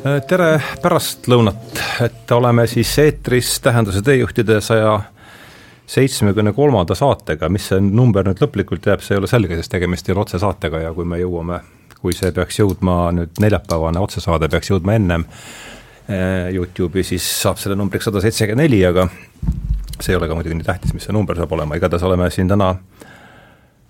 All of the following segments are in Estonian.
tere pärastlõunat, et oleme siis eetris Tähenduse teejuhtide saja seitsmekümne kolmanda saatega, mis see number nüüd lõplikult jääb, see ei ole selge, sest tegemist ei ole otsesaatega ja kui me jõuame, kui see peaks jõudma nüüd neljapäevane otsesaade peaks jõudma ennem eh, Youtube'i, siis saab selle numbriks sada seitsekümmend neli, aga see ei ole ka muidugi nii tähtis, mis see number saab olema, igatahes oleme siin täna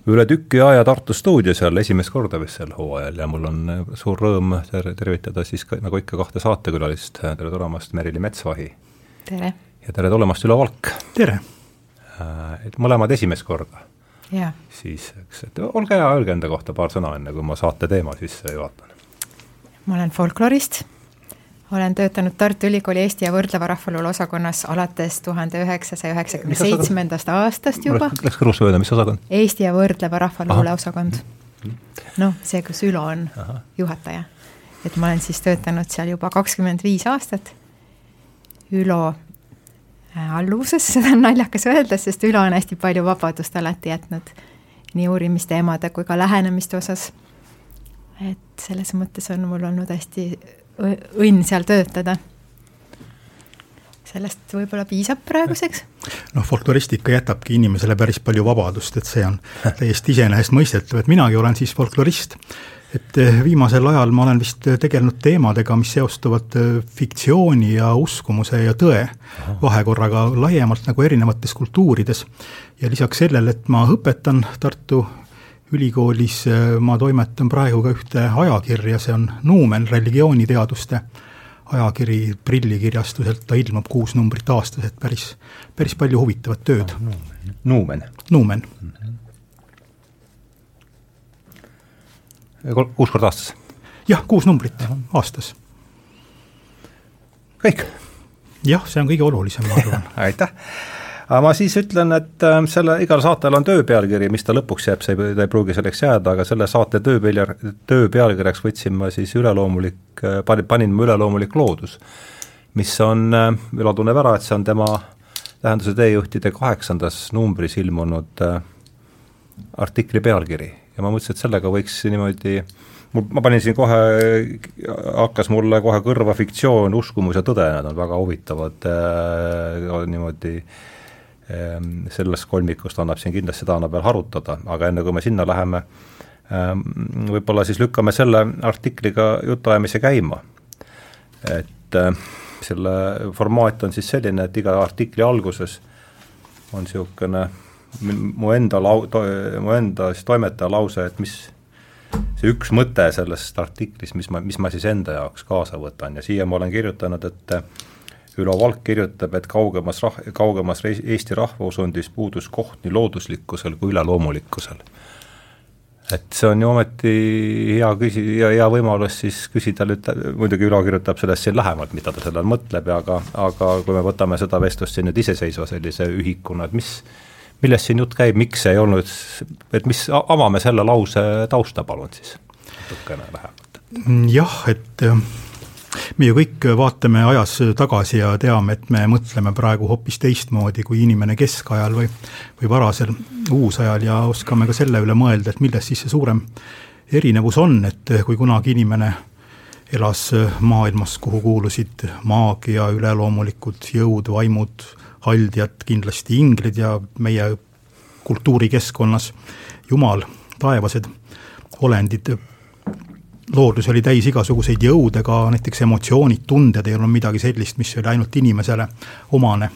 üle tüki aja Tartu stuudios jälle esimest korda vist sel hooajal ja mul on äh, suur rõõm ter tervitada siis ka, nagu ikka kahte saatekülalist, tere tulemast, Merili Metsvahi! tere! ja tere tulemast, Ülo Valk! tere! Äh, et mõlemad esimest korda. siis, eks, et olge hea, öelge enda kohta paar sõna, enne kui ma saate teema sisse juhatan. ma olen folklorist olen töötanud Tartu Ülikooli Eesti ja võrdleva rahvaluule osakonnas alates tuhande üheksasaja üheksakümne seitsmendast aastast juba. Läks kõrvust mööda, mis osakond? Eesti ja võrdleva rahvaluule osakond. noh, see, kus Ülo on Aha. juhataja. et ma olen siis töötanud seal juba kakskümmend viis aastat. Ülo äh, alluvuses, seda on naljakas öelda, sest Ülo on hästi palju vabadust alati jätnud nii uurimisteemade kui ka lähenemiste osas. et selles mõttes on mul olnud hästi õnn seal töötada. sellest võib-olla piisab praeguseks. noh, folkloristika jätabki inimesele päris palju vabadust, et see on täiesti iseenesestmõistetav, et minagi olen siis folklorist et eh, viimasel ajal ma olen vist tegelenud teemadega, mis seostuvad eh, fiktsiooni ja uskumuse ja tõe vahekorraga laiemalt nagu erinevates kultuurides. ja lisaks sellele, et ma õpetan Tartu ülikoolis äh, ma toimetan praegu ka ühte ajakirja, see on Nuumen, religiooniteaduste ajakiri prillikirjastuselt, ta ilmub kuus numbrit aastas, et päris, päris palju huvitavat tööd ah,. Nuumen? Nuumen kuus korda aastas? jah, kuus numbrit -huh. aastas. kõik? jah, see on kõige olulisem, ma arvan aitäh aga ma siis ütlen, et äh, selle, igal saatel on töö pealkiri, mis ta lõpuks jääb, see ei, ta ei pruugi selleks jääda, aga selle saate töö peal, töö pealkirjaks võtsin ma siis üleloomulik, äh, panin, panin ma üleloomulik loodus, mis on, äh, Ülo tunneb ära, et see on tema tähenduse teejuhtide kaheksandas numbris ilmunud artikli pealkiri. Ja ma mõtlesin, et sellega võiks niimoodi mul, ma panin siin kohe, hakkas mulle kohe kõrva fiktsioon, uskumus ja tõde, need on väga huvitavad äh, niimoodi äh, sellest kolmikust annab siin kindlasti annab veel harutada, aga enne kui me sinna läheme, ehm, võib-olla siis lükkame selle artikliga jutuajamise käima. et ehm, selle formaat on siis selline, et iga artikli alguses on niisugune mu enda lau-, mu enda siis toimetaja lause, et mis see üks mõte sellest artiklist, mis ma, mis ma siis enda jaoks kaasa võtan ja siia ma olen kirjutanud, et Ülo Valk kirjutab, et kaugemas rah-, kaugemas Eesti rahvausundis puudus koht nii looduslikkusel kui üleloomulikkusel. et see on ju ometi hea küsi-, ja hea võimalus siis küsida nüüd, muidugi Ülo kirjutab sellest siin lähemalt, mida ta selle all mõtleb ja aga, aga kui me võtame seda vestlust siin nüüd iseseisva sellise ühikuna, et mis, millest siin jutt käib, miks ei olnud, et mis, avame selle lause tausta palun siis natukene lähemalt. jah, et me ju kõik vaatame ajas tagasi ja teame, et me mõtleme praegu hoopis teistmoodi kui inimene keskajal või, või varasel uusajal ja oskame ka selle üle mõelda, et milles siis see suurem erinevus on, et kui kunagi inimene elas maailmas, kuhu kuulusid maagia, üleloomulikud jõud, vaimud, haldjad, kindlasti inglid ja meie kultuurikeskkonnas jumal, taevased olendid loodus oli täis igasuguseid jõude, ka näiteks emotsioonid, tunded ei olnud midagi sellist, mis oli ainult inimesele omane,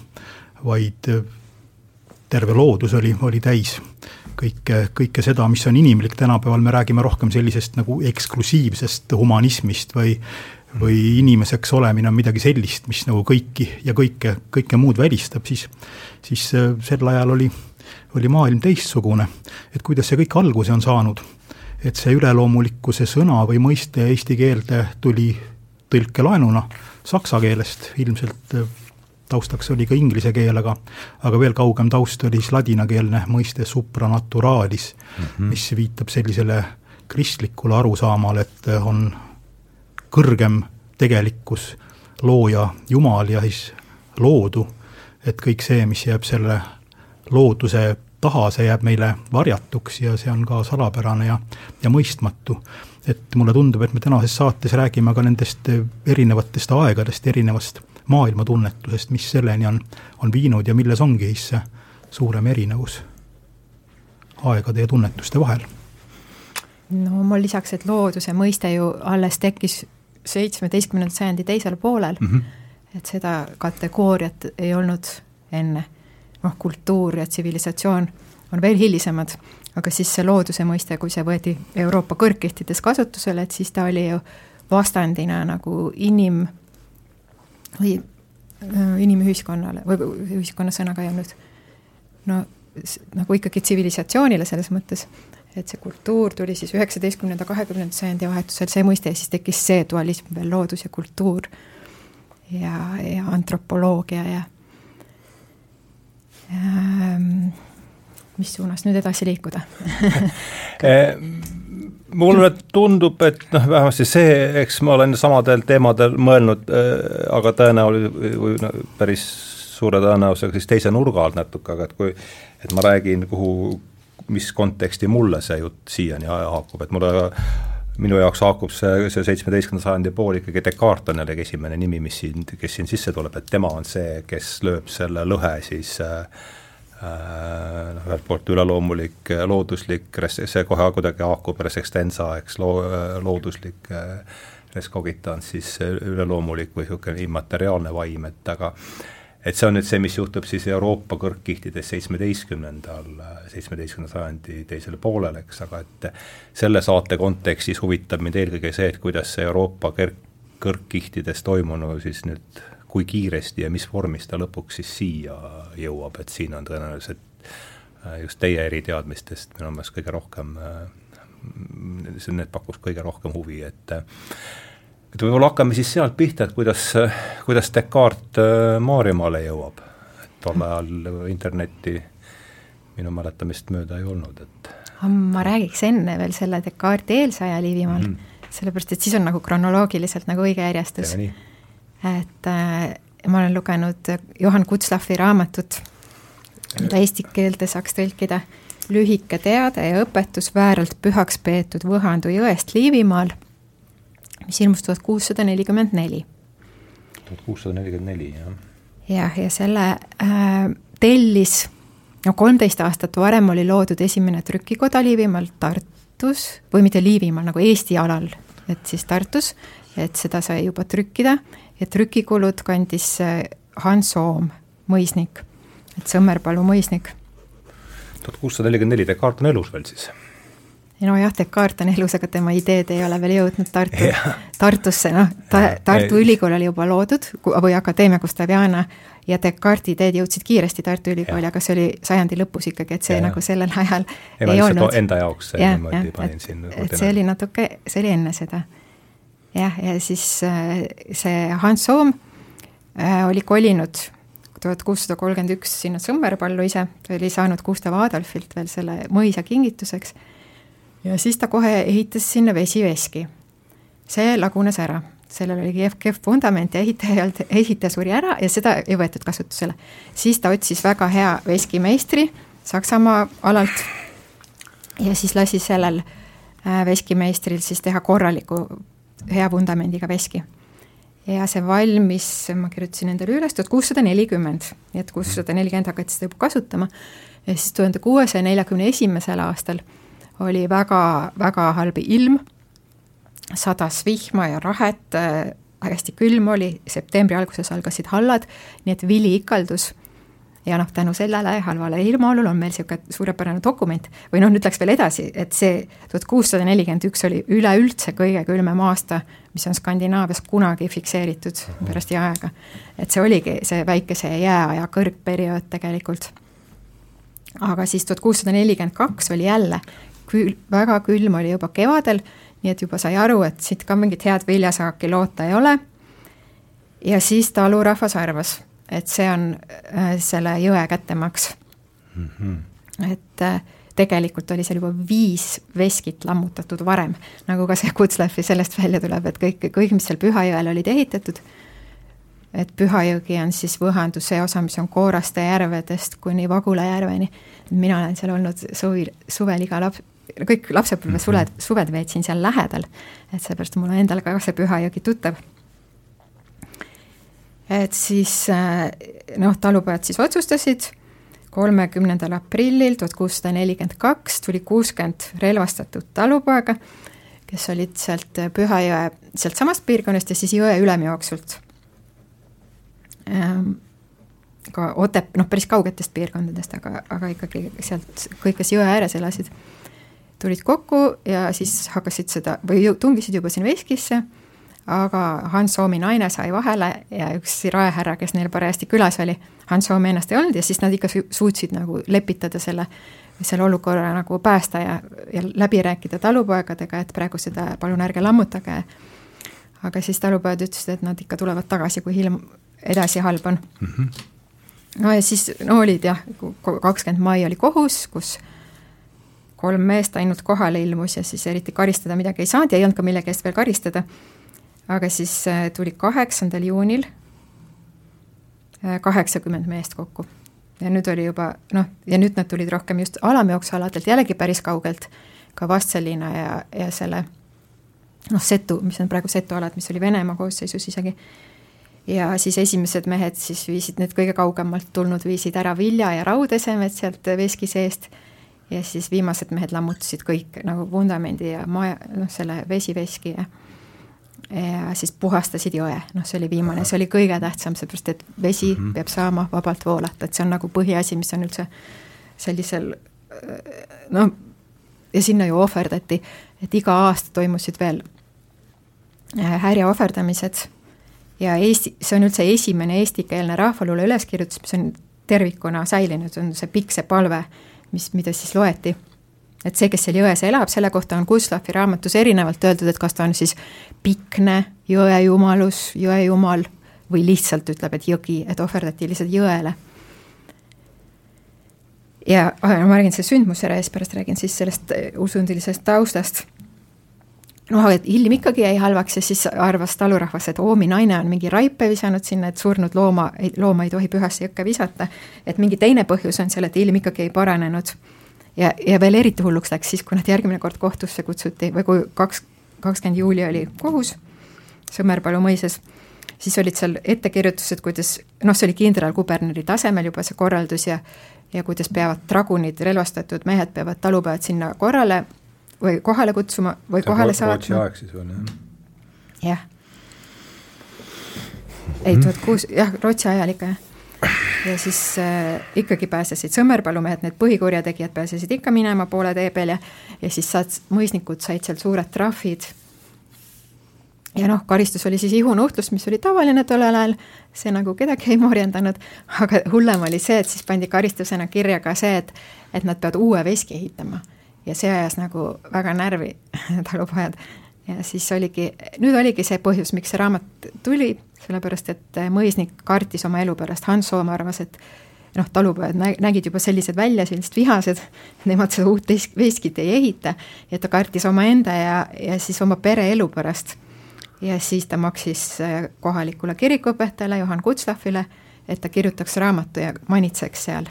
vaid äh, terve loodus oli, oli täis kõike, kõike seda, mis on inimlik, tänapäeval me räägime rohkem sellisest nagu eksklusiivsest humanismist või või inimeseks olemine on midagi sellist, mis nagu kõiki ja kõike, kõike muud välistab, siis, siis äh, sel ajal oli, oli maailm teistsugune. et kuidas see kõik alguse on saanud et see üleloomulikkuse sõna või mõiste eesti keelde tuli tõlkelaenuna saksa keelest, ilmselt äh, taustaks oli ka inglise keel, aga aga veel kaugem taust oli siis ladinakeelne mõiste supranaturalis mm, -hmm. mis viitab sellisele kristlikule arusaamale, et äh, on kõrgem tegelikkus, looja Jumal ja siis loodu, et kõik see, mis jääb selle looduse taha, see jääb meile varjatuks ja see on ka salapärane ja, ja mõistmatu. et mulle tundub, et me tänases saates räägime ka nendest erinevatest aegadest, erinevast maailmatunnetusest, mis selleni on, on viinud ja milles ongi siis see suurem erinevus aegade ja tunnetuste vahel? no ma lisaks, et looduse mõiste ju alles tekkis seitsmeteistkümnenda sajandi teisel poolel mm, -hmm. et seda kategooriat ei olnud enne. Noh, kultuur ja tsivilisatsioon on veel hilisemad, aga siis see looduse mõiste, kui see võeti Euroopa kõrgkihtides kasutusele, et siis ta oli ju vastandina nagu inim- või äh, inimühiskonnale või ühiskonna sõnaga ei olnud. No nagu ikkagi tsivilisatsioonile selles mõttes, et see kultuur tuli siis üheksateistkümnenda, kahekümnenda sajandi vahetusel, see mõiste ja siis tekkis see dualism veel, loodus ja kultuur ja, ja antropoloogia ja mis suunas nüüd edasi liikuda? Eh, mulle tundub, et noh, vähemasti see, eks ma olen samadel teemadel mõelnud äh,, aga tõenäoliselt või no, päris suure tõenäosusega siis teise nurga alt natuke, aga et kui et ma räägin, kuhu, mis konteksti mulle see jutt siiani haakub, et mulle minu jaoks haakub see, see seitsmeteistkümnenda sajandi pool ikkagi Descartes on jällegi esimene nimi, mis siin, kes siin sisse tuleb, et tema on see, kes lööb selle lõhe siis äh, äh noh, ühelt poolt üleloomulik, looduslik, see kohe kuidagi haakub res extensa, eks, loo-, looduslik res cogitans, siis üleloomulik või niisugune immateriaalne vaim, et aga et see on nüüd see, mis juhtub siis Euroopa kõrgkihtides seitsmeteistkümnendal, seitsmeteistkümnenda sajandi teisel poolel, eks, aga et selle saate kontekstis huvitab mind eelkõige see, et kuidas see Euroopa kõrg, kõrgkihtides toimunu siis nüüd, kui kiiresti ja mis vormis ta lõpuks siis siia jõuab, et siin on tõenäoliselt äh, just teie eriteadmistest minu meelest kõige rohkem, äh, need pakus kõige rohkem huvi, et et võib-olla hakkame siis sealt pihta, et kuidas, kuidas Descartes äh, Maarjamaale jõuab, et tol ajal internetti minu mäletamist mööda ei olnud, et ma räägiks enne veel selle Descartesi eelse aja Liivimaal mm, -hmm. sellepärast et siis on nagu kronoloogiliselt nagu õige järjestus. et äh, ma olen lugenud Johan Kutzlahvi raamatut, mida eesti keelde saaks tõlkida, lühike teade ja õpetus vääralt pühaks peetud Võhandu jõest Liivimaal mis ilmus tuhat kuussada nelikümmend neli. tuhat kuussada nelikümmend neli, jah. jah, ja selle äh, tellis, no kolmteist aastat varem oli loodud esimene trükikoda Liivimaal Tartus, või mitte Liivimaal, nagu Eesti alal, et siis Tartus, et seda sai juba trükkida ja trükikulud kandis äh, Hans Oom, mõisnik, et Sõmmerpalu mõisnik. tuhat kuussada nelikümmend neli, Descartes on elus veel siis nojah, Descartes on elus, aga tema ideed ei ole veel jõudnud Tartu, Tartusse, noh, ta, Tartu Ülikool oli juba loodud või Akadeemia Gustaviana ja Descartesi ideed jõudsid kiiresti Tartu Ülikooli, aga see oli sajandi lõpus ikkagi, et see ja, nagu sellel ajal ei, ei olnud. Enda jaoks ja, niimoodi ja, panin et, siin. et see oli natuke, see oli enne seda. jah, ja siis äh, see Hans Soom äh, oli kolinud tuhat kuussada kolmkümmend üks sinna Sõmmerpallu ise, oli saanud Gustav Adolfilt veel selle mõisa kingituseks ja siis ta kohe ehitas sinna vesiveski. see lagunes ära, sellel oli kehv, kehv vundament ja ehitaja ehitaja suri ära ja seda ei võetud kasutusele. siis ta otsis väga hea veskimeistri Saksamaa alalt ja siis lasi sellel äh, veskimeistril siis teha korraliku hea vundamendiga veski. ja see valmis, ma kirjutasin endale üles, tuhat kuussada nelikümmend, nii et kuussada nelikümmend hakati seda juba kasutama ja siis tuhande kuuesaja neljakümne esimesel aastal oli väga, väga halb ilm, sadas vihma ja rahet äh,, hästi külm oli, septembri alguses algasid hallad, nii et vili ikaldus ja noh, tänu sellele halvale ilmaolule on meil niisugune suurepärane dokument või noh, nüüd läks veel edasi, et see tuhat kuussada nelikümmend üks oli üleüldse kõige külmem aasta, mis on Skandinaavias kunagi fikseeritud pärast jääaega. et see oligi see väikese jääaja kõrgperiood tegelikult. aga siis tuhat kuussada nelikümmend kaks oli jälle kül-, väga külm oli juba kevadel, nii et juba sai aru, et siit ka mingit head viljasaaki loota ei ole. ja siis talurahvas arvas, et see on äh, selle jõe kättemaks mm. -hmm. et äh, tegelikult oli seal juba viis veskit lammutatud varem, nagu ka see Kutzlehvi sellest välja tuleb, et kõik, kõik, mis seal Pühajõel olid ehitatud, et Pühajõgi on siis Võhanduse osa, mis on Kooraste järvedest kuni Vagula järveni. mina olen seal olnud suvi, suvel iga laps, kõik lapsepõlve suled, suved veetsin seal lähedal, et seepärast mul on endal ka see Pühajõgi tuttav. et siis noh, talupojad siis otsustasid kolmekümnendal aprillil tuhat kuussada nelikümmend kaks tuli kuuskümmend relvastatud talupoega, kes olid sealt Pühajõe, sealtsamast piirkonnast ja siis jõe ülemjooksult ähm,. ka Otep-, noh, päris kaugetest piirkondadest, aga, aga ikkagi sealt kõik, kes jõe ääres elasid, tulid kokku ja siis hakkasid seda või tungisid juba sinna veskisse aga Hans Soomi naine sai vahele ja üks raehärra, kes neil parajasti külas oli, Hans Soom ennast ei olnud ja siis nad ikka suutsid nagu lepitada selle, selle olukorra nagu päästa ja, ja läbi rääkida talupoegadega, et praegu seda palun ärge lammutage. aga siis talupojad ütlesid, et nad ikka tulevad tagasi, kui ilm edasi halb on mm. -hmm. no ja siis, no olid jah, kakskümmend mai oli kohus, kus kolm meest ainult kohale ilmus ja siis eriti karistada midagi ei saanud ja ei olnud ka millegi eest veel karistada. Aga siis äh, tuli kaheksandal juunil äh, kaheksakümmend meest kokku. ja nüüd oli juba noh, ja nüüd nad tulid rohkem just alamjooksualadelt, jällegi päris kaugelt, ka Vastseliina ja, ja selle noh, Setu, mis on praegu Setu alad, mis oli Venemaa koosseisus isegi, ja siis esimesed mehed siis viisid need kõige kaugemalt tulnud, viisid ära vilja ja raudesemed sealt veski seest ja siis viimased mehed lammutasid kõik nagu vundamendi ja maja, noh, selle vesiveski ja ja siis puhastasid jõe, noh, see oli viimane, see oli kõige tähtsam, seepärast et vesi mm -hmm. peab saama vabalt voolata, et see on nagu põhiasi, mis on üldse sellisel noh, ja sinna ju ohverdati, et iga aasta toimusid veel äh, härja ohverdamised ja Eesti, see on üldse esimene eestikeelne rahvaluule üleskirjutus, mis on tervikuna säilinud, on see pikk see palve, mis, mida siis loeti et see, kes seal jões elab, selle kohta on Gustavi raamatus erinevalt öeldud, et kas ta on siis pikne jõejumalus, jõejumal või lihtsalt ütleb, et jõgi, et ohverdati lihtsalt jõele. ja ma räägin selle sündmuse eest, pärast räägin siis sellest äh, usundilisest taustast. Noh, et ilm ikkagi jäi halvaks ja siis arvas talurahvas, et Oomi naine on mingi raipe visanud sinna, et surnud looma, looma ei tohi pühasse jõkke visata. et mingi teine põhjus on seal, et ilm ikkagi ei paranenud ja, ja veel eriti hulluks läks siis, kui nad järgmine kord kohtusse kutsuti või kui kaks, kakskümmend juuli oli kohus Sõmerpalu mõisas, siis olid seal ettekirjutused, kuidas noh, see oli kindralkuberneri tasemel juba see korraldus ja ja kuidas peavad dragunid, relvastatud mehed peavad talupojad sinna korrale või kohale kutsuma või see kohale saatma. Rootsi aeg siis on jah? jah. ei, tuhat kuus, jah, Rootsi ajal ikka jah ja siis äh, ikkagi pääsesid Sõmerpalumehed, need põhikurjategijad pääsesid ikka minema poole tee peal ja ja siis saad, mõisnikud said sealt suured trahvid. ja noh, karistus oli siis ihunuhtlus, mis oli tavaline tollel ajal, see nagu kedagi ei morjendanud, aga hullem oli see, et siis pandi karistusena kirja ka see, et et nad peavad uue veski ehitama. Ja see ajas nagu väga närvi talupojad ja siis oligi, nüüd oligi see põhjus, miks see raamat tuli, sellepärast et mõisnik kartis oma elu pärast, Hans Soom arvas, et noh, talupojad nägid juba sellised välja, sellised vihased, nemad seda uut veskit ei ehita, ja ta kartis omaenda ja, ja siis oma pere elu pärast. ja siis ta maksis äh, kohalikule kirikuõpetajale Johan Kutslafile, et ta kirjutaks raamatu ja manitseks seal.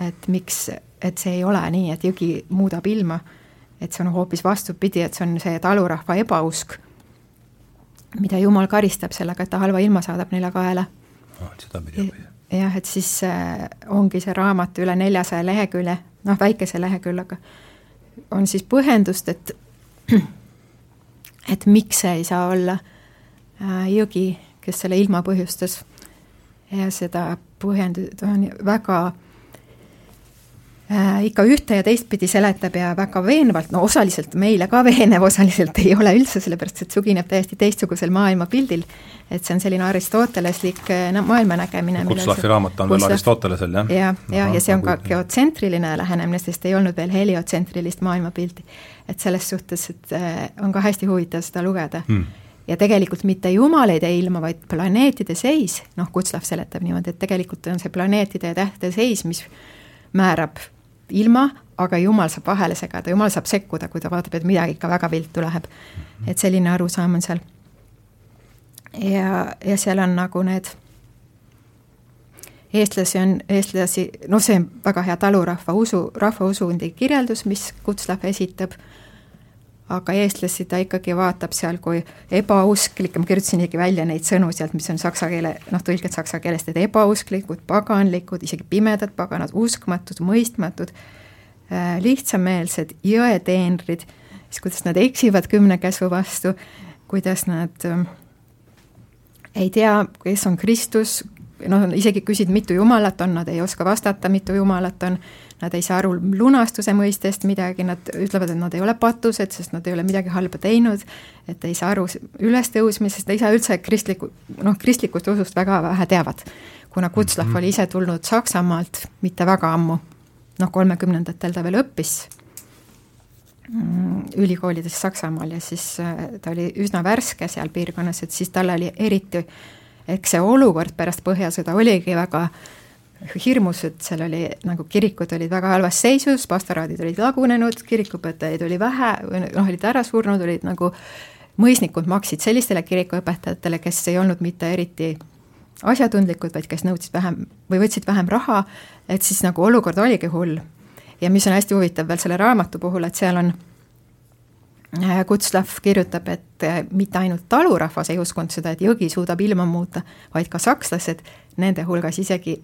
Et miks, et see ei ole nii, et jõgi muudab ilma et see on hoopis vastupidi, et see on see talurahva ebausk, mida Jumal karistab sellega, et ta halva ilma saadab neile kaela oh,. sedapidi või? jah, et siis äh, ongi see raamat üle neljasaja lehekülje, noh, väikese leheküljega, on siis põhjendust, et et miks see ei saa olla äh, jõgi, kes selle ilma põhjustas. ja seda põhjendust on väga Äh, ikka ühte ja teistpidi seletab ja väga veenvalt, no osaliselt meile ka veenev, osaliselt ei ole üldse, sellepärast et sugineb täiesti teistsugusel maailmapildil. et see on selline aristoteleslik äh, maailmanägemine. Kutslafi raamat on veel Aristotelesel, jah? ja, ja, ja, see on ka geotsentriline lähenemine, sest ei olnud veel heliotsentrilist maailmapilti. et selles suhtes, et äh, on ka hästi huvitav seda lugeda hmm ja tegelikult mitte jumalaid ei ilma, vaid planeetide seis, noh, Kutslav seletab niimoodi, et tegelikult on see planeetide ja tähtede seis, mis määrab ilma, aga jumal saab vahele segada, jumal saab sekkuda, kui ta vaatab, et midagi ikka väga viltu läheb. et selline arusaam on seal. ja, ja seal on nagu need eestlasi on, eestlasi, noh, see on väga hea talurahva usu, rahvausundi kirjeldus, mis Kutslav esitab, aga eestlasi ta ikkagi vaatab seal kui ebausklikke, ma kirjutasin isegi välja neid sõnu sealt, mis on saksa keele, noh, tõlged saksa keelest, et ebausklikud, paganlikud, isegi pimedad paganad, uskmatud, mõistmatud, äh, lihtsameelsed, jõeteenrid, siis kuidas nad eksivad kümne käsu vastu, kuidas nad äh, ei tea, kes on Kristus, noh, isegi küsid, mitu jumalat on, nad ei oska vastata, mitu jumalat on, nad ei saa aru lunastuse mõistest midagi, nad ütlevad, et nad ei ole patused, sest nad ei ole midagi halba teinud, et ei saa aru ülestõusmisest, ei saa üldse kristliku, noh, kristlikust usust väga vähe teavad. kuna Kutslav mm -hmm. oli ise tulnud Saksamaalt mitte väga ammu, noh, kolmekümnendatel ta veel õppis mm, ülikoolides Saksamaal ja siis äh, ta oli üsna värske seal piirkonnas, et siis tal oli eriti eks see olukord pärast Põhjasõda oligi väga hirmus, et seal oli nagu kirikud olid väga halvas seisus, pastoraadid olid lagunenud, kirikuõpetajaid oli vähe, noh, olid ära surnud, olid nagu mõisnikud maksid sellistele kirikuõpetajatele, kes ei olnud mitte eriti asjatundlikud, vaid kes nõudsid vähem või võtsid vähem raha, et siis nagu olukord oligi hull. ja mis on hästi huvitav veel selle raamatu puhul, et seal on Äh, Kutslav kirjutab, et äh, mitte ainult talurahvas ei uskunud seda, et jõgi suudab ilma muuta, vaid ka sakslased, nende hulgas isegi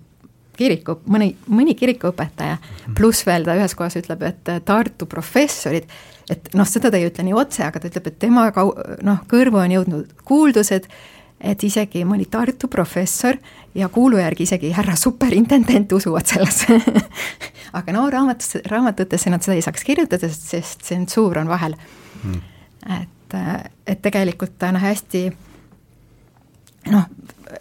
kiriku, mõni, mõni kirikuõpetaja, mhm. pluss veel ta ühes kohas ütleb, et äh, Tartu professorid, et noh, seda ta ei ütle nii otse, aga ta ütleb, et tema kau-, noh, kõrvu on jõudnud kuuldused, et isegi mõni Tartu professor ja kuulu järgi isegi härra superintendent usuvad sellesse aga no raamatus, raamatutesse nad seda ei saaks kirjutada, sest tsensuur on vahel mm.. et, et tegelikult on hästi noh,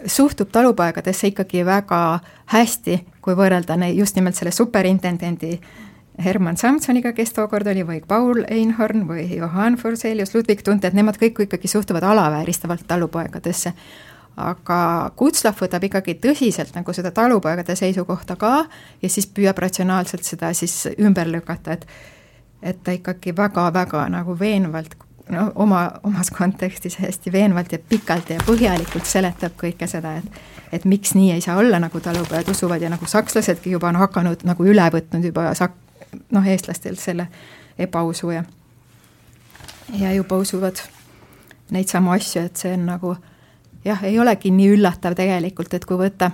suhtub talupoegadesse ikkagi väga hästi, kui võrrelda neid just nimelt selle superintendendi Herman Samsoniga, kes tookord oli, või Paul Einhorn või Johann Forselius, Ludwig Tunte, et nemad kõik ikkagi suhtuvad alavääristavalt talupoegadesse. aga Kutslav võtab ikkagi tõsiselt nagu seda talupoegade seisukohta ka ja siis püüab ratsionaalselt seda siis ümber lükata, et et ta ikkagi väga-väga nagu veenvalt no oma, omas kontekstis hästi veenvalt ja pikalt ja põhjalikult seletab kõike seda, et et miks nii ei saa olla, nagu talupojad usuvad ja nagu sakslasedki juba on hakanud nagu üle võtnud juba sak-, noh, eestlastelt selle ebausu ja ja juba usuvad neid samu asju, et see on nagu jah, ei olegi nii üllatav tegelikult, et kui võtta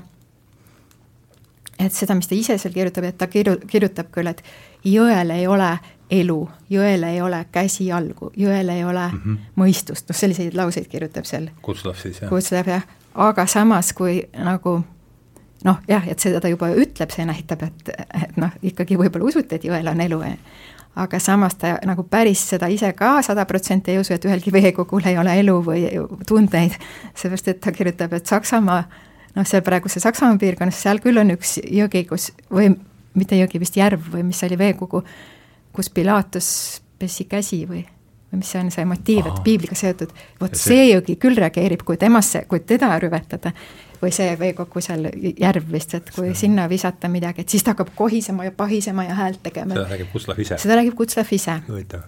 et seda, mis ta ise seal kirjutab, et ta kirju-, kirjutab küll, et jõel ei ole elu, jõel ei ole käsi jalgu, jõel ei ole mm -hmm. mõistust, noh selliseid lauseid kirjutab seal. Kutslav siis jah? Kutslav jah, aga samas kui nagu noh, jah, et seda ta juba ütleb, see näitab, et, et noh, ikkagi võib-olla usute, et jõel on elu, aga samas ta nagu päris seda ise ka sada protsenti ei usu, et ühelgi veekogul ei ole elu või tundeid, seepärast et ta kirjutab, et Saksamaa noh, seal praeguse Saksamaa piirkonnas, seal küll on üks jõgi, kus või mitte jõgi, vist järv või mis oli veekogu, kus Pilatus pesi käsi või, või mis see on see motiiv, et piibliga seotud, vot see, see jõgi küll reageerib, kui temasse, kui teda rüvetada, või see veekokku seal järv vist, et kui see. sinna visata midagi, et siis ta hakkab kohisema ja pahisema ja häält tegema. seda räägib Kutslav ise? seda räägib Kutslav ise.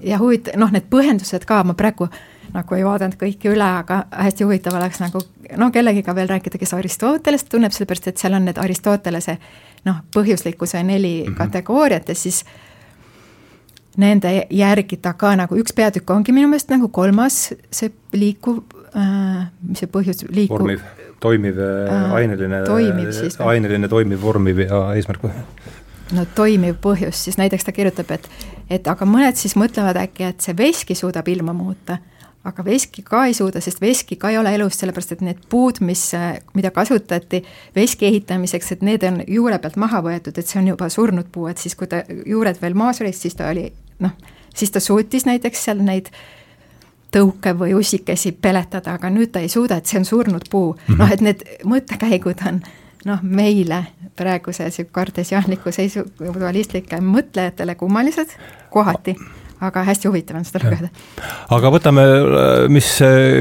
ja huvitav, noh, need põhjendused ka, ma praegu nagu ei vaadanud kõiki üle, aga hästi huvitav oleks nagu no kellegiga veel rääkida, kes Aristotelest tunneb, sellepärast et seal on need Aristotelese noh, põhjuslikkuse neli mm -hmm. kategooriat ja siis nende järgi ta ka nagu üks peatükk ongi minu meelest nagu kolmas, see liikuv äh,, mis see põhjus, liikuv. vormiv, toimiv äh,, aineline, aineline, toimiv, vormiv ja eesmärk no toimiv põhjus, siis näiteks ta kirjutab, et, et aga mõned siis mõtlevad äkki, et see veski suudab ilma muuta, aga veski ka ei suuda, sest veski ka ei ole elus, sellepärast et need puud, mis, mida kasutati veski ehitamiseks, et need on juure pealt maha võetud, et see on juba surnud puu, et siis, kui ta juured veel maas olid, siis ta oli noh, siis ta suutis näiteks seal neid tõuke või ussikesi peletada, aga nüüd ta ei suuda, et see on surnud puu mm. -hmm. noh, et need mõttekäigud on noh, meile praeguse niisugune kartesiaanliku seisu, dualistlike mõtlejatele kummalised kohati aga hästi huvitav on seda lugeda. aga võtame, mis,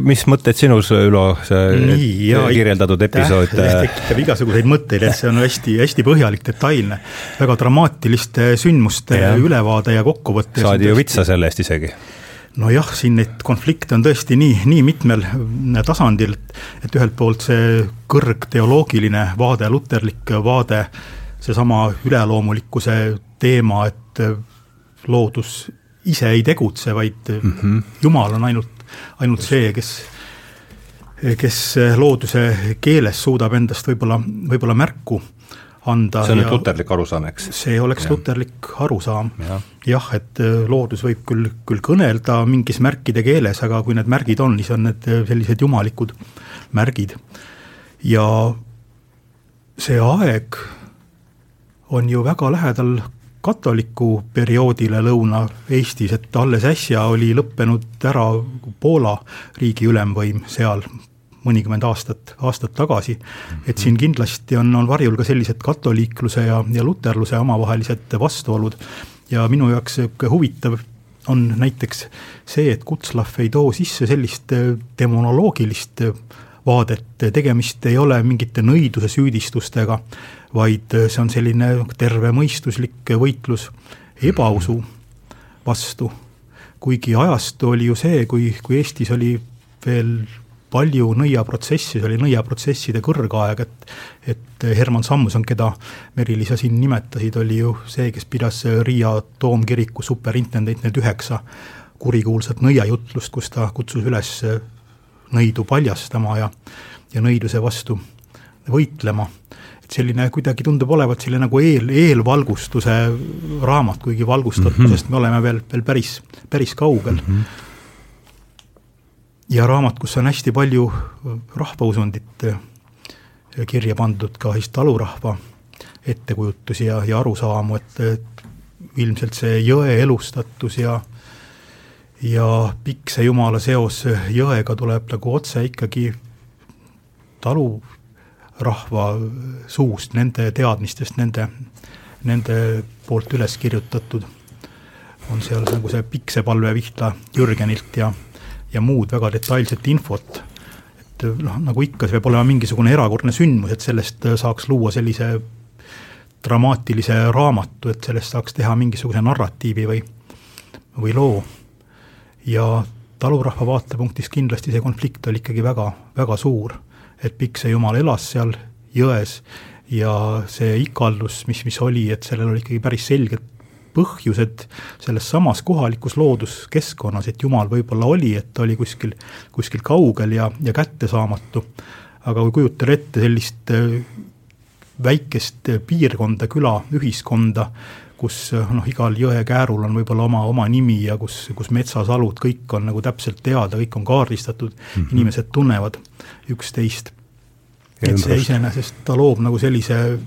mis mõtted sinus, Ülo, see Nii, ja, kirjeldatud episood? tekitab igasuguseid mõtteid, et see on hästi-hästi põhjalik, detailne, väga dramaatiliste sündmuste ja. ülevaade ja kokkuvõte. saadi ju vitsa selle eest isegi nojah, siin neid konflikte on tõesti nii, nii mitmel tasandil, et ühelt poolt see kõrgteoloogiline vaade, luterlik vaade, seesama üleloomulikkuse teema, et loodus ise ei tegutse, vaid mm -hmm. Jumal on ainult, ainult see, kes, kes looduse keeles suudab endast võib-olla, võib-olla märku anda. see on nüüd luterlik arusaam, eks? see oleks ja. luterlik arusaam ja.. jah, et äh, loodus võib küll, küll kõnelda mingis märkide keeles, aga kui need märgid on, siis on need äh, sellised jumalikud märgid. ja see aeg on ju väga lähedal katoliku perioodile Lõuna-Eestis, et alles äsja oli lõppenud ära Poola riigi ülemvõim seal mõnikümmend aastat, aastat tagasi. et siin kindlasti on, on varjul ka sellised katoliikluse ja, ja luterluse omavahelised vastuolud ja minu jaoks niisugune huvitav on näiteks see, et Kutslav ei too sisse sellist demonoloogilist vaadet, tegemist ei ole mingite nõiduse süüdistustega, vaid see on selline tervemõistuslik võitlus ebausu vastu. kuigi ajastu oli ju see, kui, kui Eestis oli veel palju nõiaprotsessi, see oli nõiaprotsesside kõrgaeg, et et Herman Samson, keda Merili, sa siin nimetasid, oli ju see, kes pidas Riia toomkiriku superintendent need üheksa kurikuulsat nõiajutlust, kus ta kutsus üles nõidu paljastama ja, ja nõiduse vastu võitlema. et selline kuidagi tundub olevat selline nagu eel, eelvalgustuse raamat, kuigi valgustatusest mm -hmm. me oleme veel, veel päris, päris kaugel mm. -hmm ja raamat, kus on hästi palju rahvausundit äh, kirja pandud, ka siis talurahva ettekujutusi ja, ja arusaamu, et ilmselt see jõe elustatus ja ja pikse jumala seos jõega tuleb nagu otse ikkagi talurahva suust, nende teadmistest, nende, nende poolt üles kirjutatud on seal nagu see piksepalve Vihta Jürgenilt ja ja muud väga detailset infot. et noh, nagu ikka, see peab olema mingisugune erakordne sündmus, et sellest saaks luua sellise dramaatilise raamatu, et sellest saaks teha mingisuguse narratiivi või, või loo. Ja talurahva vaatepunktist kindlasti see konflikt oli ikkagi väga, väga suur. et Pikse jumal elas seal jões ja see ikaldus, mis, mis oli, et sellel oli ikkagi päris selgelt põhjused selles samas kohalikus looduskeskkonnas, et Jumal võib-olla oli, et ta oli kuskil, kuskil kaugel ja, ja kättesaamatu. aga kui kujutada ette sellist äh, väikest piirkonda, küla, ühiskonda, kus noh, igal jõekäärul on võib-olla oma, oma nimi ja kus, kus metsasalud, kõik on nagu täpselt teada, kõik on kaardistatud mm, -hmm. inimesed tunnevad üksteist. et see iseenesest, ta loob nagu sellise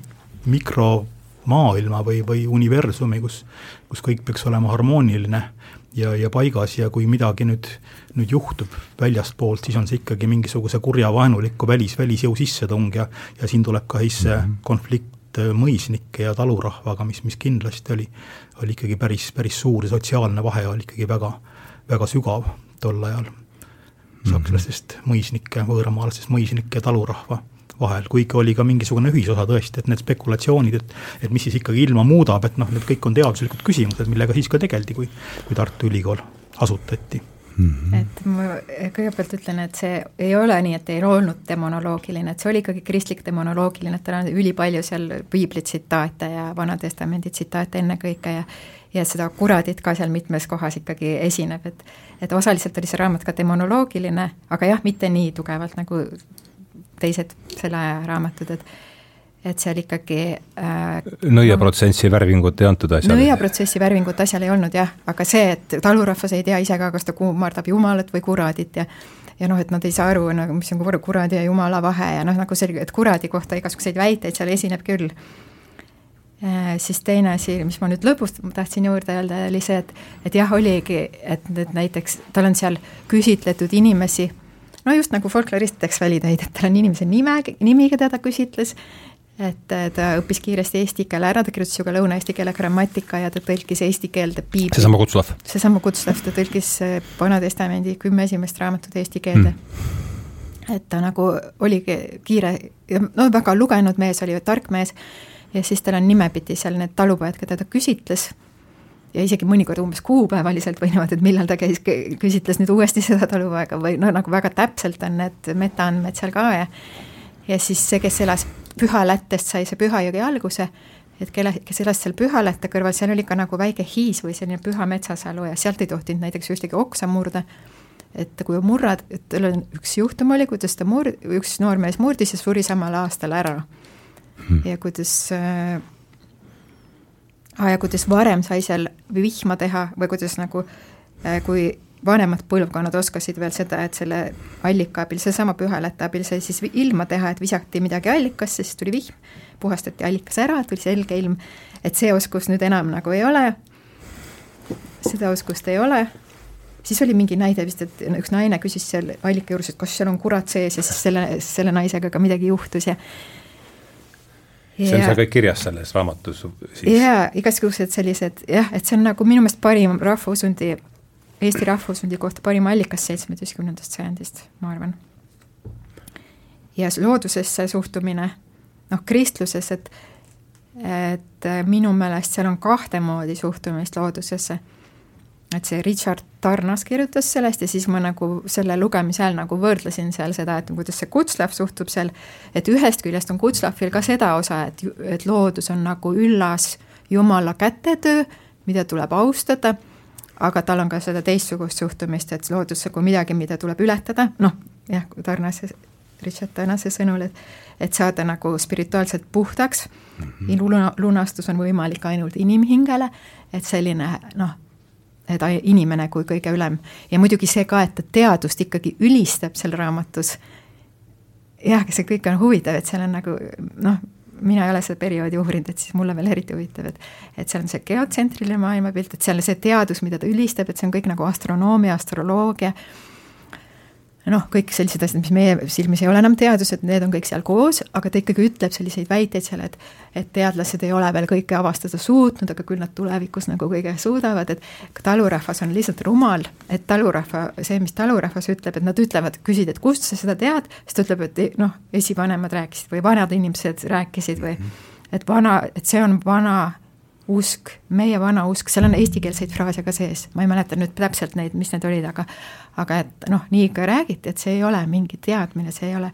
mikro maailma või, või universumi, kus, kus kõik peaks olema harmooniline ja, ja paigas ja kui midagi nüüd, nüüd juhtub väljastpoolt, siis on see ikkagi mingisuguse kurja vaenuliku välis, välisjõu sissetung ja, ja siin tuleb ka siis see mm -hmm. konflikt äh, mõisnike ja talurahvaga, mis, mis kindlasti oli, oli ikkagi päris, päris suur ja sotsiaalne vahe oli ikkagi väga, väga sügav tol ajal. Mhm. sakslastest mõisnike, võõramaalastest mõisnike ja talurahva vahel, kuigi oli ka mingisugune ühisosa tõesti, et need spekulatsioonid, et et mis siis ikkagi ilma muudab, et noh, need kõik on teaduslikud küsimused, millega siis ka tegeldi, kui, kui Tartu Ülikool asutati Mm -hmm. et ma kõigepealt ütlen, et see ei ole nii, et ei olnud demonoloogiline, et see oli ikkagi kristlik demonoloogiline, et tal on ülipalju seal piibli tsitaate ja Vana-testamendi tsitaate ennekõike ja ja seda kuradit ka seal mitmes kohas ikkagi esineb, et et osaliselt oli see raamat ka demonoloogiline, aga jah, mitte nii tugevalt nagu teised selle aja raamatud, et et seal ikkagi äh, nõiaprotsessi värvingut ei antud asjale? nõiaprotsessi värvingut asjal ei olnud jah, aga see, et talurahvas ei tea ise ka, kas ta kummardab jumalat või kuradit ja ja noh, et nad ei saa aru nagu, mis on kuradi ja jumala vahe ja noh, nagu selge, et kuradi kohta igasuguseid väiteid seal esineb küll äh,. siis teine asi, mis ma nüüd lõpus tahtsin juurde öelda, oli see, et et jah, oligi, et, et näiteks tal on seal küsitletud inimesi no just nagu folklorist teeks välitöid, et tal on inimese nime, nimi, keda ta küsitles, et ta õppis kiiresti eesti keele ära, ta kirjutas ju ka lõuna-eesti keele grammatika ja ta tõlkis eesti keelde piibli. seesama Kutslav? seesama Kutslav, ta tõlkis äh, Vana-testamendi kümme esimest raamatut eesti keelde mm.. et ta nagu oligi kiire, no väga lugenud mees oli, tark mees, ja siis tal on nimepidi seal need talupojad, keda ta küsitles ja isegi mõnikord umbes kuupäevaliselt või niimoodi, et millal ta käis, küsitles nüüd uuesti seda talupoega või no nagu väga täpselt on need metaandmed seal ka ja ja siis see, kes elas Pühalättest, sai see Pühajõgi alguse, et kelle, kes elas seal Pühalätte kõrval, seal oli ka nagu väike hiis või selline püha metsasalu ja sealt ei tohtinud näiteks ühtegi oksa murda, et kui murrad, et tal on üks juhtum oli, kuidas ta mur-, üks noormees murdis ja suri samal aastal ära. Hmm.. ja kuidas äh, ja kuidas varem sai seal vihma teha või kuidas nagu äh, kui vanemad põlvkonnad oskasid veel seda, et selle allika abil, seesama pühalätte abil sai siis ilma teha, et visati midagi allikasse, siis tuli vihm, puhastati allikas ära, tuli selge ilm, et see oskus nüüd enam nagu ei ole, seda oskust ei ole, siis oli mingi näide vist, et üks naine küsis seal allika juures, et kas seal on kurat sees ja siis selle, selle naisega ka midagi juhtus ja see on seal kõik kirjas selles raamatus siis? jaa, igasugused sellised jah, et see on nagu minu meelest parim rahvausundi Eesti rahvusfondi kohta parim allikas seitsmeteistkümnendast sajandist, ma arvan. ja loodusesse suhtumine, noh, kristluses, et et minu meelest seal on kahte moodi suhtumist loodusesse. et see Richard Tarnas kirjutas sellest ja siis ma nagu selle lugemise ajal nagu võrdlesin seal seda, et kuidas see Kutslav suhtub seal, et ühest küljest on Kutslavil ka seda osa, et, et loodus on nagu üllas Jumala kätetöö, mida tuleb austada aga tal on ka seda teistsugust suhtumist, et loodusse kui midagi, mida tuleb ületada, noh, jah, Tarnase, Richard Tarnase sõnul, et et saada nagu spirituaalselt puhtaks. Mm, -hmm. luna, lunastus on võimalik ainult inimhingele, et selline noh, et inimene kui kõige ülem. Ja muidugi see ka, et ta teadust ikkagi ülistab seal raamatus, jah, see kõik on huvitav, et seal on nagu noh, mina ei ole seda perioodi uurinud, et siis mulle veel eriti huvitav, et et seal on see geotsentriline maailmapilt, et seal see teadus, mida ta ülistab, et see on kõik nagu astronoomia, astroloogia, noh, kõik sellised asjad, mis meie silmis ei ole enam teadused, need on kõik seal koos, aga ta ikkagi ütleb selliseid väiteid seal, et et teadlased ei ole veel kõike avastada suutnud, aga küll nad tulevikus nagu kõige suudavad, et talurahvas on lihtsalt rumal, et talurahva, see, mis talurahvas ütleb, et nad ütlevad, küsid, et kust sa seda tead, siis ta ütleb, et noh, esivanemad rääkisid või vanad inimesed rääkisid või et vana, et see on vana usk, meie vana usk, seal on eestikeelseid fraase ka sees, ma ei mäleta nüüd täpselt neid, mis need olid, aga aga et noh, nii ikka räägiti, et see ei ole mingi teadmine, see ei ole,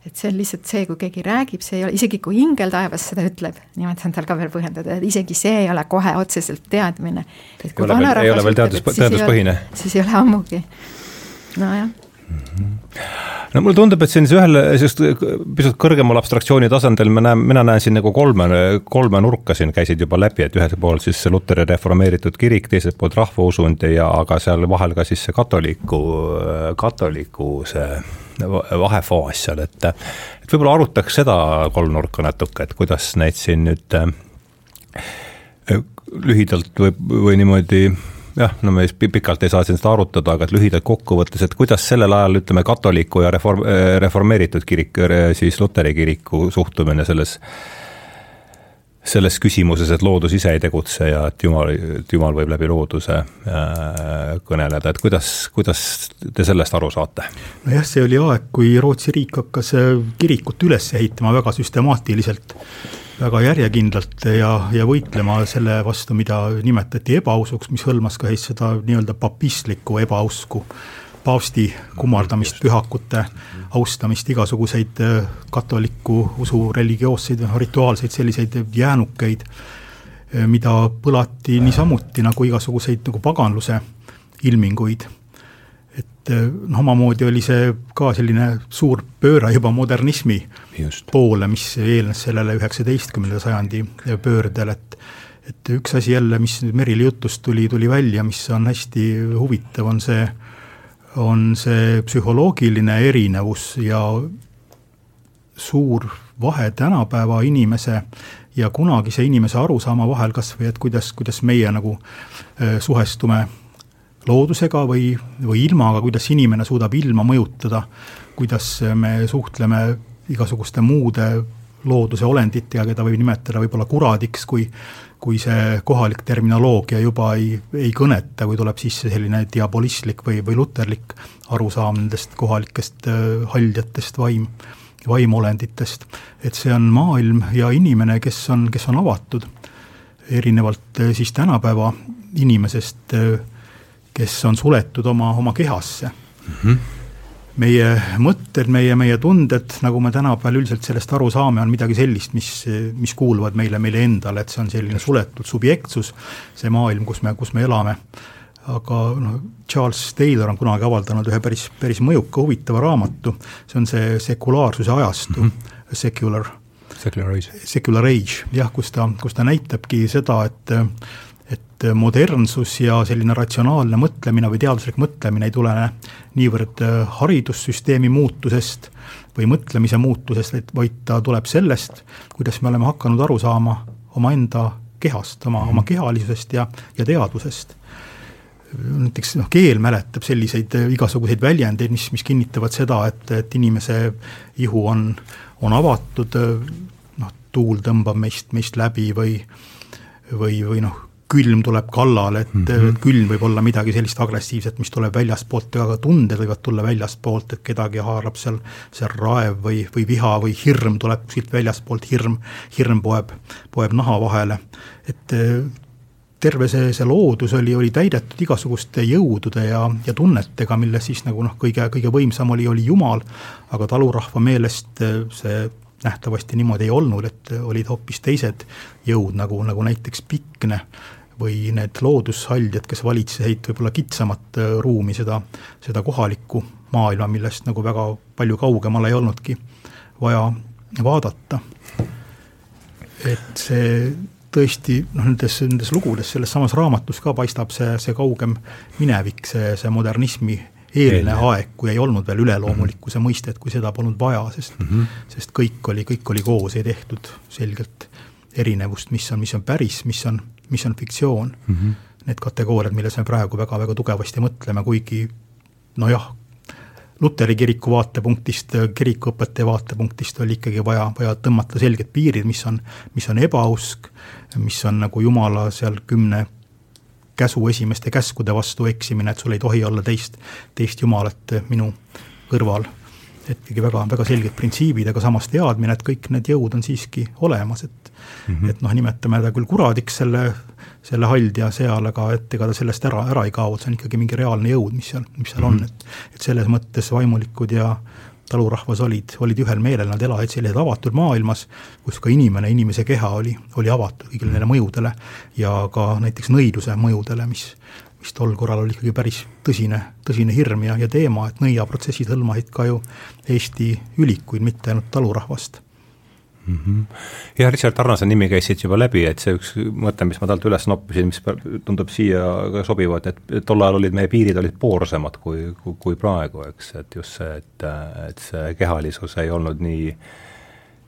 et see on lihtsalt see, kui keegi räägib, see ei ole, isegi kui ingel taevas seda ütleb, niimoodi saan tal ka veel põhjendada, et isegi see ei ole kohe otseselt teadmine. ei ole veel, ei ole veel teadus, teaduspõhine. siis ei ole ammugi, nojah no mulle tundub, et sellise ühel sellist pisut kõrgemal abstraktsiooni tasandil me näeme, mina näen siin nagu kolme, kolme nurka siin käisid juba läbi, et ühelt poolt siis see Luteri reformeeritud kirik, teiselt poolt rahvausund ja aga seal vahel ka siis see katoliku, katoliku see vahefaas seal, et et võib-olla arutaks seda kolmnurka natuke, et kuidas neid siin nüüd lühidalt või, või niimoodi jah, no me pikalt ei saa siin seda arutada, aga et lühidalt kokkuvõttes, et kuidas sellel ajal ütleme, katoliku ja reform, reformeeritud kirik, siis luteri kiriku suhtumine selles, selles küsimuses, et loodus ise ei tegutse ja et jumal, et jumal võib läbi looduse äh, kõneleda, et kuidas, kuidas te sellest aru saate? nojah, see oli aeg, kui Rootsi riik hakkas äh, kirikut üles ehitama väga süstemaatiliselt väga järjekindlalt ja, ja võitlema selle vastu, mida nimetati ebausuks, mis hõlmas ka seda nii-öelda papistlikku ebausku, paavsti kummardamist, pühakute austamist, igasuguseid äh, katoliku usu religioosseid, rituaalseid selliseid jäänukeid, äh, mida põlati niisamuti nagu igasuguseid nagu paganluse ilminguid et eh, noh, omamoodi oli see ka selline suur pööre juba modernismi Just. poole, mis eelnes sellele üheksateistkümnenda sajandi pöördele, et et üks asi jälle, mis nüüd Merili jutust tuli, tuli välja, mis on hästi huvitav, on see, on see psühholoogiline erinevus ja suur vahe tänapäeva inimese ja kunagise inimese arusaama vahel kas või et kuidas, kuidas meie nagu eh, suhestume loodusega või, või ilmaga, kuidas inimene suudab ilma mõjutada, kuidas me suhtleme igasuguste muude looduse olenditega, keda võib nimetada võib-olla kuradiks, kui kui see kohalik terminoloogia juba ei, ei kõneta, kui tuleb sisse selline diabolistlik või, või luterlik arusaam nendest kohalikest äh, haljatest vaim, vaimolenditest. et see on maailm ja inimene, kes on, kes on avatud, erinevalt äh, siis tänapäeva inimesest, kes on suletud oma, oma kehasse mm. -hmm. meie mõtted, meie, meie tunded, nagu me tänapäeval üldiselt sellest aru saame, on midagi sellist, mis, mis kuuluvad meile, meile endale, et see on selline suletud subjektsus, see maailm, kus me, kus me elame aga noh, Charles Taylor on kunagi avaldanud ühe päris, päris mõjuka, huvitava raamatu, see on see sekulaarsuse ajastu mm, -hmm. secular. Secular age. Secular age, jah, kus ta, kus ta näitabki seda, et et modernsus ja selline ratsionaalne mõtlemine või teaduslik mõtlemine ei tulene niivõrd haridussüsteemi muutusest või mõtlemise muutusest, vaid ta tuleb sellest, kuidas me oleme hakanud aru saama omaenda kehast, oma, oma mhm. kehalisusest ja, ja teadvusest näiteks noh, keel mäletab selliseid äh, igasuguseid väljendeid, mis, mis kinnitavad seda, et, et inimese ihu on, on avatud, äh, noh, tuul tõmbab meist, meist läbi või või, või noh, külm tuleb kallale, et mm -hmm. külm võib olla midagi sellist agressiivset, mis tuleb väljastpoolt, aga tunded võivad tulla väljastpoolt, et kedagi haarab seal, seal raev või, või viha või hirm tuleb kuskilt väljastpoolt, hirm, hirm poeb, poeb naha vahele. et terve see, see loodus oli, oli täidetud igasuguste jõudude ja, ja tunnetega, milles siis nagu noh, kõige, kõige võimsam oli, oli Jumal, aga talurahva meelest eh, see nähtavasti niimoodi ei olnud, et olid hoopis teised jõud, nagu, nagu näiteks Pikne või need loodushaldjad, kes valitsesid võib-olla kitsamat eh, ruumi, seda, seda kohalikku maailma, millest nagu väga palju kaugemale ei olnudki vaja vaadata. et see tõesti noh, nendes, nendes lugudes, selles samas raamatus ka paistab see, see kaugem minevik, see, see modernismi eelne aeg, kui ei olnud veel üleloomulikkuse -hmm. mõistet, kui seda polnud vaja, sest mm, -hmm. sest kõik oli, kõik oli koos, ei tehtud selgelt erinevust, mis on, mis on päris, mis on, mis on fiktsioon mm. -hmm. Need kategooriad, milles me praegu väga-väga tugevasti mõtleme, kuigi nojah, Luteri kiriku vaatepunktist, kirikuõpetaja vaatepunktist oli ikkagi vaja, vaja tõmmata selged piirid, mis on, mis on ebausk, mis on nagu Jumala seal kümne käsu esimeste käskude vastu eksimine, et sul ei tohi olla teist, teist Jumalat minu kõrval. Et ikkagi väga, väga selged printsiibid, aga samas teadmine, et kõik need jõud on siiski olemas, et mm -hmm. et noh, nimetame ta küll kuradiks, selle selle haldja seal, aga et ega ta sellest ära, ära ei kao, et see on ikkagi mingi reaalne jõud, mis seal, mis seal mm -hmm. on, et et selles mõttes vaimulikud ja talurahvas olid, olid ühel meelel, nad elasid sellises avatud maailmas, kus ka inimene, inimese keha oli, oli avatud kõigile neile mõjudele ja ka näiteks nõiduse mõjudele, mis mis tol korral oli ikkagi päris tõsine, tõsine hirm ja, ja teema, et nõiaprotsessid hõlmasid ka ju Eesti ülikuid, mitte ainult talurahvast mm. -hmm. ja Richard Tarnase nimi käis siit juba läbi, et see üks mõte, mis ma talt üles noppisin, mis tundub siia ka sobivat, et tol ajal olid meie piirid olid poorsemad kui, kui, kui praegu, eks, et just see, et, et see kehalisus ei olnud nii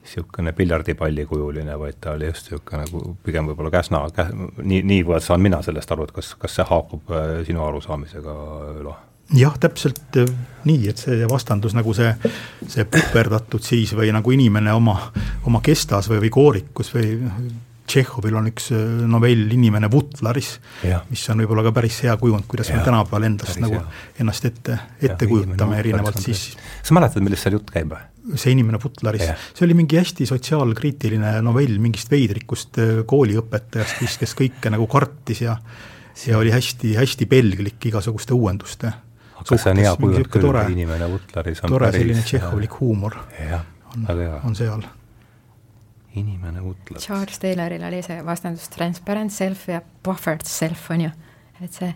niisugune piljardipallikujuline, vaid ta oli just niisugune nagu pigem võib-olla käsna, käs-, nii, niivõrd saan mina sellest aru, et kas, kas see haakub äh, sinu arusaamisega, Ülo? jah, täpselt äh, nii, et see vastandus nagu see, see puhverdatud siis või nagu inimene oma, oma kestas või, või koorikus või Tšehhovil on üks äh, novell Inimene Vutlaris, mis on võib-olla ka päris hea kujund, kuidas ja, me tänapäeval endast nagu hea. ennast ette, ette ja, kujutame erinevalt siis. sa mäletad, millest seal jutt käib või? see Inimene Vutlaris, see oli mingi hästi sotsiaalkriitiline novell mingist veidrikust äh, kooliõpetajast, kes, kes kõike nagu kartis ja ja oli hästi, hästi pelglik igasuguste uuenduste aga see on hea kujund küll, inimene Butleris on tore päris selline tšehhovlik huumor on, on seal. Inimene Butler. Charles Tayloril oli see vastandus transparent self ja buffered self, on ju, et see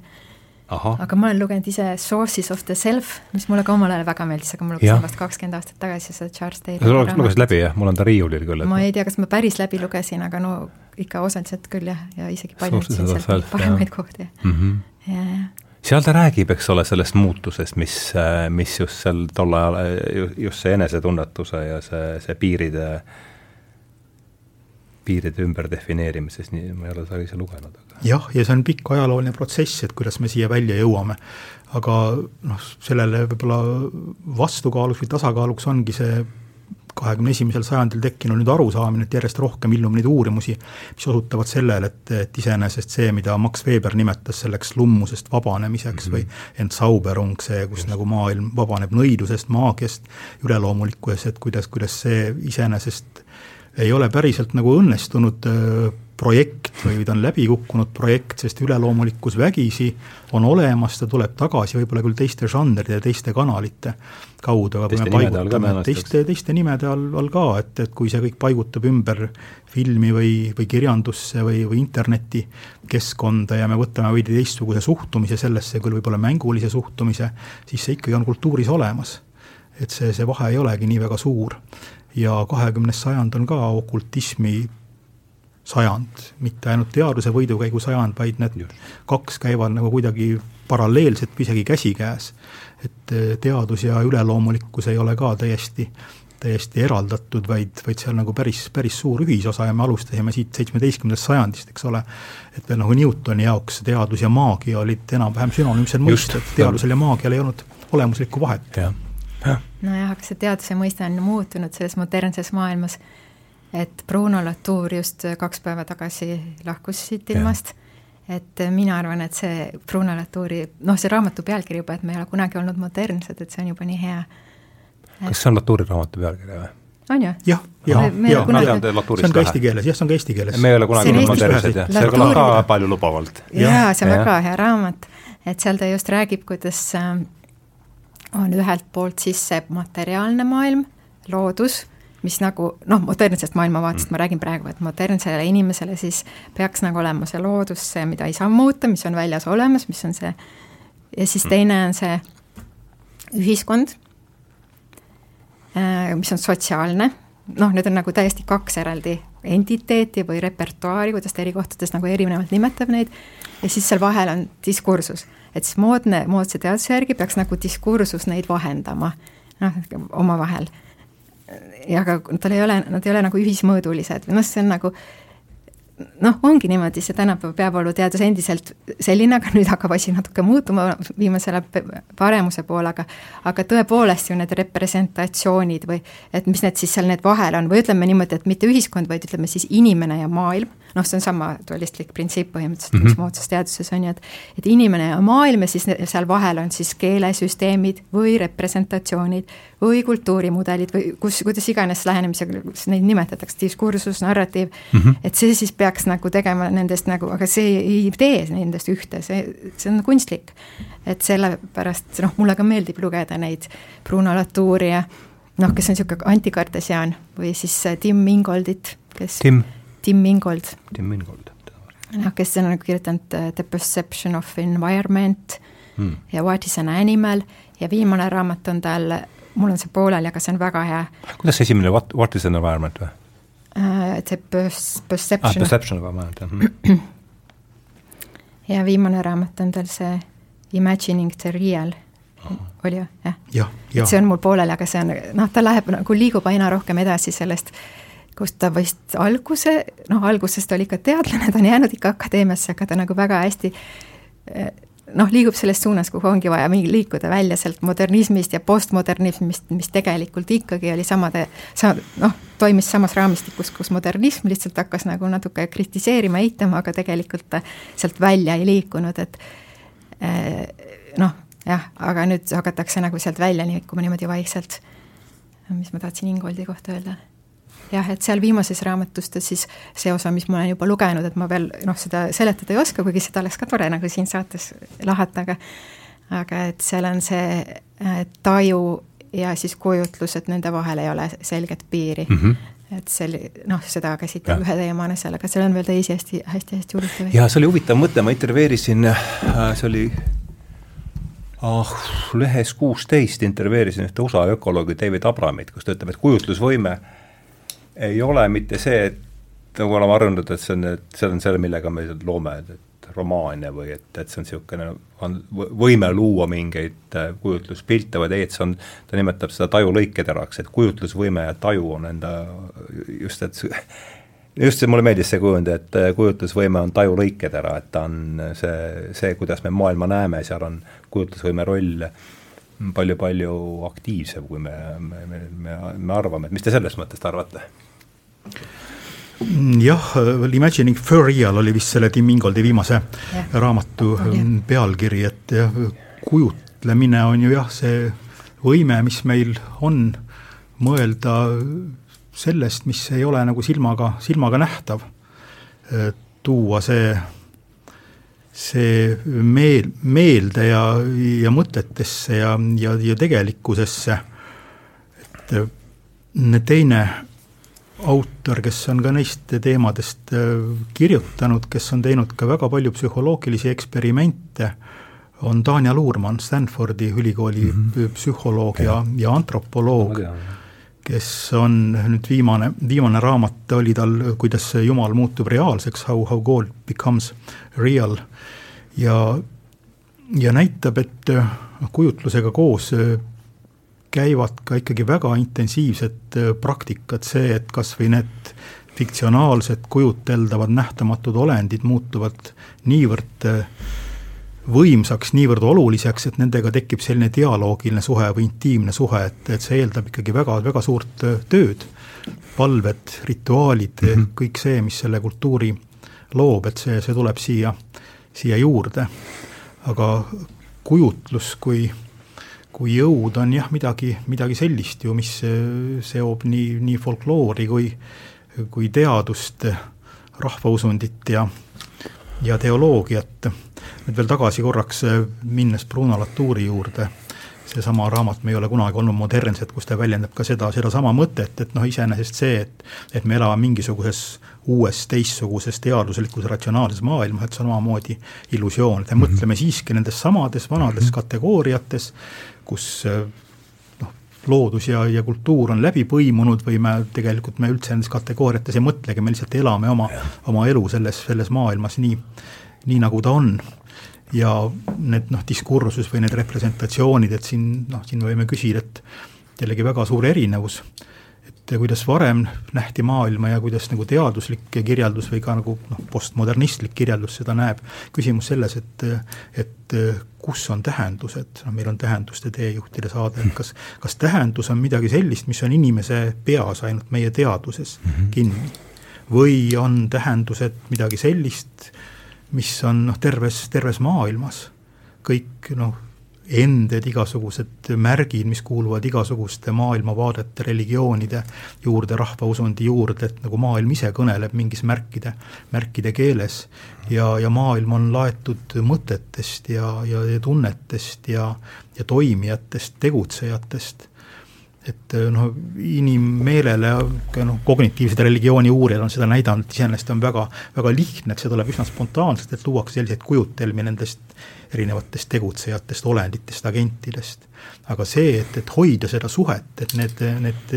Aha. aga ma olen lugenud ise Sources of the Self, mis mulle ka omal ajal väga meeldis, aga ma lugesin vast kakskümmend aastat tagasi seda Charles Taylori sa lugesid läbi jah, mul on ta riiulil küll. ma ei tea, kas ma päris läbi lugesin, aga no ikka osaliselt küll jah, ja isegi paljutasin sealt paremaid kohti mm. -hmm. ja, ja seal ta räägib, eks ole, sellest muutusest, mis, mis just seal tol ajal, just see enesetunnetuse ja see, see piiride, piiride ümberdefineerimises, nii ma ei ole seda ise lugenud. jah, ja see on pikk ajalooline protsess, et kuidas me siia välja jõuame. aga noh, sellele võib-olla vastukaaluks või tasakaaluks ongi see kahekümne esimesel sajandil tekkinud nüüd arusaamine, et järjest rohkem ilmub neid uurimusi, mis osutavad sellele, et, et iseenesest see, mida Max Weber nimetas selleks lummusest vabanemiseks mm -hmm. või Entzauberung, see, kus Just. nagu maailm vabaneb nõidusest, maagiast, üleloomulikkusest, kuidas, kuidas see iseenesest ei ole päriselt nagu õnnestunud projekt või ta on läbi kukkunud projekt, sest üleloomulikkus vägisi on olemas, ta tuleb tagasi võib-olla küll teiste žanride ja teiste kanalite kaudu, aga kui me paigutame teiste, teiste nimede all, all ka, et, et kui see kõik paigutub ümber filmi või, või kirjandusse või, või interneti keskkonda ja me võtame veidi teistsuguse suhtumise sellesse, küll võib-olla mängulise suhtumise, siis see ikkagi on kultuuris olemas. et see, see vahe ei olegi nii väga suur. Ja kahekümnes sajand on ka okultismi sajand, mitte ainult teaduse võidukäigu sajand, vaid need Just. kaks käivad nagu kuidagi paralleelselt või isegi käsikäes. et eh, teadus ja üleloomulikkus ei ole ka täiesti, täiesti eraldatud, vaid, vaid seal nagu päris, päris suur ühisosa ja me alustasime siit seitsmeteistkümnendast sajandist, eks ole, et veel nagu Newtoni jaoks teadus ja maagia olid enam-vähem sünonüümsed mõisted, teadusel ja maagial ei olnud olemuslikku vahet. Nojah, aga see teaduse mõiste on muutunud selles modernses maailmas et Bruno Latour just kaks päeva tagasi lahkus siit ilmast, et mina arvan, et see Bruno Latouri, noh, see raamatu pealkiri juba, et me ei ole kunagi olnud modernsed, et see on juba nii hea et.... kas see on Latouri raamatu pealkiri või? on ju? jah, jah, jah, see on ka eesti keeles, jah, see on ka eesti keeles. me ei ole kunagi olnud modernsed jah, see kõlab ka paljulubavalt. jaa, see on ja. väga hea raamat, et seal ta just räägib, kuidas äh, on ühelt poolt siis see materiaalne maailm, loodus mis nagu noh, modernsest maailmavaatest mm. ma räägin praegu, et modernsele inimesele siis peaks nagu olema see loodus, see, mida ei saa muuta, mis on väljas olemas, mis on see, ja siis mm. teine on see ühiskond, äh, mis on sotsiaalne, noh, need on nagu täiesti kaks eraldi entiteeti või repertuaari, kuidas ta eri kohtades nagu erinevalt nimetab neid, ja siis seal vahel on diskursus. Et siis moodne, moodsa teaduse järgi peaks nagu diskursus neid vahendama, noh, omavahel. Ja aga tal ei ole, nad ei ole nagu ühismõõdulised või noh, see on nagu noh, ongi niimoodi, see tänapäeva peavooluteadus endiselt selline, aga nüüd hakkab asi natuke muutuma viimasele paremuse poole, aga aga tõepoolest ju need representatsioonid või et mis need siis seal need vahel on või ütleme niimoodi, et mitte ühiskond, vaid ütleme siis inimene ja maailm noh, see on sama dualistlik printsiip põhimõtteliselt mm, -hmm. mis moodsas teaduses on ju, et et inimene ja maailm ja siis seal vahel on siis keelesüsteemid või representatsioonid või kultuurimudelid või kus, kuidas iganes lähenemisega neid nimetatakse, diskursus, narratiiv mm, -hmm. et see siis peaks nagu tegema nendest nagu, aga see ei tee nendest ühte, see, see on kunstlik. et sellepärast noh, mulle ka meeldib lugeda neid Bruno Latouri ja noh, kes on niisugune antikartesiaan või siis Tim Ingoldit, kes Tim Tim Ingold. Tim Ingold. noh, kes on nagu kirjutanud uh, The Perception of Environment hmm. ja What is an animal ja viimane raamat on tal, mul on see pooleli, aga see on väga hea. kuidas see esimene What, what is an environment või uh,? The Perception ah,. Perception of environment, jah hmm. ja viimane raamat on tal see Imagining the real oli ju, jah ja,? Ja. see on mul pooleli, aga see on, noh, ta läheb nagu, liigub aina rohkem edasi sellest äh, kus ta vist alguse, noh, alguses ta oli ikka teadlane, ta on jäänud ikka akadeemiasse, aga ta nagu väga hästi eh, noh, liigub selles suunas, kuhu ongi vaja liikuda välja sealt modernismist ja postmodernismist, mis tegelikult ikkagi oli samade, sa-, noh, toimis samas raamistikus, kus modernism lihtsalt hakkas nagu natuke kritiseerima, eitama, aga tegelikult ta sealt välja ei liikunud, et eh, noh, jah, aga nüüd hakatakse nagu sealt välja liikuma niimoodi vaikselt. mis ma tahtsin Ingoldi kohta öelda jah, et seal viimases raamatus ta siis see osa, mis ma olen juba lugenud, et ma veel noh, seda seletada ei oska, kuigi seda oleks ka tore nagu siin saates lahata, aga aga et seal on see äh, taju ja siis kujutlus, et nende vahel ei ole selget piiri mm. -hmm et see oli, noh, seda käsitleb ühe teemana seal, aga seal on veel teisi hästi, hästi-hästi huvitavaid. jaa, see oli huvitav mõte, ma intervjueerisin, äh, see oli ah, lehes kuusteist intervjueerisin ühte USA ökoloogi David Abramit, kus ta ütleb, et kujutlusvõime äh, ei ole mitte see, et nagu oleme harjunud, et see on, et see on see, millega me loome, et romaane või et, et see on niisugune, on võime luua mingeid äh, kujutluspilte, vaid ei, et see on, ta nimetab seda taju lõiketeraks, et kujutlusvõime ja taju on enda just, et just see, mulle meeldis see kujund, et äh, kujutlusvõime on taju lõiketera, et ta on see, see, kuidas me maailma näeme, seal on kujutlusvõime roll palju-palju aktiivsem, kui me, me, me, me, me arvame, et mis te sellest mõttest arvate? Jah, Imagining for real oli vist selle Tim Ingoldi viimase ja. raamatu ja. pealkiri, et jah, kujutlemine on ju jah, see võime, mis meil on mõelda sellest, mis ei ole nagu silmaga, silmaga nähtav. tuua see, see meel, meelde ja, ja mõtetesse ja, ja, ja tegelikkusesse, et teine autor, kes on ka neist teemadest kirjutanud, kes on teinud ka väga palju psühholoogilisi eksperimente, on Tanja Luurmann, Stanfordi ülikooli mm -hmm. psühholoog ja, ja antropoloog, kes on nüüd viimane, viimane raamat oli tal, kuidas Jumal muutub reaalseks, How, how God becomes real, ja, ja näitab, et noh, kujutlusega koos käivad ka ikkagi väga intensiivsed praktikad, see, et kas või need fiktsionaalsed kujuteldavad nähtamatud olendid muutuvad niivõrd võimsaks, niivõrd oluliseks, et nendega tekib selline dialoogiline suhe või intiimne suhe, et, et see eeldab ikkagi väga, väga suurt äh, tööd. palved, rituaalid mm, -hmm. kõik see, mis selle kultuuri loob, et see, see tuleb siia, siia juurde. aga kujutlus kui, kui jõud on jah, midagi, midagi sellist ju, mis seob nii, nii folkloori kui, kui teadust, rahvausundit ja, ja teoloogiat nüüd veel tagasi korraks äh, minnes Bruno Latouri juurde, seesama raamat Me ei ole kunagi olnud modernsed, kus ta väljendab ka seda, sedasama mõtet, et noh, iseenesest see, et et me elame mingisuguses uues teistsuguses teaduslikus ratsionaalses maailmas, et see on omamoodi illusioon, et me mm -hmm. mõtleme siiski nendes samades vanades mm -hmm. kategooriates, kus äh, noh, loodus ja, ja kultuur on läbi põimunud või me tegelikult, me üldse nendes kategooriates ei mõtlegi, me lihtsalt elame oma, oma elu selles, selles maailmas nii, nii nagu ta on. Ja need noh, diskursus või need representatsioonid, et siin noh, siin võime küsida, et jällegi väga suur erinevus, et kuidas varem nähti maailma ja kuidas nagu teaduslik kirjeldus või ka nagu noh, postmodernistlik kirjeldus seda näeb, küsimus selles, et et kus on tähendused, noh meil on tähenduste teejuhtide saade, et kas, kas tähendus on midagi sellist, mis on inimese peas ainult meie teaduses mm -hmm. kinni? Või on tähendused midagi sellist, mis on noh, terves, terves maailmas? Kõik noh, ended, igasugused märgid, mis kuuluvad igasuguste maailmavaadete, religioonide juurde, rahvausundi juurde, et nagu maailm ise kõneleb mingis märkide, märkide keeles. ja, ja maailm on laetud mõtetest ja, ja, ja tunnetest ja, ja toimijatest, tegutsejatest et noh, inimmeelele, noh, kognitiivsed religiooni uurijad on seda näidanud, iseenesest on väga, väga lihtne, et see tuleb üsna spontaanselt, et luuakse selliseid kujutelmi nendest erinevatest tegutsejatest, olenditest, agentidest. aga see, et, et hoida seda suhet, et need, need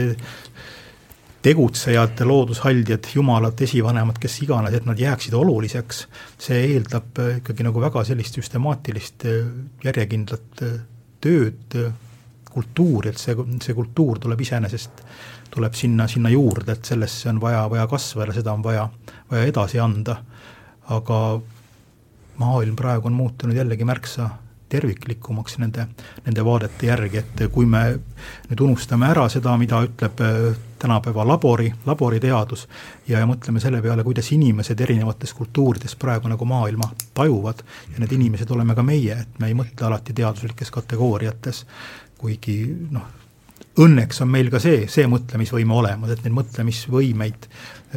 tegutsejad, loodushaldjad, jumalad, esivanemad, kes iganes, et nad jääksid oluliseks, see eeldab ikkagi nagu väga sellist süstemaatilist järjekindlat tööd kultuuri, et see, see kultuur tuleb iseenesest, tuleb sinna, sinna juurde, et sellesse on vaja, vaja kasvada, seda on vaja, vaja edasi anda. aga maailm praegu on muutunud jällegi märksa terviklikumaks nende, nende vaadete järgi, et kui me nüüd unustame ära seda, mida ütleb äh, tänapäeva labori, laboriteadus ja, ja mõtleme selle peale, kuidas inimesed erinevates kultuurides praegu nagu maailma tajuvad ja need inimesed oleme ka meie, et me ei mõtle alati teaduslikes kategooriates, kuigi noh, õnneks on meil ka see, see mõtlemisvõime olemas, et neid mõtlemisvõimeid,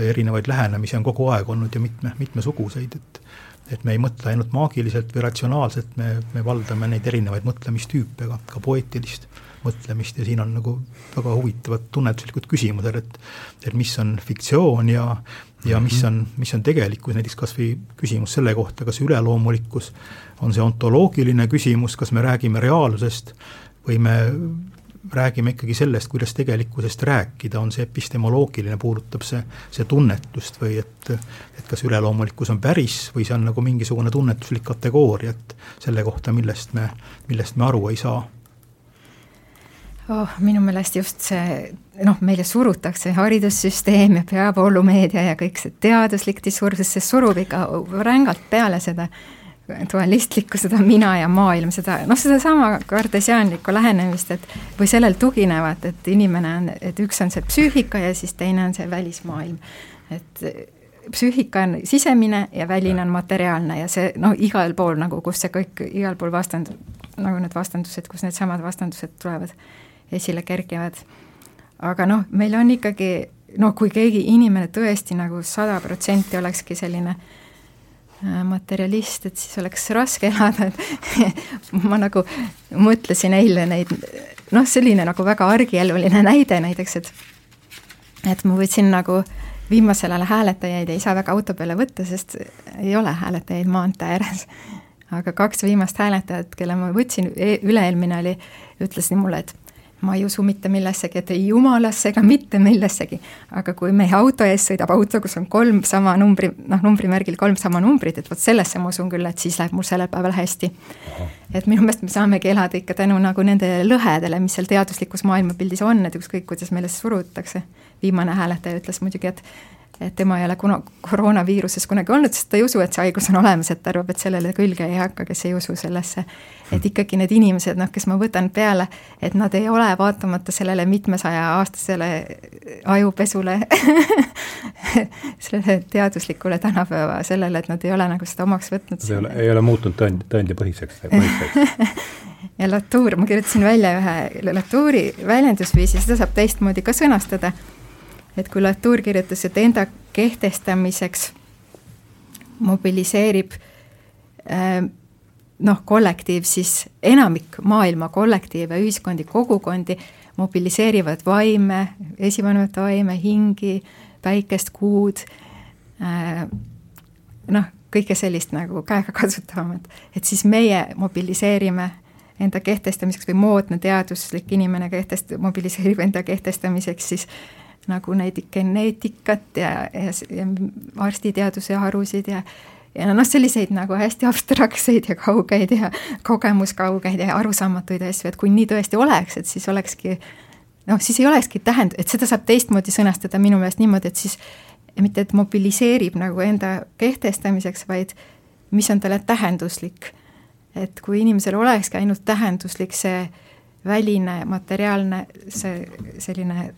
erinevaid lähenemisi on kogu aeg olnud ju mitme, mitmesuguseid, et et me ei mõtle ainult maagiliselt või ratsionaalselt, me, me valdame neid erinevaid mõtlemistüüpe, ka, ka poeetilist mõtlemist ja siin on nagu väga huvitavad tunnetuslikud küsimused, et et mis on fiktsioon ja ja mis mhm. on, mis on tegelikkus, näiteks kas või küsimus selle kohta, kas üleloomulikkus on see ontoloogiline küsimus, kas me räägime reaalsusest või me räägime ikkagi sellest, kuidas tegelikkusest rääkida, on see epistemoloogiline, puudutab see, see tunnetust või et, et kas üleloomulikkus on päris või see on nagu mingisugune tunnetuslik kategooria, et selle kohta, millest me, millest me aru ei saa oh,? minu meelest just see, noh, meile surutakse haridussüsteem ja peavoolumeedia ja kõik see teaduslik diskursus, see surub ikka rängalt peale seda dualistlikku, seda mina ja maailm, seda noh, sedasama kartesiaanlikku lähenemist, et või sellel tuginevat, et inimene on, et üks on see psüühika ja siis teine on see välismaailm. et psüühika on sisemine ja väline on materiaalne ja see noh, igal pool nagu, kus see kõik, igal pool vastand-, nagu need vastandused, kus needsamad vastandused tulevad, esile kerkivad. aga noh, meil on ikkagi noh, kui keegi inimene tõesti nagu sada protsenti olekski selline äh, materialist, et siis oleks raske elada, et ma nagu mõtlesin eile neid, noh, selline nagu väga argieluline näide näiteks, et et ma võtsin nagu viimasel ajal hääletajaid ei saa väga auto peale võtta, sest ei ole hääletajaid maantee ääres. aga kaks viimast hääletajat, kelle ma võtsin, e-, üle-eelmine oli, ütlesid mulle, et ma ei usu mitte millessegi, et ei jumalasse ega mitte millessegi. aga kui meie auto ees sõidab auto, kus on kolm sama numbri, noh, numbrimärgil kolm sama numbrit, et vot sellesse ma usun küll, et siis läheb mul sellel päeval hästi. et minu meelest me saamegi elada ikka tänu nagu nendele lõhedele, mis seal teaduslikus maailmapildis on, et ükskõik, kuidas meile surutakse. viimane hääletaja ütles muidugi, et et tema ei ole kuna koroonaviiruses kunagi olnud, sest ta ei usu, et see haigus on olemas, et ta arvab, et sellele külge ei hakka, kes ei usu sellesse. et ikkagi need inimesed, noh, kes ma võtan peale, et nad ei ole vaatamata sellele mitmesaja aastasele ajupesule sellele teaduslikule tänapäeva, sellele, et nad ei ole nagu seda omaks võtnud. ei ole, ei ole muutunud tõend, tõendipõhiseks, põhiseks. ja Latour, ma kirjutasin välja ühe Latouri väljendusviisi, seda saab teistmoodi ka sõnastada et kui Latour kirjutas, et enda kehtestamiseks mobiliseerib äh, noh, kollektiiv, siis enamik maailma kollektiive, ühiskondi, kogukondi mobiliseerivad vaime, esivanemate vaime, hingi, päikest, kuud, äh, noh, kõike sellist nagu käegakatsutavat, et siis meie mobiliseerime enda kehtestamiseks või moodne teaduslik inimene kehtest-, mobiliseerib enda kehtestamiseks siis äh, nagu näiteks geneetikat ja, ja, ja arstiteaduse harusid ja ja noh, selliseid nagu hästi abstraktseid ja kaugeid ja kogemuskaugeid ja arusaamatuid asju, et kui nii tõesti oleks, et siis olekski noh, siis ei olekski tähend-, et seda saab teistmoodi sõnastada minu meelest niimoodi, et siis mitte, et mobiliseerib nagu enda kehtestamiseks, vaid mis on talle tähenduslik. et kui inimesel olekski ainult tähenduslik see väline materiaalne, see selline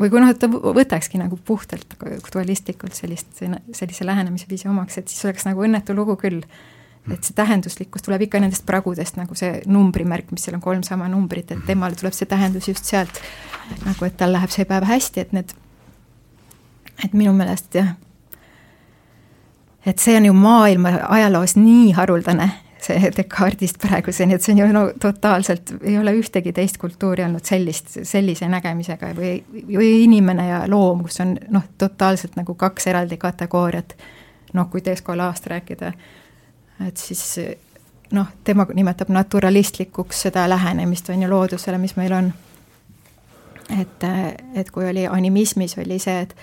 või kui noh, et ta võtakski nagu puhtalt dualistlikult sellist, sellise lähenemisviisi omaks, et siis oleks nagu õnnetu lugu küll. et see tähenduslikkus tuleb ikka nendest pragudest, nagu see numbrimärk, mis seal on kolm sama numbrit, et temale tuleb see tähendus just sealt, nagu et tal läheb see päev hästi, et need, et minu meelest jah, et see on ju maailma ajaloos nii haruldane see Descartesist praeguseni, et see on ju no totaalselt, ei ole ühtegi teist kultuuri olnud sellist, sellise nägemisega või, või inimene ja loom, kus on noh, totaalselt nagu kaks eraldi kategooriat. noh, kui Descolast rääkida, et siis noh, tema nimetab naturalistlikuks seda lähenemist, on ju, loodusele, mis meil on. et, et kui oli animismis, oli see, et,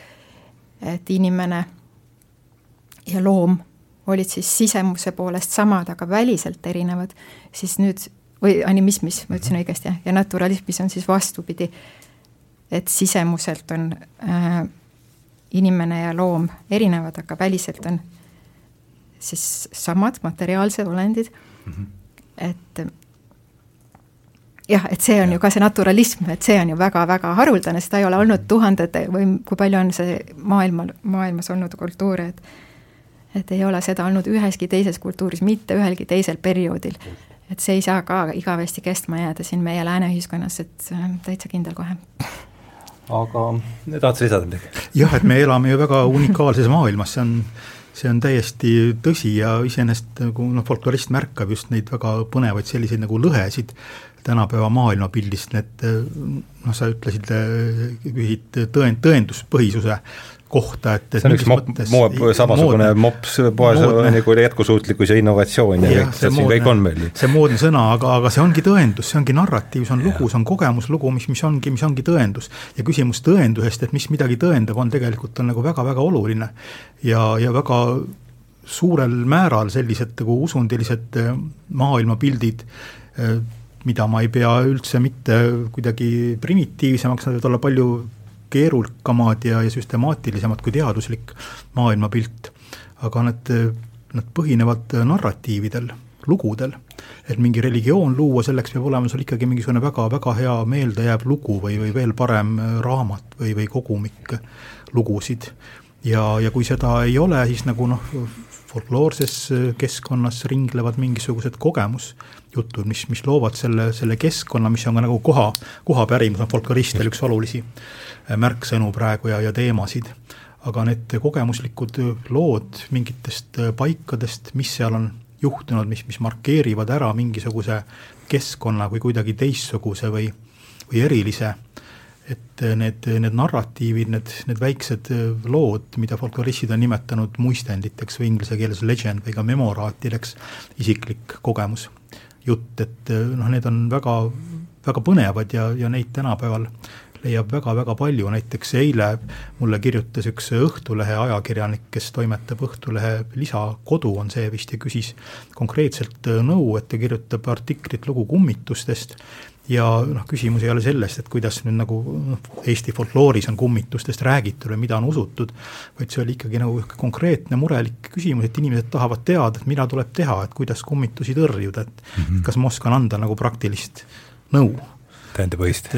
et inimene ja loom olid siis sisemuse poolest samad, aga väliselt erinevad, siis nüüd, või animismis, ma ütlesin õigesti, jah, ja naturalismis on siis vastupidi, et sisemuselt on äh, inimene ja loom erinevad, aga väliselt on siis samad materiaalsed olendid mm, -hmm. et jah, et see on ja. ju ka see naturalism, et see on ju väga-väga haruldane, seda ei ole olnud tuhandete või kui palju on see maailmal, maailmas olnud kultuure, et et ei ole seda olnud üheski teises kultuuris, mitte ühelgi teisel perioodil. et see ei saa ka igavesti kestma jääda siin meie lääne ühiskonnas, et äh, täitsa kindel kohe. aga tahad sa lisada midagi? jah, et me elame ju väga unikaalses maailmas, see on see on täiesti tõsi ja iseenesest nagu noh, folklorist märkab just neid väga põnevaid selliseid nagu lõhesid tänapäeva maailmapildist, need noh, sa ütlesid, küsisid tõend, tõenduspõhisuse kohta, et see on üks mopp, moop, samasugune mops poes nagu jätkusuutlikkus ja innovatsioon ja, ja kõik, see siin kõik on meil. see moodne sõna, aga, aga see ongi tõendus, see ongi narratiiv, see on lugu, see on kogemuslugu, mis, mis ongi, mis ongi tõendus. ja küsimus tõendusest, et mis midagi tõendab, on tegelikult, on nagu väga-väga oluline. ja, ja väga suurel määral sellised nagu usundilised äh, maailmapildid, äh, mida ma ei pea üldse mitte kuidagi primitiivsemaks, nad võivad olla palju keerukamad ja, ja süstemaatilisemad kui teaduslik maailmapilt. aga nad, nad põhinevad narratiividel, lugudel. et mingi religioon luua, selleks peab olema sul ikkagi mingisugune väga-väga hea meeldejääv lugu või, või veel parem raamat või, või kogumik lugusid. ja, ja kui seda ei ole, siis nagu noh, folkloorses keskkonnas ringlevad mingisugused kogemusjutud, mis, mis loovad selle, selle keskkonna, mis on ka nagu koha, kohapärimus on folkloristil üks olulisi märksõnu praegu ja, ja teemasid. aga need kogemuslikud lood mingitest paikadest, mis seal on juhtunud, mis, mis markeerivad ära mingisuguse keskkonna kui kuidagi teistsuguse või, või erilise et need, need narratiivid, need, need väiksed lood, mida folkloristid on nimetanud muistenditeks või inglise keeles legend või ka memoraatideks, isiklik kogemus, jutt, et noh, need on väga, väga põnevad ja, ja neid tänapäeval leiab väga-väga palju, näiteks eile mulle kirjutas üks Õhtulehe ajakirjanik, kes toimetab Õhtulehe lisakodu, on see vist, ja küsis konkreetselt nõu, et ta kirjutab artiklit lugu kummitustest ja noh, küsimus ei ole selles, et kuidas nüüd nagu noh, Eesti folklooris on kummitustest räägitud või mida on usutud, vaid see oli ikkagi nagu konkreetne murelik küsimus, et inimesed tahavad teada, et mida tuleb teha, et kuidas kummitusi tõrjuda, et mm -hmm. kas ma oskan anda nagu praktilist nõu. Tõendipõhist.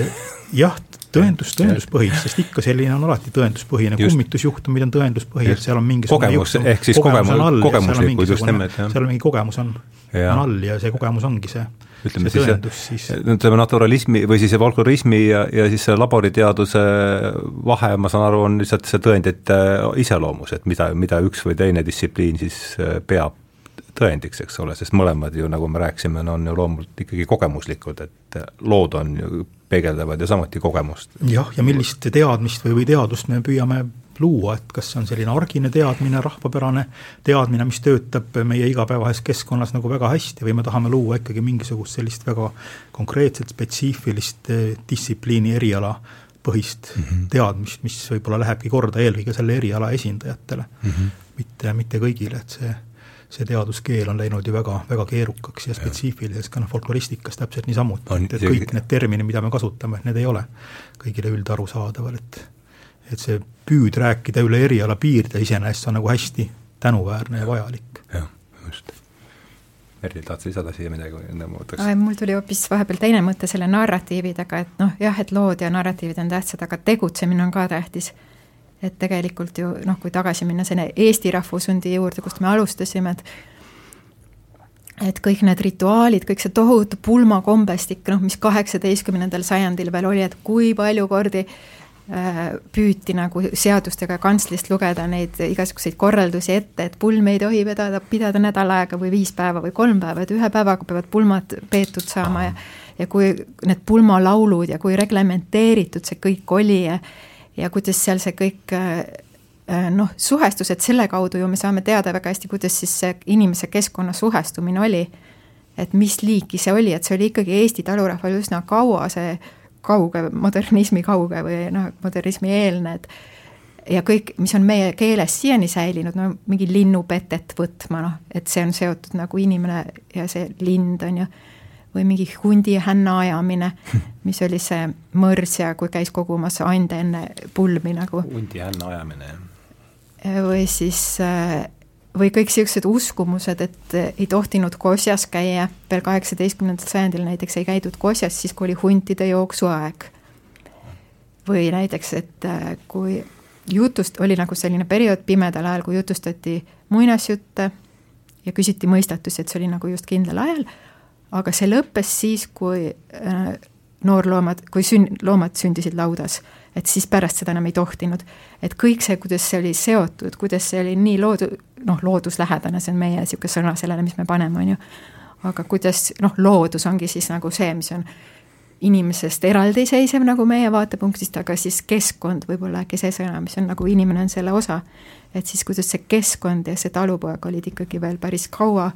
jah, tõendus, tõenduspõhist, sest ikka selline on alati tõenduspõhine, kummitusjuhtumid on tõenduspõhi, et seal on mingisugune kogemus, ehk siis kogemus, kogemuslikud just nimelt, jah. seal on mingi kogemus on, on all ja see kogemus ongi see ütleme see siis, siis, ütleme naturalismi või siis folklorismi ja, ja siis selle laboriteaduse vahe, ma saan aru, on lihtsalt see tõendite iseloomus, et mida, mida üks või teine distsipliin siis äh, peab tõendiks, eks ole, sest mõlemad ju, nagu me rääkisime, on ju loomult ikkagi kogemuslikud, et lood on ju, peegeldavad ju samuti kogemust. jah, ja millist teadmist või, või teadust me püüame luua, et kas see on selline argine teadmine, rahvapärane teadmine, mis töötab meie igapäevases keskkonnas nagu väga hästi või me tahame luua ikkagi mingisugust sellist väga konkreetset, spetsiifilist eh, distsipliini eriala põhist mm -hmm. teadmist, mis võib-olla lähebki korda eelkõige selle eriala esindajatele mm, -hmm. mitte, mitte kõigile, et see see teaduskeel on läinud ju väga, väga keerukaks ja spetsiifiliseks, ka noh, folkloristikas täpselt niisamuti, et, et kõik need terminid, mida me kasutame, need ei ole kõigile üldarusaadaval, et et see püüd rääkida üle eriala piiride iseenesest on nagu hästi tänuväärne ja vajalik. jah, just. Merli, tahad sa lisada siia midagi või enne ma võtaks? mul tuli hoopis vahepeal teine mõte selle narratiividega, et noh, jah, et lood ja narratiivid on tähtsad, aga tegutsemine on ka tähtis. Et tegelikult ju noh, kui tagasi minna selle Eesti Rahvushundi juurde, kust me alustasime, et et kõik need rituaalid, kõik see tohutu pulmakombestik, noh, mis kaheksateistkümnendal sajandil veel oli, et kui palju kordi Äh, püüti nagu seadustega kantslist lugeda neid igasuguseid korraldusi ette, et pulmi ei tohi vedada, pidada nädal aega või viis päeva või kolm päeva, et ühe päevaga peavad pulmad peetud saama ja ja kui need pulmalaulud ja kui reglementeeritud see kõik oli ja ja kuidas seal see kõik äh, äh, noh, suhestus, et selle kaudu ju me saame teada väga hästi, kuidas siis see inimese keskkonna suhestumine oli. et mis liiki see oli, et see oli ikkagi Eesti talurahval üsna kaua see kauge, modernismi kauge või noh, modernismi eelne, et ja kõik, mis on meie keeles siiani säilinud, no mingi linnupetet võtma, noh, et see on seotud nagu inimene ja see lind on ju, või mingi hundi hänna ajamine, mis oli see mõrsja, kui käis kogumas ande enne pulmi nagu. hundi hänna ajamine, jah. või siis äh, või kõik niisugused uskumused, et ei tohtinud kosjas käia, veel kaheksateistkümnendal sajandil näiteks ei käidud kosjas siis, kui oli huntide jooksuaeg. või näiteks, et äh, kui jutust, oli nagu selline periood pimedal ajal, kui jutustati muinasjutte ja küsiti mõistatusi, et see oli nagu just kindlal ajal, aga see lõppes siis, kui äh, noorloomad, kui sün-, loomad sündisid laudas et siis pärast seda enam ei tohtinud. et kõik see, kuidas see oli seotud, kuidas see oli nii loodu-, noh, looduslähedane, see on meie niisugune sõna sellele, mis me paneme, on ju, aga kuidas noh, loodus ongi siis nagu see, mis on inimesest eraldiseisev nagu meie vaatepunktist, aga siis keskkond võib-olla äkki see sõna, mis on nagu inimene on selle osa. et siis kuidas see keskkond ja see talupoeg olid ikkagi veel päris kaua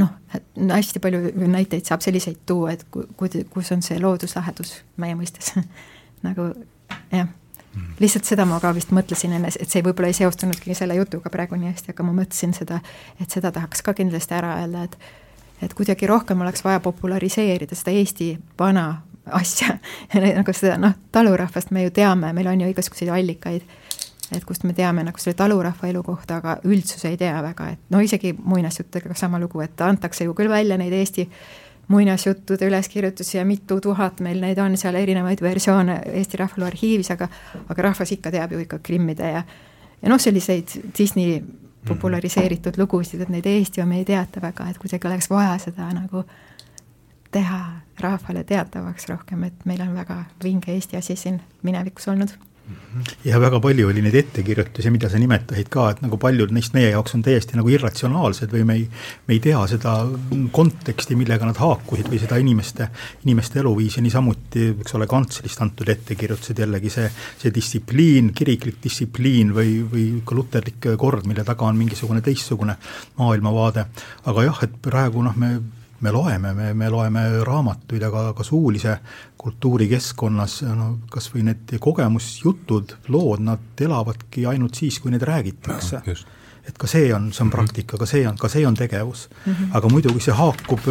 noh, hästi palju näiteid saab selliseid tuua, et ku-, kus on see looduslähedus meie mõistes nagu jah mm., lihtsalt seda ma ka vist mõtlesin enne, et see võib-olla ei seostunudki selle jutuga praegu nii hästi, aga ma mõtlesin seda, et seda tahaks ka kindlasti ära öelda, et et kuidagi rohkem oleks vaja populariseerida seda Eesti vana asja nagu seda noh, talurahvast me ju teame, meil on ju igasuguseid allikaid, et kust me teame nagu selle talurahva elu kohta, aga üldsus ei tea väga, et no isegi muinasjuttudega sama lugu, et antakse ju küll välja neid Eesti muinasjuttude üleskirjutusi ja mitu tuhat meil neid on seal erinevaid versioone Eesti Rahvalu arhiivis, aga aga rahvas ikka teab ju ikka Krimmide ja ja noh, selliseid Disney populariseeritud lugusid, et neid Eesti omi ei teata väga, et kuidagi oleks vaja seda nagu teha rahvale teatavaks rohkem, et meil on väga vinge Eesti asi siin minevikus olnud ja väga palju oli neid ettekirjutusi, mida sa nimetasid ka, et nagu paljud neist meie jaoks on täiesti nagu irratsionaalsed või me ei, me ei tea seda konteksti, millega nad haakusid või seda inimeste, inimeste eluviisi, niisamuti, eks ole, kantslist antud ettekirjutused, jällegi see, see distsipliin, kiriklik distsipliin või, või ka luterlik kord, mille taga on mingisugune teistsugune maailmavaade. aga jah, et praegu noh, me me loeme, me, me loeme raamatuid, aga ka suulise kultuurikeskkonnas no kas või need kogemusjutud, lood, nad elavadki ainult siis, kui neid räägitakse no,. et ka see on, see on praktika, ka see on, ka see on tegevus mm. -hmm. aga muidugi see haakub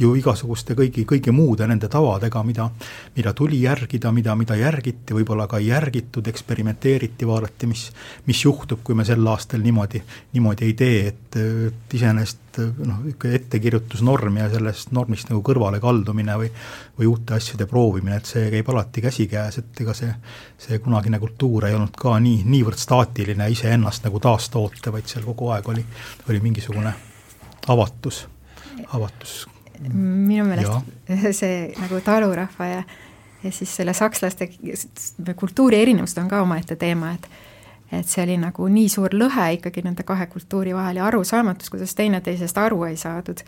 ju igasuguste kõigi, kõigi muude nende tavadega, mida, mida tuli järgida, mida, mida järgiti, võib-olla ka ei järgitud, eksperimenteeriti, vaadati, mis, mis juhtub, kui me sel aastal niimoodi, niimoodi ei tee, et, et iseenesest noh, ikka ettekirjutusnorm ja sellest normist nagu kõrvale kaldumine või, või uute asjade proovimine, et see käib alati käsikäes, et ega see, see kunagine kultuur ei olnud ka nii, niivõrd staatiline iseennast nagu taastoota, vaid seal kogu aeg oli, oli mingisugune avatus, avatus minu meelest see nagu talurahva ja, ja siis selle sakslaste kultuuri erinevused on ka omaette teema, et et see oli nagu nii suur lõhe ikkagi nende kahe kultuuri vahel ja arusaamatus, kuidas teineteisest aru ei saadud,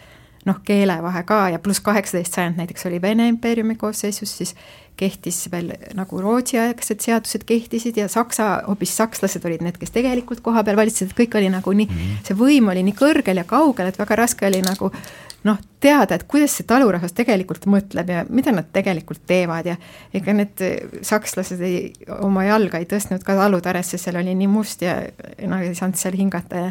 noh, keele vahe ka ja pluss kaheksateist sajand näiteks oli Vene impeeriumi koosseisus, siis kehtis veel nagu Rootsi-aegsed seadused kehtisid ja Saksa, hoopis sakslased olid need, kes tegelikult koha peal valitsesid, kõik oli nagu nii -hmm. see võim oli nii kõrgel ja kaugel, et väga raske oli nagu noh, teada, et kuidas see talurahvas tegelikult mõtleb ja mida nad tegelikult teevad ja ega need sakslased ei, oma jalga ei tõstnud ka talutaresse, seal oli nii must ja noh, ei saanud seal hingata ja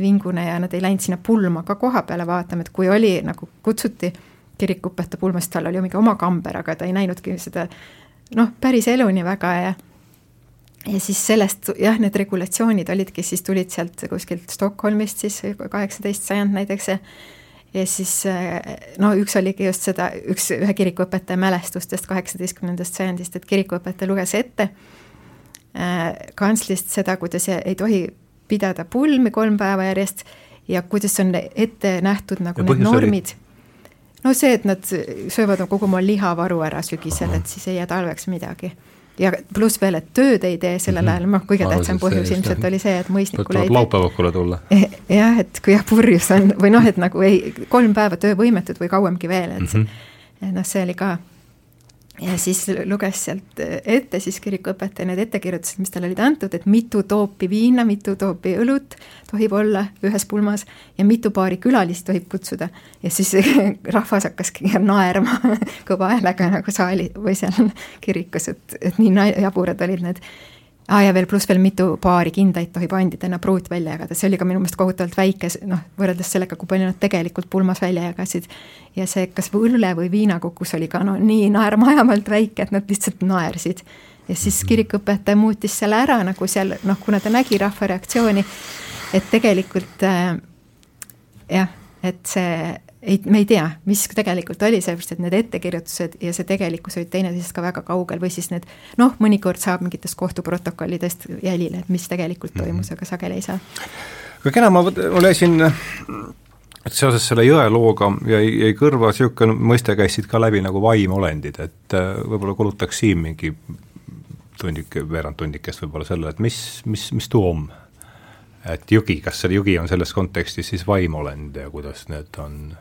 vingune ja nad ei läinud sinna pulma ka koha peale vaatama, et kui oli nagu kutsuti kirikuõpetaja pulmast, tal oli mingi oma kamber, aga ta ei näinudki seda noh, päris elu nii väga ja ja siis sellest jah, need regulatsioonid olidki, siis tulid sealt kuskilt Stockholmist siis kaheksateist sajand näiteks ja ja siis no üks oligi just seda, üks, ühe kirikuõpetaja mälestustest kaheksateistkümnendast sajandist, et kirikuõpetaja luges ette äh, kantslist seda, kuidas ei tohi pidada pulmi kolm päeva järjest ja kuidas on ette nähtud nagu ja need normid. no see, et nad söövad kogu oma lihavaru ära sügisel, et siis ei jää talveks midagi ja pluss veel, et tööd ei tee sellel ajal, noh, kõige tähtsam põhjus ilmselt oli see, et mõisnikule ei laupäevakule tulla. jah, et kui jah, purjus on või noh, et nagu ei, kolm päeva töövõimetud või kauemgi veel, et see mm, -hmm. noh, see oli ka ja siis luges sealt ette siis kirikuõpetaja need ettekirjutused, mis talle olid antud, et mitu toopi viina, mitu toopi õlut tohib olla ühes pulmas ja mitu paari külalist tohib kutsuda. ja siis rahvas hakkaski naerma kõva häälega nagu saali või seal kirikus, et, et nii jaburad olid need aa ah, ja veel pluss veel mitu paari kindaid tohib andidena pruut välja jagada, see oli ka minu meelest kohutavalt väike, noh, võrreldes sellega, kui palju nad tegelikult pulmas välja jagasid. ja see, kas õlle või viinakokus oli ka no nii naermajavalt väike, et nad lihtsalt naersid. ja siis mhm. kirikuõpetaja muutis selle ära nagu seal, noh, kuna ta nägi rahva reaktsiooni, et tegelikult äh, jah, et see ei, me ei tea, mis tegelikult oli, sellepärast et need ettekirjutused ja see tegelikkus olid teineteisest ka väga kaugel või siis need noh, mõnikord saab mingitest kohtuprotokollidest jälile, et mis tegelikult mhm. toimus mm, -hmm. aga sageli ei saa. aga kena, ma, mul jäi siin seoses selle jõe looga jäi, jäi kõrva niisugune mõiste, käis siit ka läbi nagu vaimolendid, et äh, võib-olla kulutaks siin mingi tundike, veerand tundikest võib-olla sellele, et mis, mis, mis tuu on? et jõgi, kas see jõgi on selles kontekstis siis vaimolend ja kuidas need on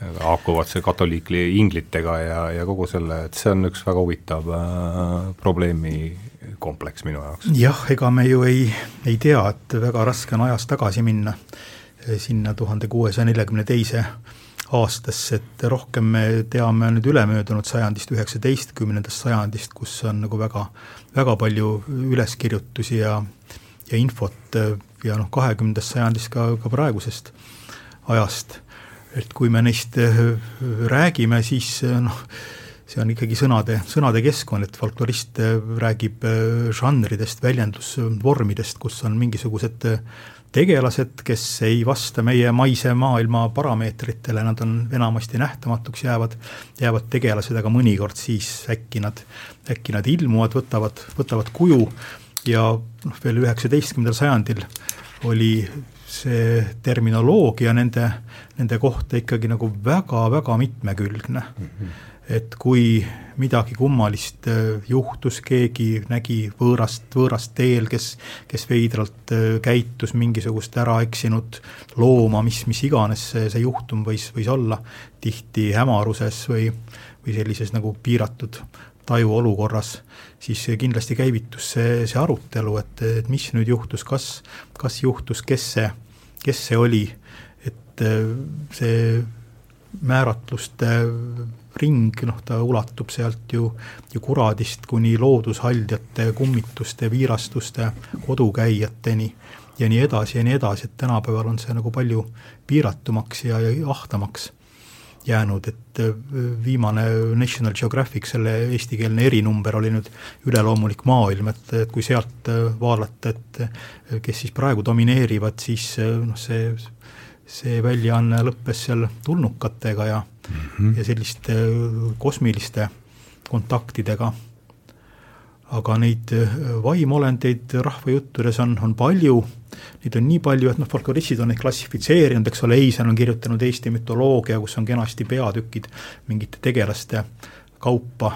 haakuvad see katoliikli inglitega ja, ja kogu selle, et see on üks väga huvitav äh, probleemikompleks minu jaoks. jah, ega me ju ei, ei tea, et väga raske on ajas tagasi minna eh, sinna tuhande kuuesaja neljakümne teise aastasse, et rohkem me teame nüüd ülemöödunud sajandist, üheksateistkümnendast sajandist, kus on nagu väga, väga palju üleskirjutusi ja, ja infot eh, ja noh, kahekümnendast sajandist ka, ka praegusest ajast et kui me neist äh, räägime, siis äh, noh, see on ikkagi sõnade, sõnade keskkond, et folklorist äh, räägib žanridest, väljendusvormidest, kus on mingisugused tegelased, kes ei vasta meie maise maailma parameetritele, nad on enamasti nähtamatuks jäävad, jäävad tegelased, aga mõnikord siis äkki nad, äkki nad ilmuvad, võtavad, võtavad kuju. Ja noh, veel üheksateistkümnendal sajandil oli see terminoloogia nende, nende kohta ikkagi nagu väga-väga mitmekülgne mm. -hmm. et kui midagi kummalist äh, juhtus, keegi nägi võõrast, võõrast teel, kes, kes veidralt äh, käitus mingisugust äraeksinud looma, mis, mis iganes see, see juhtum võis, võis olla, tihti hämaruses või, või sellises nagu piiratud tajuolukorras, siis kindlasti käivitus see, see arutelu, et, et mis nüüd juhtus, kas, kas juhtus, kes see, kes see oli, et äh, see määratluste ring, noh, ta ulatub sealt ju, ju kuradist kuni loodushaldjate, kummituste, viirastuste, kodukäijateni ja nii edasi ja nii edasi, et tänapäeval on see nagu palju piiratumaks ja, ja ahtamaks jäänud, et äh, viimane National Geographic, selle eestikeelne erinumber oli nüüd üleloomulik maailm, et, et kui sealt äh, vaadata, et äh, kes siis praegu domineerivad, siis noh, see, see väljaanne lõppes seal tulnukatega ja mm, -hmm. ja selliste kosmiliste kontaktidega aga neid äh, vaimolendeid rahvajuttudes on, on palju, neid on nii palju, et noh, folkloristid on neid klassifitseerinud, eks ole, Eisen on kirjutanud Eesti mütoloogia, kus on kenasti peatükid mingite tegelaste kaupa,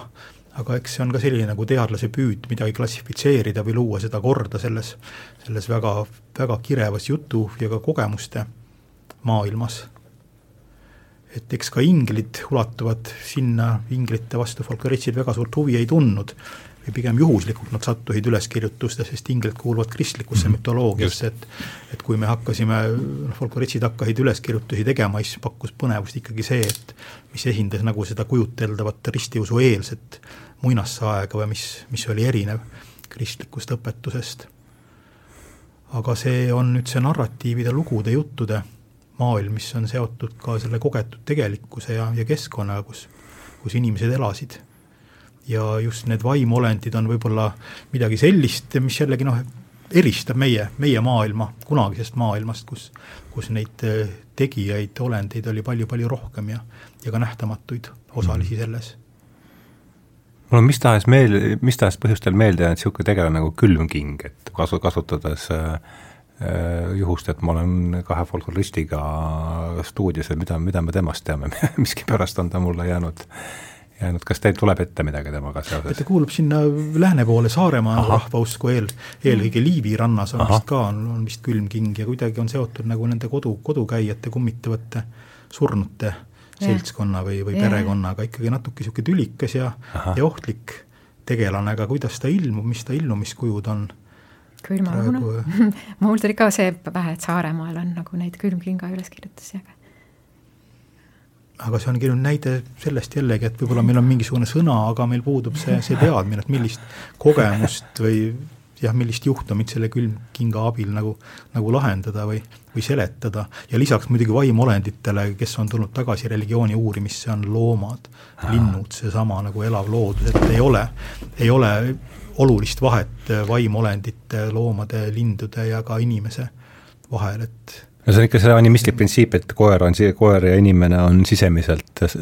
aga eks see on ka selline nagu teadlase püüd midagi klassifitseerida või luua seda korda selles, selles väga, väga kirevas jutu ja ka kogemuste maailmas. Et eks ka inglid ulatuvad sinna, inglite vastu folkloristid väga suurt huvi ei tundnud või pigem juhuslikult nad sattusid üleskirjutuste, sest inglid kuuluvad kristlikusse mm -hmm. mütoloogiasse, et et kui me hakkasime, noh, folkloristid hakkasid üleskirjutusi tegema, siis pakkus põnevust ikkagi see, et mis esindas nagu seda kujuteldavat ristiusu eelset muinassaega või mis, mis oli erinev kristlikust õpetusest. aga see on nüüd see narratiivide, lugude, juttude maailm, mis on seotud ka selle kogetud tegelikkuse ja, ja keskkonnaga, kus, kus inimesed elasid ja just need vaimolendid on võib-olla midagi sellist, mis jällegi noh, eristab meie, meie maailma kunagisest maailmast, kus, kus neid äh, tegijaid, olendeid oli palju-palju rohkem ja, ja ka nähtamatuid osalisi mhm. selles. mul on mis tahes meel, mis tahes põhjustel meelde jäänud niisugune tegelane nagu külmking, et kasu, kasutades äh, juhust, et ma olen kahe folkloristiga stuudios ja mida, mida me temast teame miskipärast on ta mulle jäänud äh, jäänud, kas teil tuleb ette midagi temaga seoses? ta kuulub sinna lääne poole, Saaremaa rahvausku eel, eelkõige Liivi rannas on Aha. vist ka, on, on vist külmking ja kuidagi on seotud nagu nende kodu, kodukäijate kummitavate surnute seltskonna või, või perekonnaga, ikkagi natuke niisugune tülikas ja, ja ohtlik tegelane, aga kuidas ta ilmub, mis ta ilmumiskujud on? külmarahuna mul tuli ka see pähe, et Saaremaal on nagu neid külmkinga üleskirjutusi, aga aga see ongi nüüd näide sellest jällegi, et võib-olla meil on mingisugune sõna, aga meil puudub see, see teadmine, et millist kogemust või jah, millist juhtumit selle külmkinga abil nagu, nagu lahendada või, või seletada. ja lisaks muidugi vaimolenditele, kes on tulnud tagasi religiooni uurimisse, on loomad, linnud, seesama nagu elav loodus, et ei ole, ei ole olulist vahet vaimolendite, loomade, lindude ja ka inimese vahel, et no see on ikka see animistlik printsiip, et koer on, koer ja inimene on sisemiselt äh,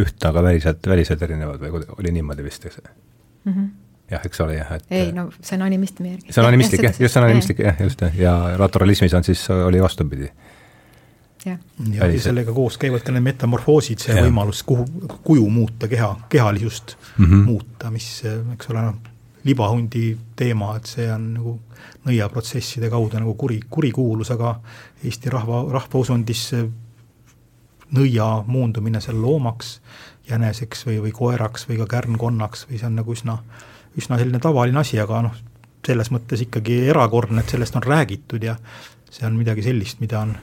ühtne, aga väliselt, väliselt erinevad või oli niimoodi vist, eks mm -hmm.? jah, eks ole jah, et ei no see on animistmi järgi. see on animistlik jah, just see on animistlik jah, just, ja naturalismis on siis, oli vastupidi. ja, ja, ja sellega koos käivad ka need metamorfoosid, see ja. võimalus kuhu, kuju muuta, keha, kehalisust mm -hmm. muuta, mis, eks ole, noh, libahundi teema, et see on nagu nõiaprotsesside kaudu nagu kuri, kurikuulus, aga Eesti rahva, rahvausundis nõia muundumine seal loomaks, jäneseks või, või koeraks või ka kärnkonnaks või see on nagu üsna, üsna selline tavaline asi, aga noh, selles mõttes ikkagi erakordne, et sellest on räägitud ja see on midagi sellist, mida on,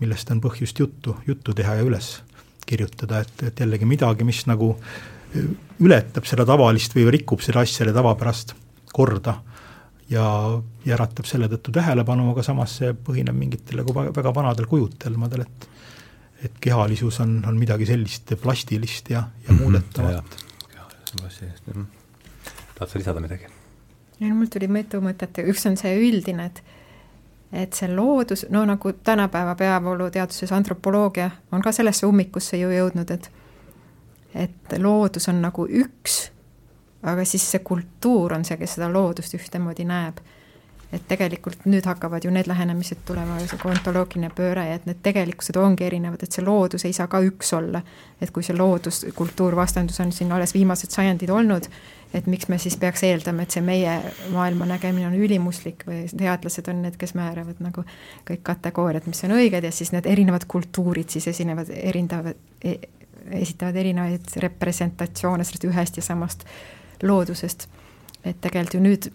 millest on põhjust juttu, juttu teha ja üles kirjutada, et, et jällegi midagi, mis nagu ületab seda tavalist või rikub seda asja, selle tavapärast korda ja, ja äratab selle tõttu tähelepanu, aga samas see põhineb mingitel nagu väga vanadel kujutelmadel, et et kehalisus on, on midagi sellist plastilist ja, ja mm -hmm, muudetavat. tahad sa lisada midagi? ei no mul tuli mitu mõtet, üks on see üldine, et et see loodus, no nagu tänapäeva peavooluteaduses antropoloogia on ka sellesse ummikusse ju jõudnud, et et loodus on nagu üks aga siis see kultuur on see, kes seda loodust ühtemoodi näeb. et tegelikult nüüd hakkavad ju need lähenemised tulema, see ontoloogiline pööre et need tegelikkused ongi erinevad, et see loodus ei saa ka üks olla. et kui see loodus-kultuur vastandus on siin alles viimased sajandid olnud, et miks me siis peaks eeldama, et see meie maailma nägemine on ülimuslik või teadlased on need, kes määravad nagu kõik kategooriad, mis on õiged ja siis need erinevad kultuurid siis esinevad erindavad e,, esitavad erinevaid representatsioone sellest ühest ja samast loodusest. et tegelikult ju nüüd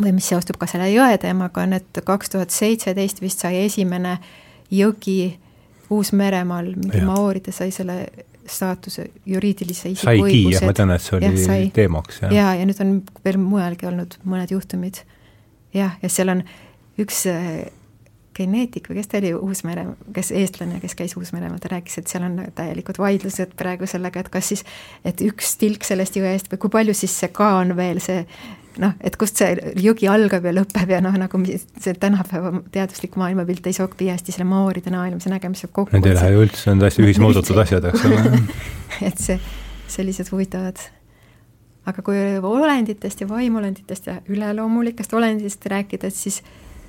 või mis seostub ka selle jõe teemaga, on, et kaks tuhat seitseteist vist sai esimene jõgi Uus-Meremaal, mingi maooride sai selle staatuse juriidilise isiku õigused. ma tean, et see oli ja, teemaks, jah. jaa, ja nüüd on veel mujalgi olnud mõned juhtumid. jah, ja seal on üks geneetik või kes ta oli, Uus-Mere, kes eestlane, kes käis Uus-Meremaal, ta rääkis, et seal on täielikud vaidlused praegu sellega, et kas siis, et üks tilk sellest jõest või kui palju siis see ka on veel see noh, et kust see jõgi algab ja lõpeb ja noh, nagu see tänapäeva teaduslik maailmapilt ei sobi hästi selle maooride maailmase nägemisega kokku. Need ei lähe ju üldse, need on hästi ühismõõdetud asjad, eks ole. et see, sellised huvitavad, aga kui olenditest ja vaimulenditest ja üleloomulikest olenditest rääkida, siis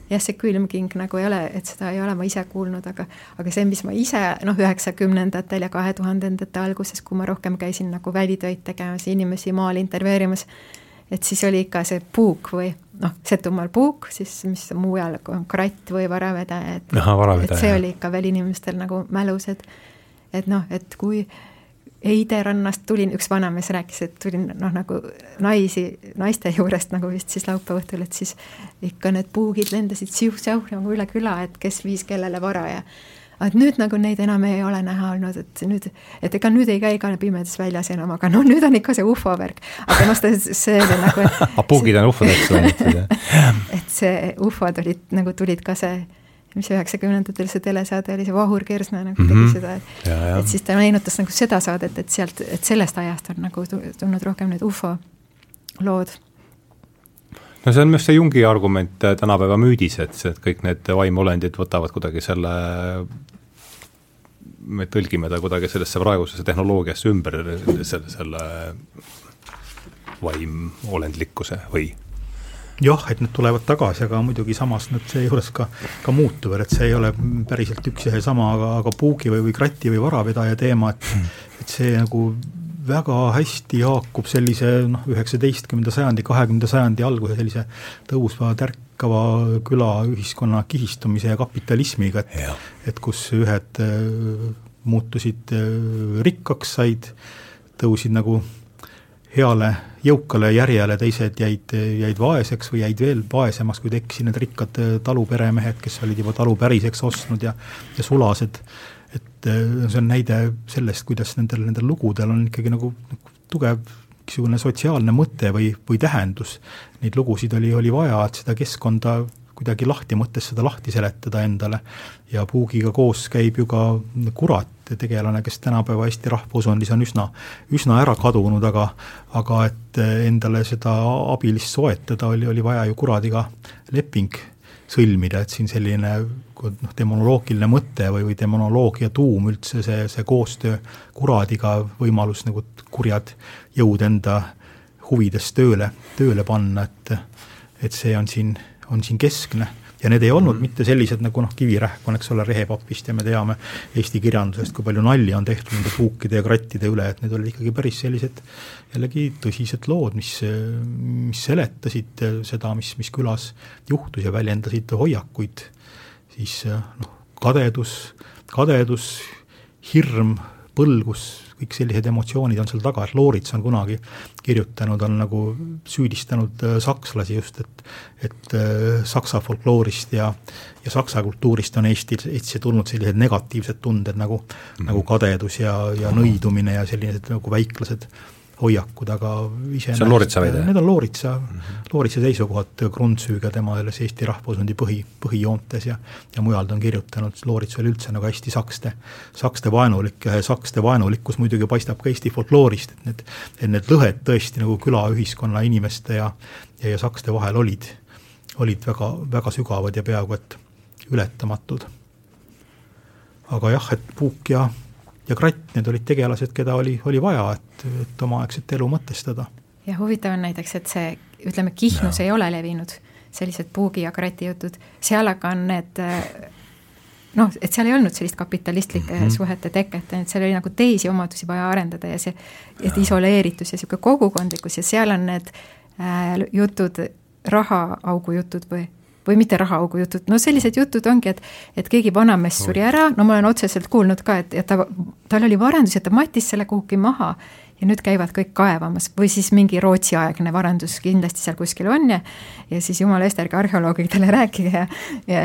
jah, see külmking nagu ei ole, et seda ei ole ma ise kuulnud, aga aga see, mis ma ise noh, üheksakümnendatel ja kahe tuhandendate alguses, kui ma rohkem käisin nagu välitöid tegemas, inimesi maal intervjueerimas, et siis oli ikka see puuk või noh, Setumaal puuk, siis mis mujal on kratt või varavedaja, et et see oli ikka veel inimestel nagu mälus, et et noh, et kui Eide rannast tulin, üks vanamees rääkis, et tulin noh, nagu naisi, naiste juurest nagu vist siis laupäeva õhtul, et siis ikka need puugid lendasid siuh-säuh nagu üle küla, et kes viis kellele vara ja et nüüd nagu neid enam ei ole näha olnud, et nüüd, et ega nüüd ei käi ka pimedas väljas enam, aga noh, nüüd on ikka see ufo värk. aga noh, see oli nagu, aga puugid on ufodeks läinud et see ufod olid, nagu tulid ka see mis üheksakümnendatel see telesaade oli, see Vahur Kersna nagu mm -hmm. tegi seda, et et siis ta meenutas nagu seda saadet, et sealt, et sellest ajast on nagu tulnud rohkem need ufo lood no see on arust see Jungi argument äh, tänapäeva müüdis, et see, et kõik need vaimulendid võtavad kuidagi selle, me tõlgime ta kuidagi sellesse praegusesse tehnoloogiasse ümber, selle, selle vaimolendlikkuse või? Jah, et need tulevad tagasi, aga muidugi samas nad seejuures ka, ka muutuvad, et see ei ole päriselt üks ja seesama, aga, aga puugi või, või krati või varavedaja teema, et hmm. et see nagu väga hästi haakub sellise noh, üheksateistkümnenda sajandi, kahekümnenda sajandi alguse sellise tõusva, tärkava külaühiskonna kihistumise ja kapitalismiga, et et kus ühed äh, muutusid äh, rikkaks, said, tõusid nagu heale jõukale järjele, teised jäid, jäid vaeseks või jäid veel vaesemaks, kui tekkisid need rikkad äh, taluperemehed, kes olid juba talu päriseks ostnud ja, ja sulased et äh, see on näide sellest, kuidas nendel, nendel lugudel on ikkagi nagu, nagu tugev mingisugune sotsiaalne mõte või, või tähendus. Neid lugusid oli, oli vaja, et seda keskkonda kuidagi lahti mõttes seda lahti seletada endale. Ja puugiga koos käib ju ka kurat, tegelane, kes tänapäeva Eesti rahvausundis on üsna, üsna ära kadunud, aga aga et endale seda abilist soetada, oli, oli vaja ju kuradiga leping sõlmida, et siin selline noh, demonoloogiline mõte või, või demonoloogia tuum üldse, see, see koostöö kuradiga, võimalus nagu kurjad jõud enda huvides tööle, tööle panna, et et see on siin, on siin keskne ja need ei olnud mm. mitte sellised nagu noh, Kivirähk on, eks ole, rehepapist ja me teame Eesti kirjandusest, kui palju nalja on tehtud nende puukide ja krattide üle, et need olid ikkagi päris sellised jällegi tõsised lood, mis, mis seletasid seda, mis, mis külas juhtus ja väljendasid hoiakuid, siis noh, kadedus, kadedus, hirm, põlgus, kõik sellised emotsioonid on seal taga, et Loorits on kunagi kirjutanud, on nagu süüdistanud äh, sakslasi just, et et äh, saksa folkloorist ja ja saksa kultuurist on Eestil, Eestisse tulnud sellised negatiivsed tunded nagu mm, -hmm. nagu kadedus ja, ja nõidumine ja sellised nagu väiklased hoiakud, aga ise see on Looritsa väide? Need on Looritsa mm, -hmm. Looritsa seisukohad Grundzüga tema selles Eesti rahvasundi põhi, põhijoontes ja ja mujal ta on kirjutanud, Loorits oli üldse nagu hästi sakste, sakste vaenulik ja sakste vaenulikkus muidugi paistab ka Eesti folkloorist, et need, et need lõhed tõesti nagu külaühiskonna inimeste ja, ja, ja sakste vahel olid, olid väga, väga sügavad ja peaaegu et ületamatud. aga jah, et Puuk ja ja Kratt, need olid tegelased, keda oli, oli vaja, et, et omaaegset elu mõtestada. ja huvitav on näiteks, et see, ütleme, Kihnus no. ei ole levinud, sellised Puugi ja Krati jutud, seal aga on need noh, et seal ei olnud sellist kapitalistlike mm -hmm. suhete teket, et seal oli nagu teisi omadusi vaja arendada ja see, et isoleeritus ja niisugune kogukondlikkus ja seal on need äh, jutud, rahaaugu jutud või või mitte rahaaugu jutud, no sellised jutud ongi, et et keegi vanamees suri ära, no ma olen otseselt kuulnud ka, et, et ta, tal oli varandus ja ta mattis selle kuhugi maha ja nüüd käivad kõik kaevamas. Või siis mingi Rootsi-aegne varandus kindlasti seal kuskil on ja ja siis jumala eest, ärge arheoloogidele rääkige ja ja,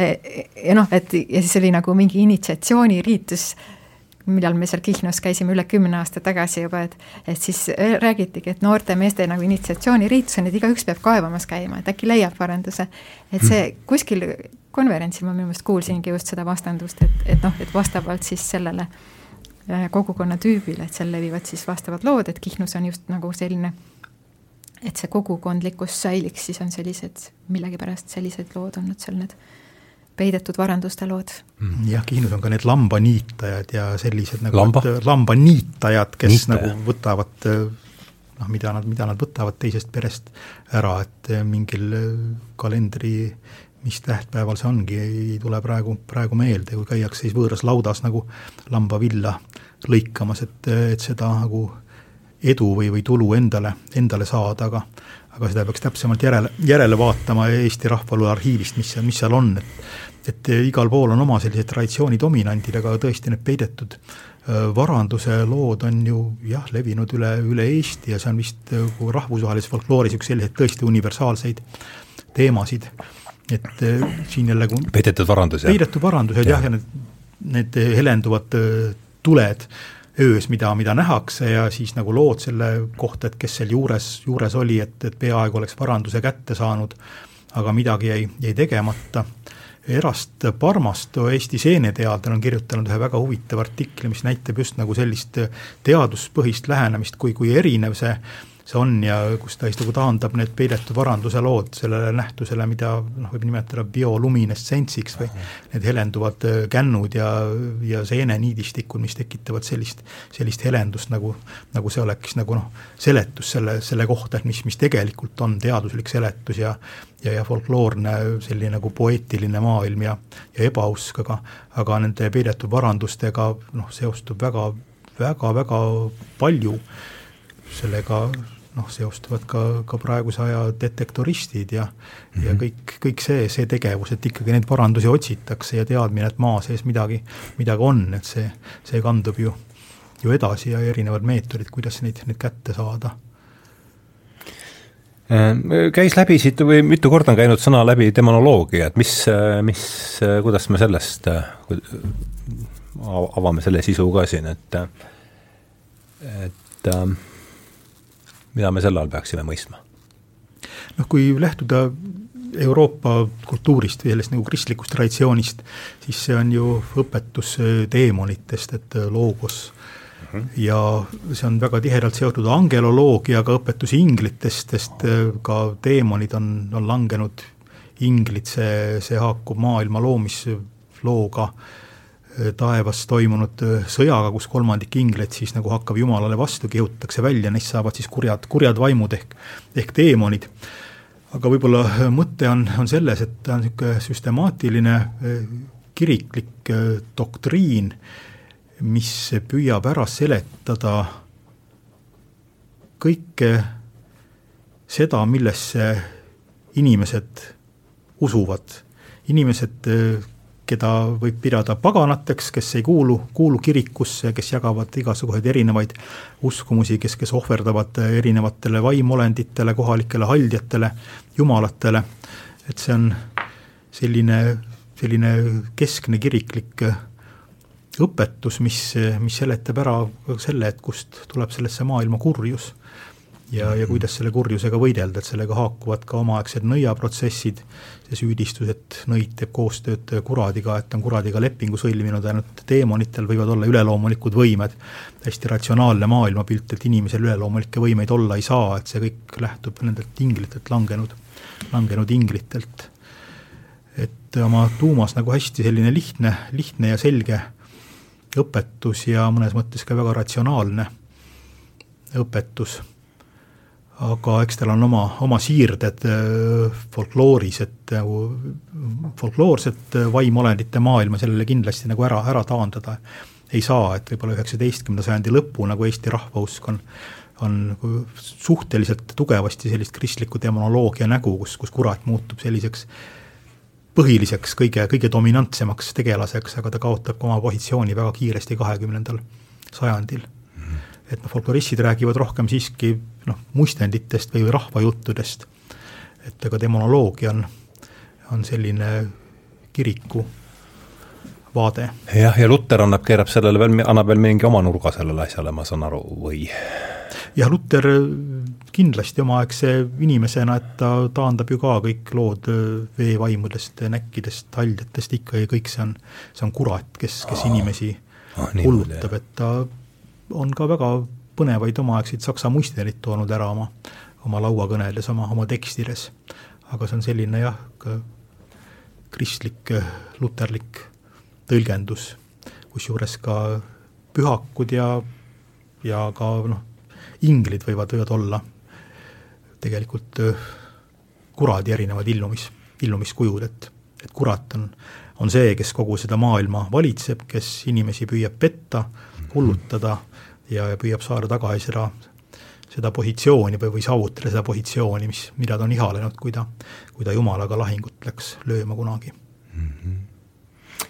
ja noh, et ja siis oli nagu mingi initsiatsiooniriitus, millal me seal Kihnus käisime üle kümne aasta tagasi juba, et et siis räägitigi, et noorte meeste nagu initsiatsiooniriitus on, et igaüks peab kaevamas käima, et äkki leiab varanduse. et see hmm. kuskil konverentsil ma minu meelest kuulsingi just seda vastandust, et, et noh, et vastavalt siis sellele äh, Äh, kogukonna tüübile, et seal levivad siis vastavad lood, et Kihnus on just nagu selline, et see kogukondlikkus säiliks, siis on sellised, millegipärast sellised lood olnud seal need peidetud varanduste lood. Mm. jah, Kihnus on ka need lambaniitajad ja sellised nagu Lamba? lambaniitajad, kes Niitaja. nagu võtavad noh, mida nad, mida nad võtavad teisest perest ära, et mingil kalendri mis tähtpäeval see ongi, ei tule praegu, praegu meelde, kui käiakse siis võõras laudas nagu lambavilla lõikamas, et, et seda nagu edu või, või tulu endale, endale saada, aga aga seda peaks täpsemalt järele, järele vaatama Eesti Rahvaluule arhiivist, mis seal, mis seal on, et et igal pool on oma sellised traditsiooni dominandid, aga tõesti need peidetud varanduse lood on ju jah, levinud üle, üle Eesti ja see on vist rahvusvahelises folklooris üks selliseid tõesti universaalseid teemasid et äh, siin jälle kui peidetud varandus, jah? peidetud varandused jah, ja need, need helenduvad äh, tuled öös, mida, mida nähakse ja siis nagu lood selle kohta, et kes seal juures, juures oli, et, et peaaegu oleks varanduse kätte saanud, aga midagi jäi, jäi tegemata. Erast Parmasto, Eesti seeneteadlane, on kirjutanud ühe väga huvitava artikli, mis näitab just nagu sellist teaduspõhist lähenemist, kui, kui erinev see see on ja kus ta siis nagu taandab need peidetud varanduse lood sellele nähtusele, mida noh, võib nimetada bioluminescentsiks või need helenduvad äh, kännud ja, ja seeneniidistikud, mis tekitavad sellist, sellist helendust, nagu, nagu see oleks nagu noh, seletus selle, selle kohta, et mis, mis tegelikult on teaduslik seletus ja ja, ja folkloorne selline nagu poeetiline maailm ja, ja ebausk, aga aga nende peidetud varandustega noh, seostub väga, väga, väga palju sellega noh, seostuvad ka, ka praeguse aja detektoristid ja mm, -hmm. ja mhm. kõik, kõik see, see tegevus, et ikkagi neid parandusi otsitakse ja teadmine, et maa sees midagi, midagi on, et see, see kandub ju, ju edasi ja erinevad meetodid, kuidas neid, neid kätte saada äh, käis läbi siit või mitu korda on käinud sõna läbi demonoloogia, et mis, mis, kuidas me sellest, avame selle sisu ka siin, et et mida me selle all peaksime mõistma? noh, kui lähtuda Euroopa kultuurist või sellest nagu kristlikust traditsioonist, siis see on ju õpetus teemonitest, et loogos mm. -hmm. ja see on väga tihedalt seotud angeloloogiaga, õpetus inglitest, sest ka teemonid on, on langenud inglid, see, see haakub maailma loomislooga äh, taevas toimunud äh, sõjaga, kus kolmandik ingleid siis nagu hakkab Jumalale vastu, kihutatakse välja, neist saavad siis kurjad, kurjad vaimud ehk, ehk teemonid. aga võib-olla äh, mõte on, on selles, et ta on niisugune süstemaatiline äh, kiriklik doktriin, mis püüab ära seletada kõike seda, millesse inimesed usuvad. inimesed keda võib pidada paganateks, kes ei kuulu, kuulu kirikusse, kes jagavad igasuguseid erinevaid uskumusi, kes, kes ohverdavad erinevatele vaimolenditele, kohalikele haldjatele, jumalatele, et see on selline, selline keskne kiriklik õpetus, mis, mis seletab ära selle, et kust tuleb sellesse maailma kurjus ja, ja kuidas selle kurjusega võidelda, et sellega haakuvad ka omaaegsed nõiaprotsessid, see süüdistus, et nõid teeb koostööd kuradiga, et on kuradiga lepingu sõlminud, ainult teemonitel võivad olla üleloomulikud võimed, hästi ratsionaalne maailmapilt, et inimesel üleloomulikke võimeid olla ei saa, et see kõik lähtub nendelt inglitelt langenud, langenud inglitelt. et oma tuumas nagu hästi selline lihtne, lihtne ja selge õpetus ja mõnes mõttes ka väga ratsionaalne õpetus aga eks tal on oma, oma siirded folklooris, et nagu folkloorset vaimolendite maailma sellele kindlasti nagu ära, ära taandada ei saa, et võib-olla üheksateistkümnenda sajandi lõpu nagu Eesti rahvausk on on nagu suhteliselt tugevasti sellist kristliku demonoloogia nägu, kus, kus kurat muutub selliseks põhiliseks, kõige, kõige dominantsemaks tegelaseks, aga ta kaotab ka oma positsiooni väga kiiresti kahekümnendal sajandil. Et noh, folkloristid räägivad rohkem siiski noh, muistenditest või rahvajuttudest, et aga demonoloogia on, on selline kiriku vaade. jah, ja Luter annab, keerab sellele veel, annab veel mingi oma nurga sellele asjale, ma saan aru, või? jah, Luter kindlasti omaaegse inimesena, et ta taandab ju ka kõik lood veevaimudest, näkkidest, haljatest ikka ja kõik see on, see on kurat, kes, kes inimesi oh, hullutab, et ta on ka väga põnevaid omaaegseid saksa muisteid toonud ära oma, oma lauakõnedes, oma, oma tekstides. aga see on selline jah, kristlik, luterlik tõlgendus, kusjuures ka pühakud ja, ja ka noh, inglid võivad, võivad olla tegelikult kuradi erinevad illumis, illumiskujud, et, et kurat on, on see, kes kogu seda maailma valitseb, kes inimesi püüab petta, hullutada ja, ja püüab saada tagasi seda, seda positsiooni või, või saavutada seda positsiooni, mis, mida ta on ihalenud, kui ta, kui ta jumalaga lahingut läks lööma kunagi mm. -hmm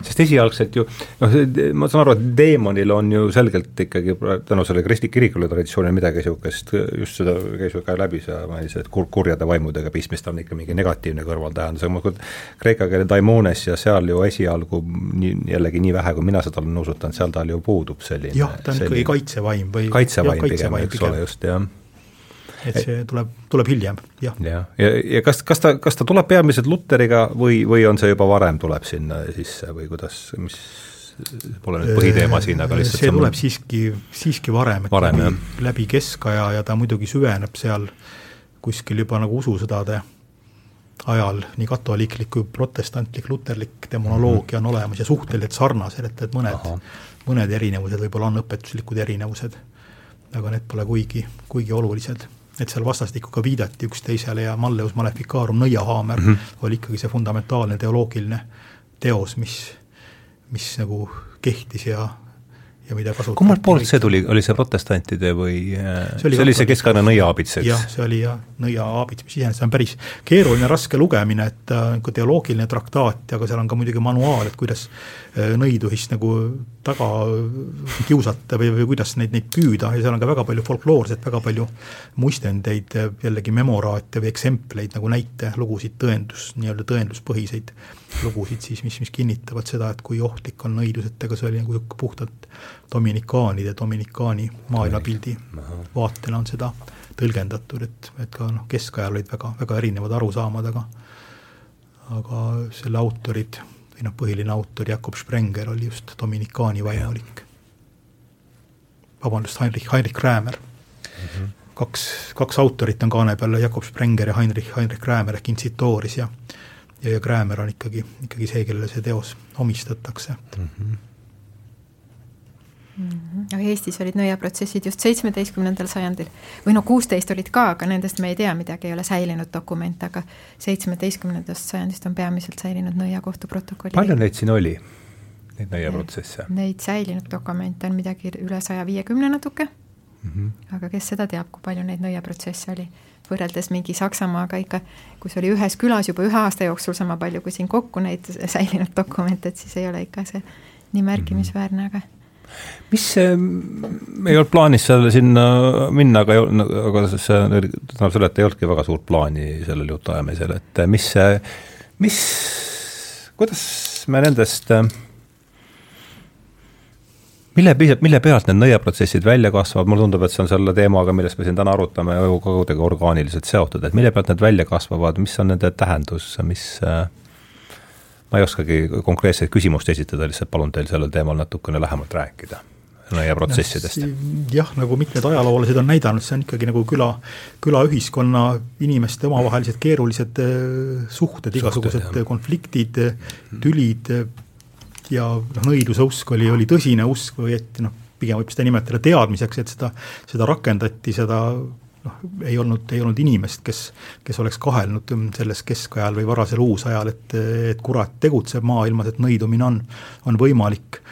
sest esialgselt ju noh, ma saan aru, et teemonil on ju selgelt ikkagi tänu sellele kristlik kirikule traditsioonile midagi niisugust, just seda käis ju ka läbi, sa mainisid, et kur-, kurjade vaimudega pistmist on ikka mingi negatiivne kõrvaltähendus, aga ma kujutan, kreeka keele daimones ja seal ju esialgu nii, jällegi nii vähe, kui mina seda olen nuusutanud, seal tal ju puudub selline jah, ta on ikkagi kaitsevaim või kaitsevaim pigem, eks ole, just, jah et see tuleb, tuleb hiljem, jah. jah, ja, ja, ja kas, kas ta, kas ta tuleb peamiselt Luteriga või, või on see juba varem, tuleb sinna sisse või kuidas, mis pole nüüd põhiteema siin, aga lihtsalt see tuleb siiski, siiski varem, et varem, läbi, läbi keskaja ja ta muidugi süveneb seal kuskil juba nagu ususõdade ajal. Nii katoliiklik kui protestantlik, luterlik demonoloogia mm -hmm. on olemas ja suhteliselt sarnased, et, et mõned, mõned erinevused võib-olla on õpetuslikud erinevused, aga need pole kuigi, kuigi olulised et seal vastastikku ka viidati üksteisele ja Malleus Maleficarum, nõiahaamer mm, -hmm. oli ikkagi see fundamentaalne teoloogiline teos, mis, mis nagu kehtis ja, ja mida kasutati. kummalt poolt see tuli, oli see protestantide või see oli, see, oli see keskaegne nõiaabits, eks? jah, see oli jah, nõiaabits, mis iseenesest on päris keeruline, raske lugemine, et niisugune teoloogiline traktaat, aga seal on ka muidugi manuaal, et kuidas äh, nõiduhist nagu taga kiusata või, või kuidas neid, neid püüda ja seal on ka väga palju folkloorset, väga palju muistendeid, jällegi memoraate või eksempleid nagu näitelugusid, tõendus, nii-öelda tõenduspõhiseid lugusid siis, mis, mis kinnitavad seda, et kui ohtlik on nõidus, et ega see oli nagu puhtalt dominikaanide, dominikaani maailmapildi vaatena on seda tõlgendatud, et, et ka noh, keskajal olid väga, väga erinevad arusaamad, aga aga selle autorid või noh, põhiline autor Jakob Sprenger oli just dominikaani vaimulik. vabandust, Heinrich, Heinrich Krämer mm. -hmm. kaks, kaks autorit on kaane peal, Jakob Sprenger ja Heinrich, Heinrich Krämer ehk Insitooris ja ja, ja Krämer on ikkagi, ikkagi see, kellele see teos omistatakse mm. -hmm aga Eestis olid nõiaprotsessid just seitsmeteistkümnendal sajandil või no kuusteist olid ka, aga nendest me ei tea midagi, ei ole säilinud dokumente, aga seitsmeteistkümnendast sajandist on peamiselt säilinud nõiakohtu protokollid. palju neid siin oli, neid nõiaprotsesse? Neid säilinud dokumente on midagi üle saja viiekümne natuke mm, -hmm. aga kes seda teab, kui palju neid nõiaprotsesse oli võrreldes mingi Saksamaaga ikka, kus oli ühes külas juba ühe aasta jooksul sama palju kui siin kokku neid säilinud dokumente, et siis ei ole ikka see nii märkimisväärne, aga mis see, ei olnud plaanis selle sinna minna, aga, aga see tähendab selle, et ei olnudki väga suurt plaani sellel jutuajamisel, et mis see, mis, kuidas me nendest äh, mille, mille pealt need nõiaprotsessid välja kasvavad, mulle tundub, et see on selle teemaga, millest me siin täna arutame, kuidagi orgaaniliselt seotud, et mille pealt need välja kasvavad, mis on nende tähendus, mis äh, ma ei oskagi konkreetset küsimust esitada, lihtsalt palun teil sellel teemal natukene lähemalt rääkida nõiaprotsessidest. jah, nagu mitmed ajaloolased on näidanud, see on ikkagi nagu küla, külaühiskonna inimeste omavahelised keerulised äh, suhted, igasugused suhted, konfliktid, tülid ja noh, õiluse usk oli, oli tõsine usk või et noh, pigem võib seda nimetada teadmiseks, et seda, seda rakendati, seda noh, ei olnud, ei olnud inimest, kes, kes oleks kahelnud selles keskajal või varasel uusajal, et, et kurat tegutseb maailmas, et nõidumine on, on võimalik.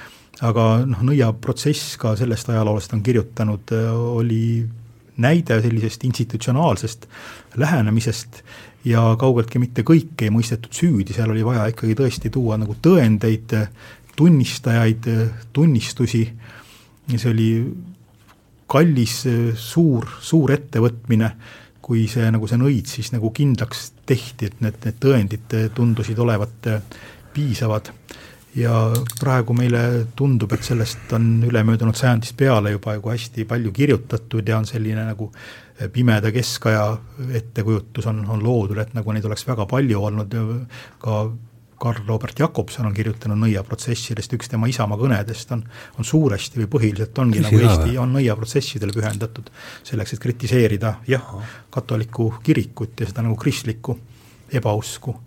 aga noh, nõiaprotsess ka sellest ajaloost on kirjutanud, oli näide sellisest institutsionaalsest lähenemisest ja kaugeltki mitte kõike ei mõistetud süüdi, seal oli vaja ikkagi tõesti tuua nagu tõendeid, tunnistajaid, tunnistusi, see oli kallis, suur, suur ettevõtmine, kui see nagu see nõid siis nagu kindlaks tehti, et need, need tõendid tundusid olevat piisavad. ja praegu meile tundub, et sellest on ülemöödunud sajandist peale juba nagu hästi palju kirjutatud ja on selline nagu pimeda keskaja ettekujutus on, on loodud, et nagu neid oleks väga palju olnud, ka Karl Robert Jakobson on kirjutanud nõiaprotsessidest, üks tema Isamaa kõnedest on, on suuresti või põhiliselt ongi Küsi nagu Eesti on nõiaprotsessidele pühendatud, selleks, et kritiseerida jah, katoliku kirikut ja seda nagu kristlikku ebausku.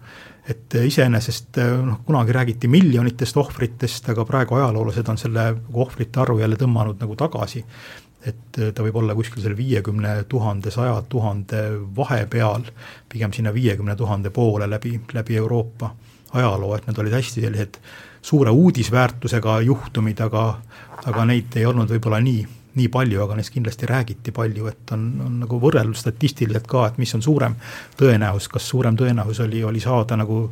et iseenesest noh, kunagi räägiti miljonitest ohvritest, aga praegu ajaloolased on selle ohvrite arvu jälle tõmmanud nagu tagasi, et ta võib olla kuskil seal viiekümne tuhande, saja tuhande vahepeal, pigem sinna viiekümne tuhande poole läbi, läbi Euroopa ajaloo, et need olid hästi sellised suure uudisväärtusega juhtumid, aga, aga neid ei olnud võib-olla nii, nii palju, aga neist kindlasti räägiti palju, et on, on nagu võrreldud statistiliselt ka, et mis on suurem tõenäosus, kas suurem tõenäosus oli, oli saada nagu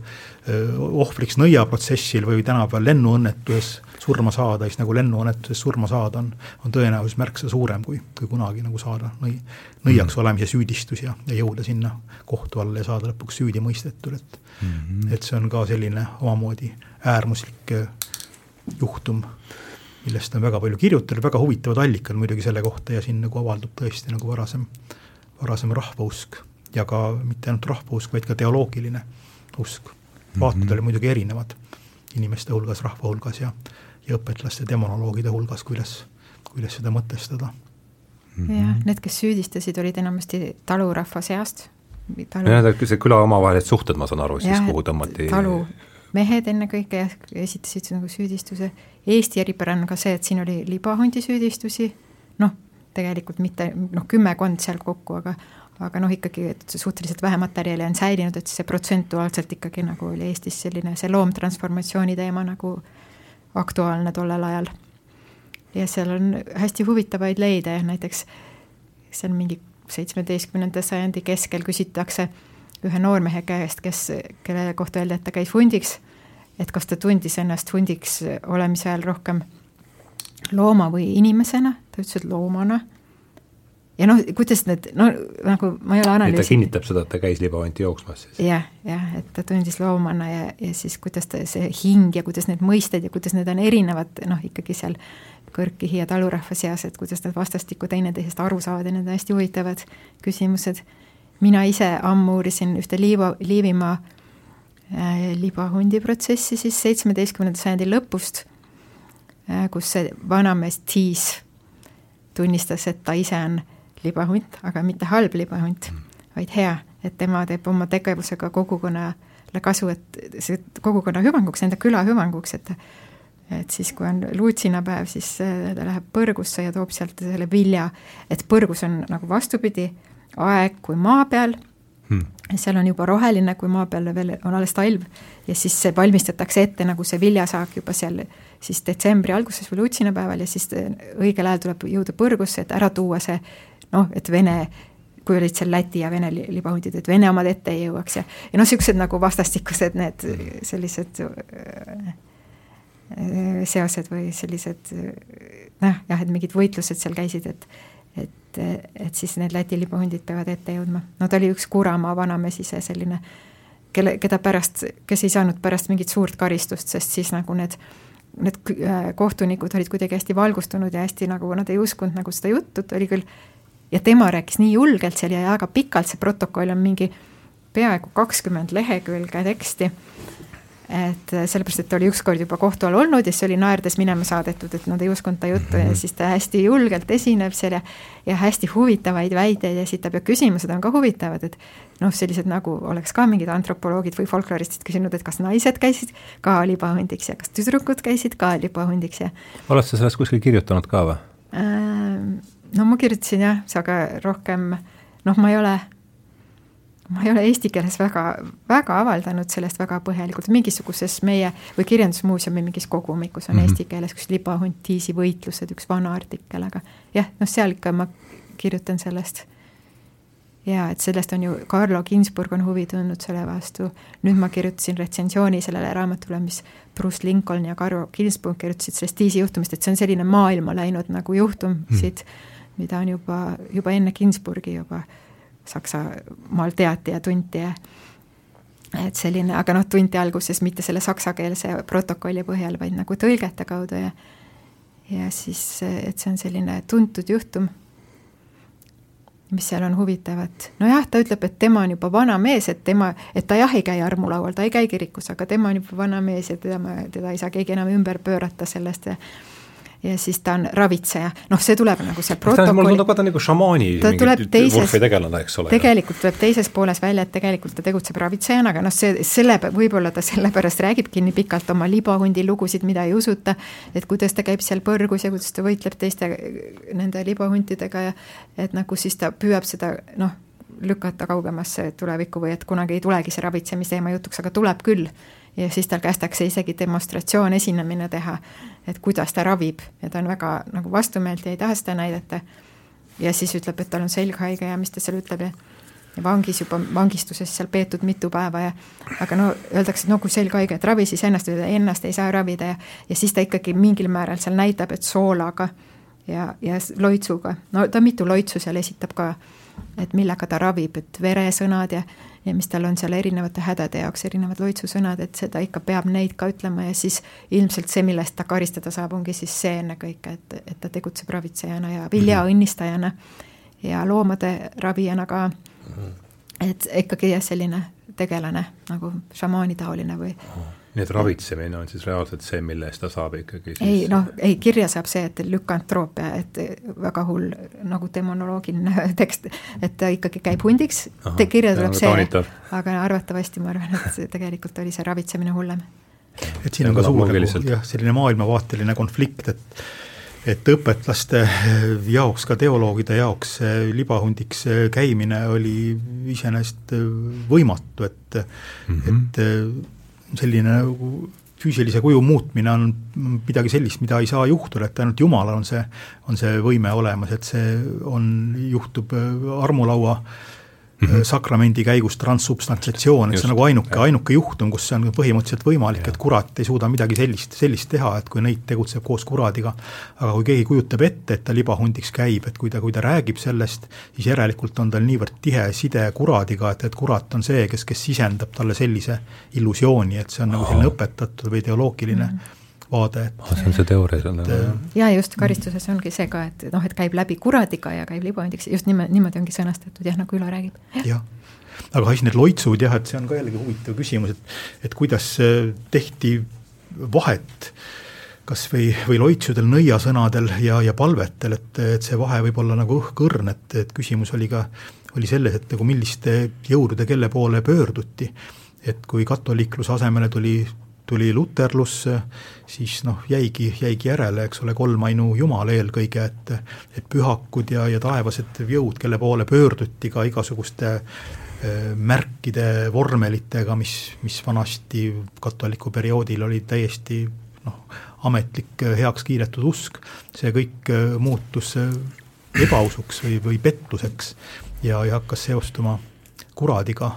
ohvriks nõiaprotsessil või tänapäeval lennuõnnetuses surma saada, siis nagu lennuõnnetuses surma saada on, on tõenäosus märksa suurem kui, kui kunagi nagu saada nõi, nõiaks mm. olemise süüdistus ja, ja jõuda sinna kohtu alla ja saada lõpuks süüdi mõistetud, et mm, -hmm. et see on ka selline omamoodi äärmuslik juhtum, millest on väga palju kirjutatud, väga huvitavad allikad muidugi selle kohta ja siin nagu avaldub tõesti nagu varasem, varasem rahvausk ja ka mitte ainult rahvausk, vaid ka teoloogiline usk. vaated mm -hmm. olid muidugi erinevad inimeste hulgas, rahva hulgas ja ja õpetlaste, demonoloogide hulgas, kuidas, kuidas seda mõtestada mm -hmm.. jah, need, kes süüdistasid, olid enamasti talurahva seast. talu.... jah, see küla omavahelised suhted, ma saan aru, siis kuhu tõmmati talumehed ennekõike esitasid nagu süüdistuse, Eesti eripära on ka see, et siin oli libahundi süüdistusi, noh, tegelikult mitte noh, kümmekond seal kokku, aga aga noh, ikkagi suhteliselt vähe materjali on säilinud, et see protsentuaalselt ikkagi nagu oli Eestis selline see loomtransformatsiooni teema nagu äh, aktuaalne tollel ajal. ja seal on hästi huvitavaid leide, näiteks seal mingi seitsmeteistkümnenda sajandi keskel küsitakse ühe noormehe käest, kes, kelle kohta öeldi, et ta käis hundiks, et kas ta tundis ennast hundiks olemise ajal rohkem looma või inimesena, ta ütles, et loomana ja noh, kuidas need, no nagu ma ei ole analüüsinud. ta kinnitab seda, et ta käis libavanti jooksmas siis ja,? jah, jah, et ta tundis loomana ja, ja siis kuidas ta, see hing ja kuidas need mõisted ja kuidas need on erinevad, noh ikkagi seal kõrgkihi ja talurahva seas, et kuidas nad vastastikku teineteisest aru saavad ja need on hästi huvitavad küsimused. Mina ise ammu uurisin ühte Liiva, Liivimaa äh, libahundi protsessi siis seitsmeteistkümnenda sajandi lõpust äh,, kus see vanamees Tiis tunnistas, et ta ise on äh, libahunt, aga mitte halb libahunt, vaid hea, et tema teeb oma tegevusega kogukonnale kasu, et see kogukonna hüvanguks, enda küla hüvanguks, et et siis, kui on luutsinapäev, siis äh, ta läheb põrgusse ja toob sealt selle vilja, et põrgus on nagu vastupidi, aeg kui maa peal hmm., seal on juba roheline, kui maa peal veel on alles talv ja siis see valmistatakse ette nagu see viljasaak juba seal siis detsembri alguses või luutsinapäeval ja siis õigel ajal tuleb jõuda põrgusse, et ära tuua see noh, et Vene kui olid seal Läti ja Vene libahundid, et Vene omad ette ei jõuaks ja, ja noh, niisugused nagu vastastikused need sellised äh, seosed või sellised noh, jah, et mingid võitlused seal käisid, et et, et siis need Läti libahundid peavad ette jõudma. no ta oli üks Kuramaa vanamees ise selline, kelle, keda pärast, kes ei saanud pärast mingit suurt karistust, sest siis nagu need need äh, kohtunikud olid kuidagi hästi valgustunud ja hästi nagu nad ei uskunud nagu seda juttu, et oli küll ja tema rääkis nii julgelt seal ja väga pikalt, see protokoll on mingi peaaegu kakskümmend lehekülge teksti. Et sellepärast, et ta oli ükskord juba kohtu all olnud ja siis oli naerdes minema saadetud, et nad ei uskunud ta juttu ja siis ta hästi julgelt esineb seal ja ja hästi huvitavaid väiteid esitab ja küsimused on ka huvitavad, et noh, sellised nagu oleks ka mingid antropoloogid või folkloristid küsinud, et kas naised käisid ka libahundiks ja kas tüdrukud käisid ka libahundiks ja oled sa sellest kuskil kirjutanud ka või äh,? no ma kirjutasin jah, aga rohkem noh, ma ei ole ma ei ole eesti keeles väga, väga avaldanud sellest väga põhjalikult, mingisuguses meie või Kirjandusmuuseumi mingis kogumikus on mm -hmm. eesti keeles üks libahunt Tiisi võitlused, üks vana artikkel, aga jah, noh, seal ikka ma kirjutan sellest. ja et sellest on ju, Carlo Ginzburg on huvi tundnud selle vastu, nüüd ma kirjutasin retsensiooni sellele raamatule, mis Bruce Lincoln ja Carlo Ginzburg kirjutasid sellest Tiisi juhtumist, et see on selline maailma läinud nagu juhtum mm -hmm. siit, mida on juba, juba enne Ginzburgi juba Saksamaal teati ja tunti ja et selline, aga noh, tunti alguses mitte selle saksakeelse protokolli põhjal, vaid nagu tõlgete kaudu ja ja siis, et see on selline tuntud juhtum, mis seal on huvitavat. nojah, ta ütleb, et tema on juba vana mees, et tema, et ta jah, ei käi armulaual, ta ei käi kirikus, aga tema on juba vana mees ja teda, teda ei saa keegi enam ümber pöörata sellest ja ja siis ta on ravitseja, noh, see tuleb nagu see protokoll. mulle tundub, et ta nagu šamaani ta tuleb teises, tegelikult tuleb teises pooles välja, et tegelikult ta tegutseb ravitsejana, aga noh, see, selle, võib-olla ta sellepärast räägibki nii pikalt oma libahundi lugusid, mida ei usuta, et kuidas ta käib seal põrgus ja kuidas ta võitleb teiste nende libahuntidega ja et nagu siis ta püüab seda noh, lükata kaugemasse tulevikku või et kunagi ei tulegi see ravitsemisteema jutuks, aga tuleb küll ja siis tal kästakse isegi demonstratsioon, esinemine teha, et kuidas ta ravib. Ja ta on väga nagu vastumeelt ja ei taha seda näidata. ja siis ütleb, et tal on selg haige ja mis ta seal ütleb. Ja ja vangis juba, vangistuses seal peetud mitu päeva ja aga no öeldakse, et no kui selg haige, et ravi siis ennast, ennast ei saa ravida ja ja siis ta ikkagi mingil määral seal näitab, et soolaga ja, ja loitsuga, no ta mitu loitsu seal esitab ka, et millega ta ravib, et veresõnad ja ja mis tal on seal erinevate hädade jaoks, erinevad loitsusõnad, et seda ikka peab neid ka ütlema ja siis ilmselt see, mille eest ta karistada saab, ongi siis see ennekõike, et, et ta tegutseb ravitsejana ja viljaõnnistajana ja loomade ravijana ka. et ikkagi jah, selline tegelane nagu šamaanitaoline või nii et ravitsemine on siis reaalselt see, mille eest ta saab ikkagi siis ei noh, ei kirja saab see, et lükantroopia, et väga hull nagu demonoloogiline tekst, et ta ikkagi käib hundiks, kirja tuleb see, aga arvatavasti ma arvan, et tegelikult oli see ravitsemine hullem. et siin on ka suur nagu, jah, selline maailmavaateline konflikt, et et õpetlaste jaoks, ka teoloogide jaoks libahundiks käimine oli iseenesest võimatu, et mm, -hmm. et selline nagu füüsilise kuju muutmine on midagi sellist, mida ei saa juhtuda, et ainult Jumalal on see, on see võime olemas, et see on, juhtub armulaua äh, mm -hmm. sakramendi käigus transsubstantsiatsioon, et see on nagu ainuke, ainuke juhtum, kus see on põhimõtteliselt võimalik, et kurat ei suuda midagi sellist, sellist teha, et kui nõid tegutseb koos kuradiga. aga kui keegi kujutab ette, et ta libahundiks käib, et kui ta, kui ta räägib sellest, siis järelikult on tal niivõrd tihe side kuradiga, et, et kurat on see, kes, kes sisendab talle sellise illusiooni, et see on nagu selline õpetatud või ideoloogiline mm -hmm vaade, et ah, see on see teooria seal nagu jah? jaa, just, karistuses ongi see ka, et noh, et käib läbi kuradiga ja käib libavandiks, just niimoodi, niimoodi ongi sõnastatud jah, nagu Ülo räägib ja.. jah, aga siis need loitsud jah, et see on ka jällegi huvitav küsimus, et et kuidas tehti vahet kas või, või loitsudel, nõiasõnadel ja, ja palvetel, et, et see vahe võib olla nagu õhkõrn, et, et küsimus oli ka, oli selles, et nagu milliste jõudude kelle poole pöörduti. et kui katoliikluse asemele tuli tuli luterlus, siis noh, jäigi, jäigi järele, eks ole, kolmainu Jumal eelkõige, et et pühakud ja, ja taevased jõud, kelle poole pöörduti ka igasuguste äh, märkide, vormelitega, mis, mis vanasti katoliku perioodil oli täiesti noh, ametlik heaks kiidetud usk, see kõik äh, muutus äh, ebausuks või, või pettuseks ja, ja hakkas seostuma kuradiga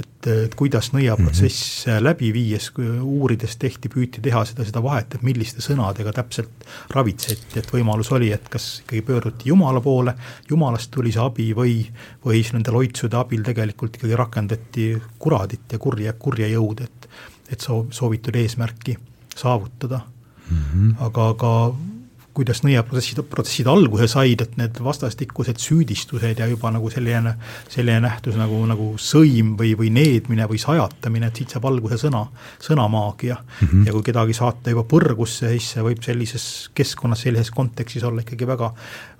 et, et kuidas nõiaprotsess mm -hmm. läbi viies, uurides tehti, püüti teha seda, seda vahet, et milliste sõnadega täpselt ravitseti, et võimalus oli, et kas ikkagi pöörduti Jumala poole, Jumalast tuli see abi või, või siis nende loitsude abil tegelikult ikkagi rakendati kuradit ja kurja, kurja jõud, et et soov, soovitud eesmärki saavutada mm. -hmm. aga, aga kuidas nõiaprotsessid, protsessid alguse said, et need vastastikused süüdistused ja juba nagu selline, selline nähtus nagu, nagu sõim või, või needmine või sajatamine, et siit saab alguse sõna, sõnamaagia mm. -hmm. ja kui kedagi saata juba põrgusse, siis see võib sellises keskkonnas, sellises kontekstis olla ikkagi väga,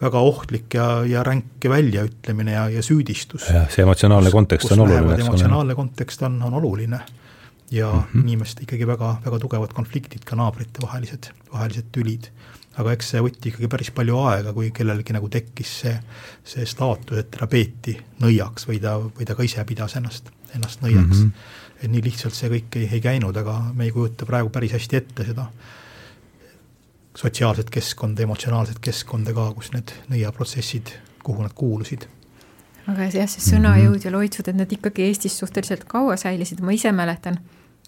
väga ohtlik ja, ja ränk väljaütlemine ja, ja süüdistus. jah, see emotsionaalne kontekst on oluline, eks ole. emotsionaalne kontekst on, on oluline ja mm -hmm. inimeste ikkagi väga, väga tugevad konfliktid, ka naabrite vahelised, vahelised tülid. Aga eks see võtti ikkagi päris palju aega, kui kellelgi nagu tekkis see, see staatus, et teda peeti nõiaks või ta, või ta ka ise pidas ennast, ennast nõiaks mm. -hmm. et nii lihtsalt see kõik ei, ei käinud, aga me ei kujuta praegu päris hästi ette seda sotsiaalset keskkonda, emotsionaalset keskkonda ka, kus need nõiaprotsessid, kuhu nad kuulusid aga jah, see sõnajõud ja loitsud, et need ikkagi Eestis suhteliselt kaua säilisid, ma ise mäletan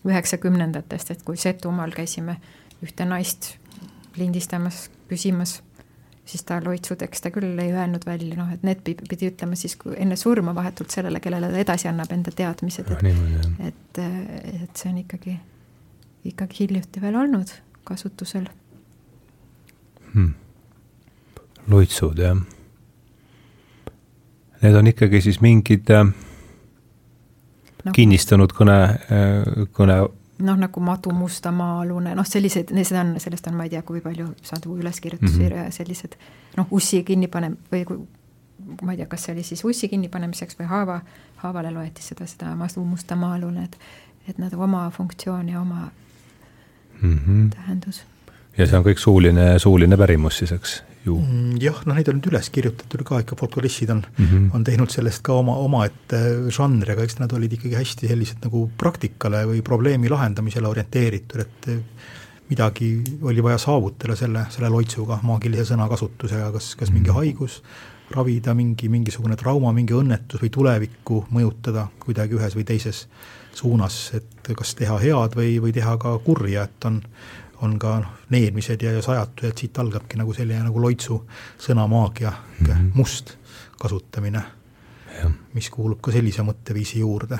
üheksakümnendatest, et kui Setumaal käisime ühte naist lindistamas, küsimas, siis ta loitsudeks ta küll ei öelnud välja, noh, et need pidi ütlema siis, kui enne surma vahetult sellele, kellele ta edasi annab enda teadmised, et ah, et, et see on ikkagi, ikkagi hiljuti veel olnud kasutusel hmm.. loitsud, jah. Need on ikkagi siis mingid äh no. kinnistunud kõne, kõne noh, nagu Madu Musta maa-alune, noh, sellised, seda on, sellest on, ma ei tea, kui palju sadu üleskirjutusi mm -hmm. sellised noh, ussi kinnipanem- või kui ma ei tea, kas see oli siis ussi kinnipanemiseks või haava, haavale loeti seda, seda Madu Musta maa-alune, et et nad oma funktsioon ja oma mm -hmm. tähendus. ja see on kõik suuline, suuline pärimus siis, eks? Ju. Mm, jah, noh, neid on nüüd üles kirjutatud ka ikka, folkloristid on mm, -hmm. on teinud sellest ka oma, omaette žanri, aga eks nad olid ikkagi hästi sellised nagu praktikale või probleemi lahendamisele orienteeritud, et midagi oli vaja saavutada selle, selle loitsuga, maagilise sõnakasutusega, kas, kas mingi mhm. haigus, ravida mingi, mingisugune trauma, mingi õnnetus või tulevikku mõjutada kuidagi ühes või teises suunas, et kas teha head või, või teha ka kurja, et on on ka noh, needmised ja, ja sajatused, siit algabki nagu selline nagu loitsu sõnamaagia mm, -hmm. must kasutamine, mis kuulub ka sellise mõtteviisi juurde.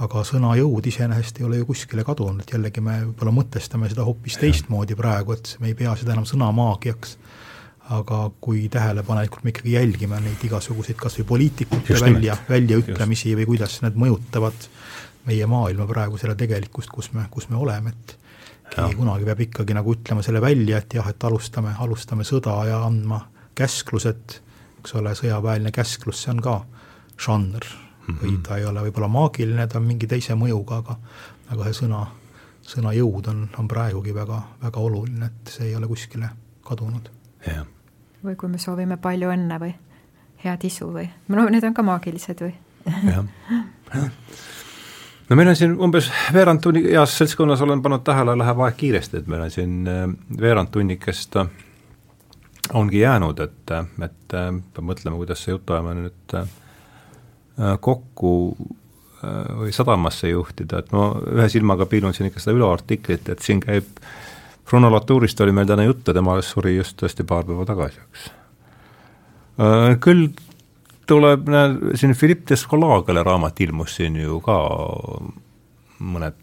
aga sõna jõud iseenesest ei ole ju kuskile kadunud, et jällegi me võib-olla mõtestame seda hoopis ja. teistmoodi praegu, et me ei pea seda enam sõnamaagiaks, aga kui tähelepanelikult me ikkagi jälgime neid igasuguseid kas või poliitikute välja, väljaütlemisi või kuidas need mõjutavad meie maailma praegu, selle tegelikkust, kus me, kus me oleme, et keegi kunagi peab ikkagi nagu ütlema selle välja, et jah, et alustame, alustame sõda ja andma käsklused, eks ole, sõjaväeline käsklus, see on ka žanr mm -hmm. või ta ei ole võib-olla maagiline, ta on mingi teise mõjuga, aga aga see sõna, sõna jõud on, on praegugi väga, väga oluline, et see ei ole kuskile kadunud. või kui me soovime palju õnne või head isu või, no need on ka maagilised või? jah no meil on siin umbes veerand tunni, heas seltskonnas olen pannud tähele, läheb aeg kiiresti, et meil on siin äh, veerand tunnikest äh, ongi jäänud, et, äh, et peab mõtlema, kuidas see jutuajamine nüüd kokku või sadamasse juhtida, et ma ühe silmaga piilun siin ikka seda Ülo artiklit, et siin käib, Chronolotuurist oli meil täna juttu, tema suri just tõesti paar päeva tagasi, eks. Küll tuleb, siin Philippe Descola, kelle raamat ilmus siin ju ka mõned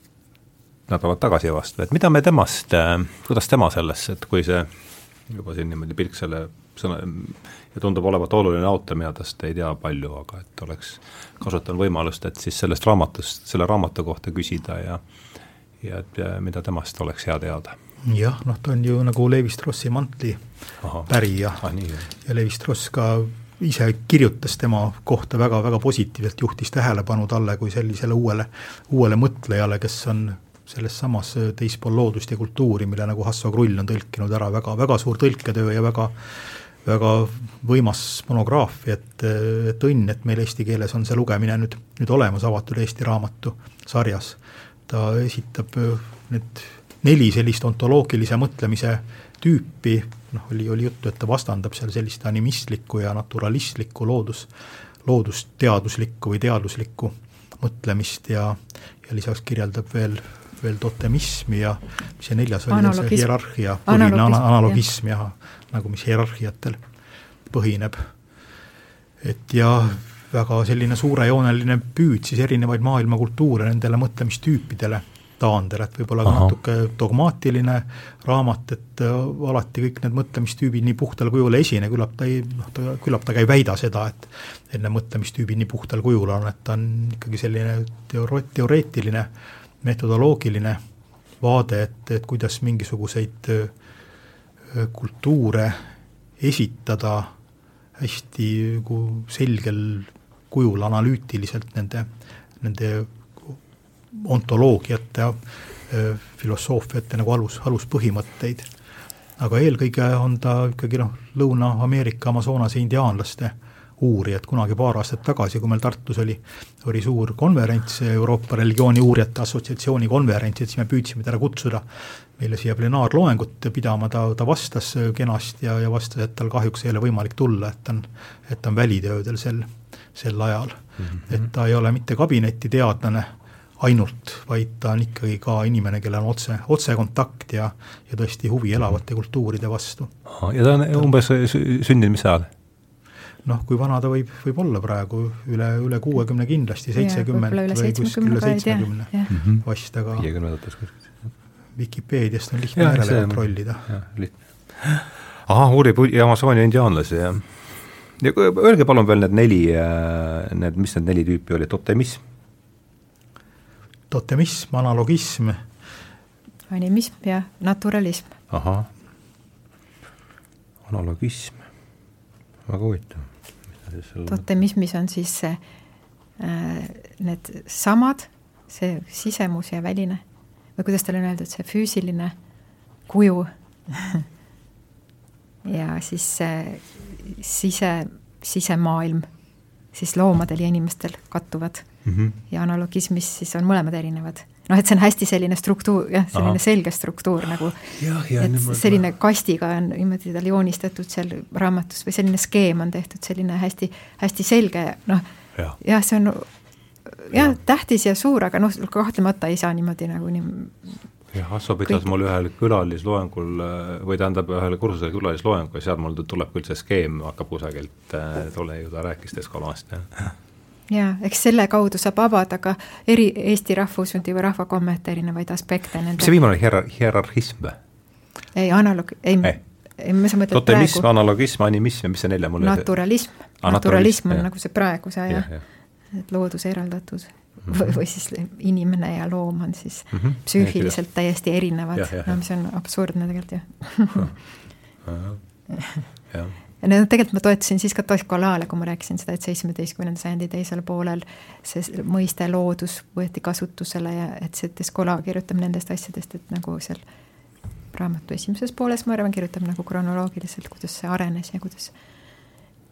nädalad tagasi vast, et mida me temast, kuidas tema sellesse, et kui see juba siin niimoodi pilk selle sõna ja tundub olevat oluline autor, mina tast ei tea palju, aga et oleks kasutanud võimalust, et siis sellest raamatust, selle raamatu kohta küsida ja ja et mida temast oleks hea teada. Jah, noh, ta on ju nagu Levi Strossi mantli Aha. pärija. Ah, nii, ja Levi Stross ka ise kirjutas tema kohta väga-väga positiivselt, juhtis tähelepanu talle kui sellisele uuele, uuele mõtlejale, kes on selles samas teispool loodust ja kultuuri, mille nagu Hasso Krull on tõlkinud ära, väga, väga suur tõlketöö ja väga väga võimas monograafia, et, et õnn, et meil eesti keeles on see lugemine nüüd, nüüd olemas avatud Eesti Raamatu sarjas. ta esitab need neli sellist ontoloogilise mõtlemise tüüpi, noh, oli, oli juttu, et ta vastandab seal sellist animistlikku ja naturalistlikku loodus, loodusteaduslikku või teaduslikku mõtlemist ja, ja lisaks kirjeldab veel, veel totemismi ja mis see neljas oli, see hierarhia, põhiline analogism jah ja,, nagu mis hierarhiatel põhineb. et ja väga selline suurejooneline püüd siis erinevaid maailmakultuure nendele mõtlemistüüpidele taandel, et võib-olla ka natuke dogmaatiline raamat, et äh, alati kõik need mõtlemistüübid nii puhtal kujul ei esine, küllap ta ei, noh, ta, küllap ta ka ei väida seda, et et need mõtlemistüübid nii puhtal kujul on, et ta on ikkagi selline teoro-, teoreetiline, metodoloogiline vaade, et, et kuidas mingisuguseid äh, kultuure esitada hästi nagu selgel kujul analüütiliselt nende, nende ontoloogiat ja filosoofiat ja nagu alus, aluspõhimõtteid. aga eelkõige on ta ikkagi noh, Lõuna-Ameerika Amazonase indiaanlaste uurijad, kunagi paar aastat tagasi, kui meil Tartus oli, oli suur konverents, Euroopa Religiooni Uurijate Assotsiatsiooni konverents, et siis me püüdsime teda kutsuda meile siia plenaarloengut pidama, ta, ta vastas kenasti ja, ja vastas, et tal kahjuks ei ole võimalik tulla, et ta on, et ta on välitöödel sel, sel ajal mm. -hmm. et ta ei ole mitte kabinetiteadlane ainult, vaid ta on ikkagi ka inimene, kellel on otse, otsekontakt ja, ja tõesti huvi elavate kultuuride vastu. ja ta on umbes sündinud mis ajal? noh, kui vana ta võib, võib olla praegu, üle, üle kuuekümne kindlasti, seitsekümmend või kuskil üle seitsmekümne mhm. vast, aga viiekümnendates kuskil. Vikipeediast on lihtne järele kontrollida. ahah, uurib Amazoonia indiaanlasi, jah. ja öelge palun veel need neli, äh, need, mis need neli tüüpi olid, totemism? Totemism, analogism. animism ja naturalism. ahah, analogism, väga huvitav. totemismis on siis äh, need samad, see sisemus ja väline. Või kuidas tal on öeldud, see füüsiline kuju. Ja siis see sise, sisemaailm. Siis loomadel ja inimestel kattuvad mm. -hmm. ja analogismis siis on mõlemad erinevad. noh, et see on hästi selline struktuur, jah, selline Aha. selge struktuur nagu, et selline kastiga on niimoodi tal joonistatud seal raamatus või selline skeem on tehtud, selline hästi, hästi selge, noh, jah ja,, see on jah, tähtis ja suur, aga noh, kahtlemata ei saa niimoodi nagu nii jah, Asso pidas mul ühel külalisloengul või tähendab, ühel kursusel külalisloengu ja seal mul tuleb küll see skeem hakkab kusagilt äh, tule ju, ta rääkis Deskolast, jah. Jaa, eks selle kaudu saab avada ka eri, Eesti rahvushundi või rahvakommete erinevaid aspekte mis see viimane hier-, hierarhism või? ei, analoog-, ei, ei. ei, ma saan mõtled totemism, analogism, animism ja mis see nelja mul naturalism, naturalism, naturalism on jah. nagu see praeguse aja ja, ja et loodus eraldatud mm -hmm. või siis inimene ja loom on siis mm -hmm. psüühiliselt täiesti erinevad, no mis on absurdne tegelikult ju ja no tegelikult ma toetasin siis ka Toscolaale, kui ma rääkisin seda, et seitsmeteistkümnenda sajandi teisel poolel see mõiste loodus võeti kasutusele ja et see Toscola kirjutab nendest asjadest, et nagu seal raamatu esimeses pooles, ma arvan, kirjutab nagu kronoloogiliselt, kuidas see arenes ja kuidas,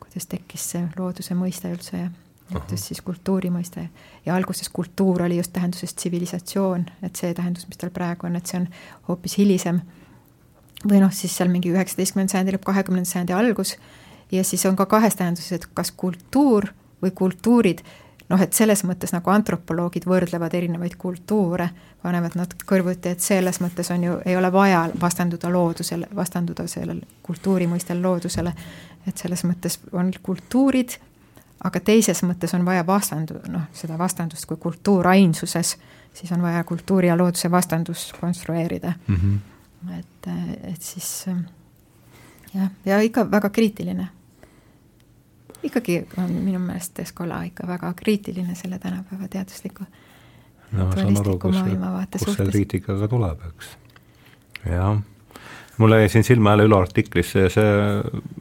kuidas tekkis see looduse mõiste üldse ja ütles siis kultuuri mõiste ja alguses kultuur oli just tähenduses tsivilisatsioon, et see tähendus, mis tal praegu on, et see on hoopis hilisem. Või noh, siis seal mingi üheksateistkümnenda sajandi lõpp, kahekümnenda sajandi algus ja siis on ka kahes tähenduses, et kas kultuur või kultuurid, noh, et selles mõttes nagu antropoloogid võrdlevad erinevaid kultuure, panevad nad kõrvuti, et selles mõttes on ju, ei ole vaja vastanduda loodusele, vastanduda sellel kultuuri mõistel loodusele, et selles mõttes on kultuurid aga teises mõttes on vaja vastandu-, noh, seda vastandust kui kultuur ainsuses, siis on vaja kultuuri ja looduse vastandust konstrueerida mm. -hmm. Et, et siis jah, ja ikka väga kriitiline. ikkagi on minu meelest Escola ikka väga kriitiline selle tänapäeva teadusliku no ma saan aru, kus see, kriitikaga tuleb, eks. jah mulle jäi siin silma jälle Ülo artiklis see, see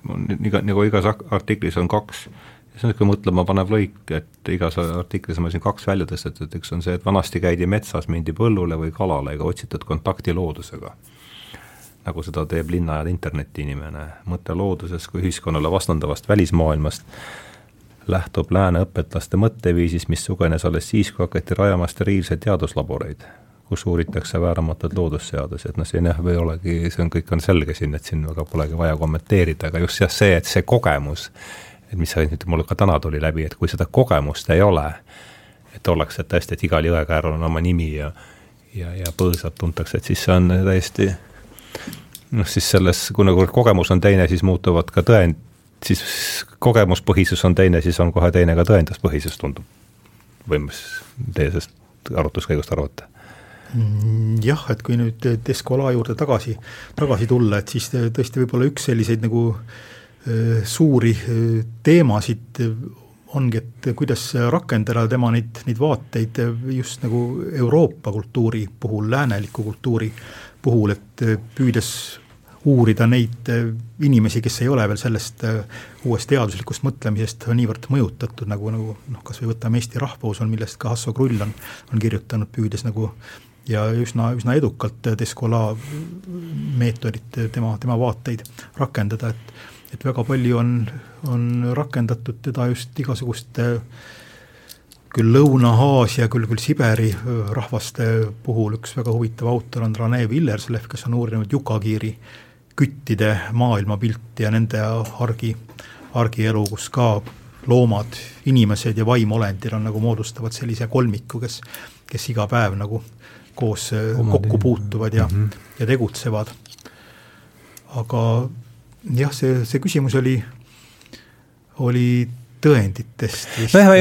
on iga, nagu igas artiklis on kaks see on niisugune mõtlema panev lõik, et igas artiklis on siin kaks välja tõstetud, üks on see, et vanasti käidi metsas, mindi põllule või kalale ega otsitud kontakti loodusega. Nagu seda teeb linna ja interneti inimene, mõte loodusest kui ühiskonnale vastandavast välismaailmast lähtub lääne õpetlaste mõtteviisist, mis sugenes alles siis, kui hakati rajama steriilseid teaduslaboreid, kus uuritakse vääramatuid loodusseadusi, et noh, siin jah, ei olegi, see on, kõik on selge siin, et siin väga polegi vaja kommenteerida, aga just jah, see, et see kogemus et mis nüüd mul ka täna tuli läbi, et kui seda kogemust ei ole, et ollakse tõesti, et igal jõekäärul on oma nimi ja ja, ja põõsad tuntakse, et siis see on täiesti noh, siis selles, kui nagu kogemus on teine, siis muutuvad ka tõend, siis kogemuspõhisus on teine, siis on kohe teine ka tõenduspõhisus, tundub. või mis teie sellest arutluskäigust arvate? Mm, jah, et kui nüüd Descola juurde tagasi, tagasi tulla, et siis tõesti võib-olla üks selliseid nagu äh, suuri äh, teemasid ongi, et kuidas rakendada tema neid, neid vaateid just nagu Euroopa kultuuri puhul, lääneliku kultuuri puhul, et püüdes uurida neid äh, inimesi, kes ei ole veel sellest äh, uuest teaduslikust mõtlemisest niivõrd mõjutatud, nagu, nagu noh, kas või võtame Eesti rahvausul, millest ka Hasso Krull on, on kirjutanud, püüdes nagu ja üsna, üsna edukalt Descola meetodit, tema, tema vaateid rakendada, et et väga palju on, on rakendatud teda just igasuguste küll Lõuna-Aasia, küll, küll Siberi rahvaste puhul, üks väga huvitav autor on Rene Villerslev, kes on uurinud Jukagiiri küttide maailmapilti ja nende argi, argielu, kus ka loomad, inimesed ja vaimolendid on nagu moodustavad sellise kolmiku, kes, kes iga päev nagu koos Omad kokku puutuvad ja mm, -hmm. ja tegutsevad. aga jah, see, see küsimus oli, oli tõenditest vist nojah,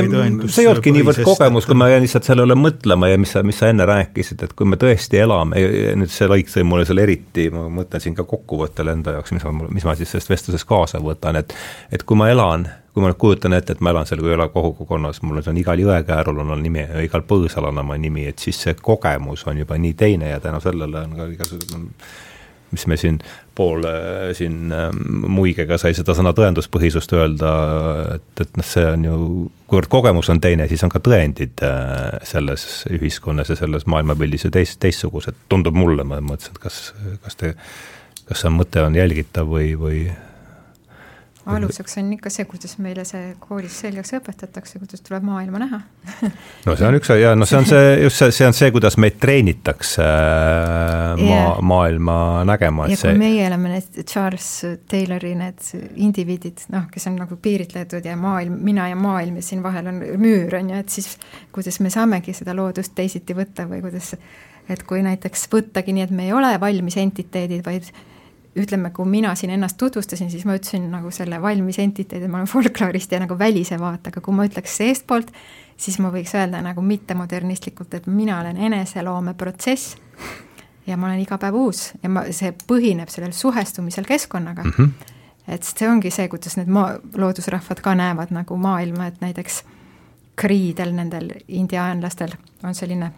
see ei olnudki niivõrd kogemus, kui ma jäin lihtsalt sellele mõtlema ja mis sa, mis sa enne rääkisid, et kui me tõesti elame, nüüd see lõik tõi mulle selle eriti, ma mõtlen siin ka kokkuvõttele enda jaoks, mis ma, mis ma siis sellest vestlusest kaasa võtan, et et kui ma elan, kui ma nüüd kujutan ette, et ma elan seal Jõela kogukonnas, mul on igal jõekäärul on nimi ja igal põõsal on oma nimi, et siis see kogemus on juba nii teine ja tänu sellele on ka igasugune mis me siin pool siin ähm, muigega sai seda sõna tõenduspõhisust öelda, et, et noh, see on ju, kuivõrd kogemus on teine, siis on ka tõendid äh, selles ühiskonnas ja selles maailmapildis ju teist, teistsugused, tundub mulle, ma mõtlesin, et kas, kas te, kas see mõte on jälgitav või, või aluseks on ikka see, kuidas meile see koolis selgeks õpetatakse, kuidas tuleb maailma näha no see on üks ja no see on see, just see, see on see, kuidas meid treenitakse yeah. Äh, maa, maailma nägema. ja kui see... meie oleme need Charles Taylori need indiviidid, noh, kes on nagu piiritletud ja maailm, mina ja maailm ja siin vahel on müür, on ju, et siis kuidas me saamegi seda loodust teisiti võtta või kuidas, et kui näiteks võttagi nii, et me ei ole valmis entiteedid, vaid ütleme, kui mina siin ennast tutvustasin, siis ma ütlesin nagu selle valmis entiteedi, ma olen folkloorist ja nagu välise vaatega, kui ma ütleks seestpoolt, siis ma võiks öelda nagu mittemodernistlikult, et mina olen eneseloomeprotsess ja ma olen iga päev uus ja ma, see põhineb sellel suhestumisel keskkonnaga mm. -hmm. et see ongi see, kuidas need maa, loodusrahvad ka näevad nagu maailma, et näiteks kriidel, nendel indiaanlastel on selline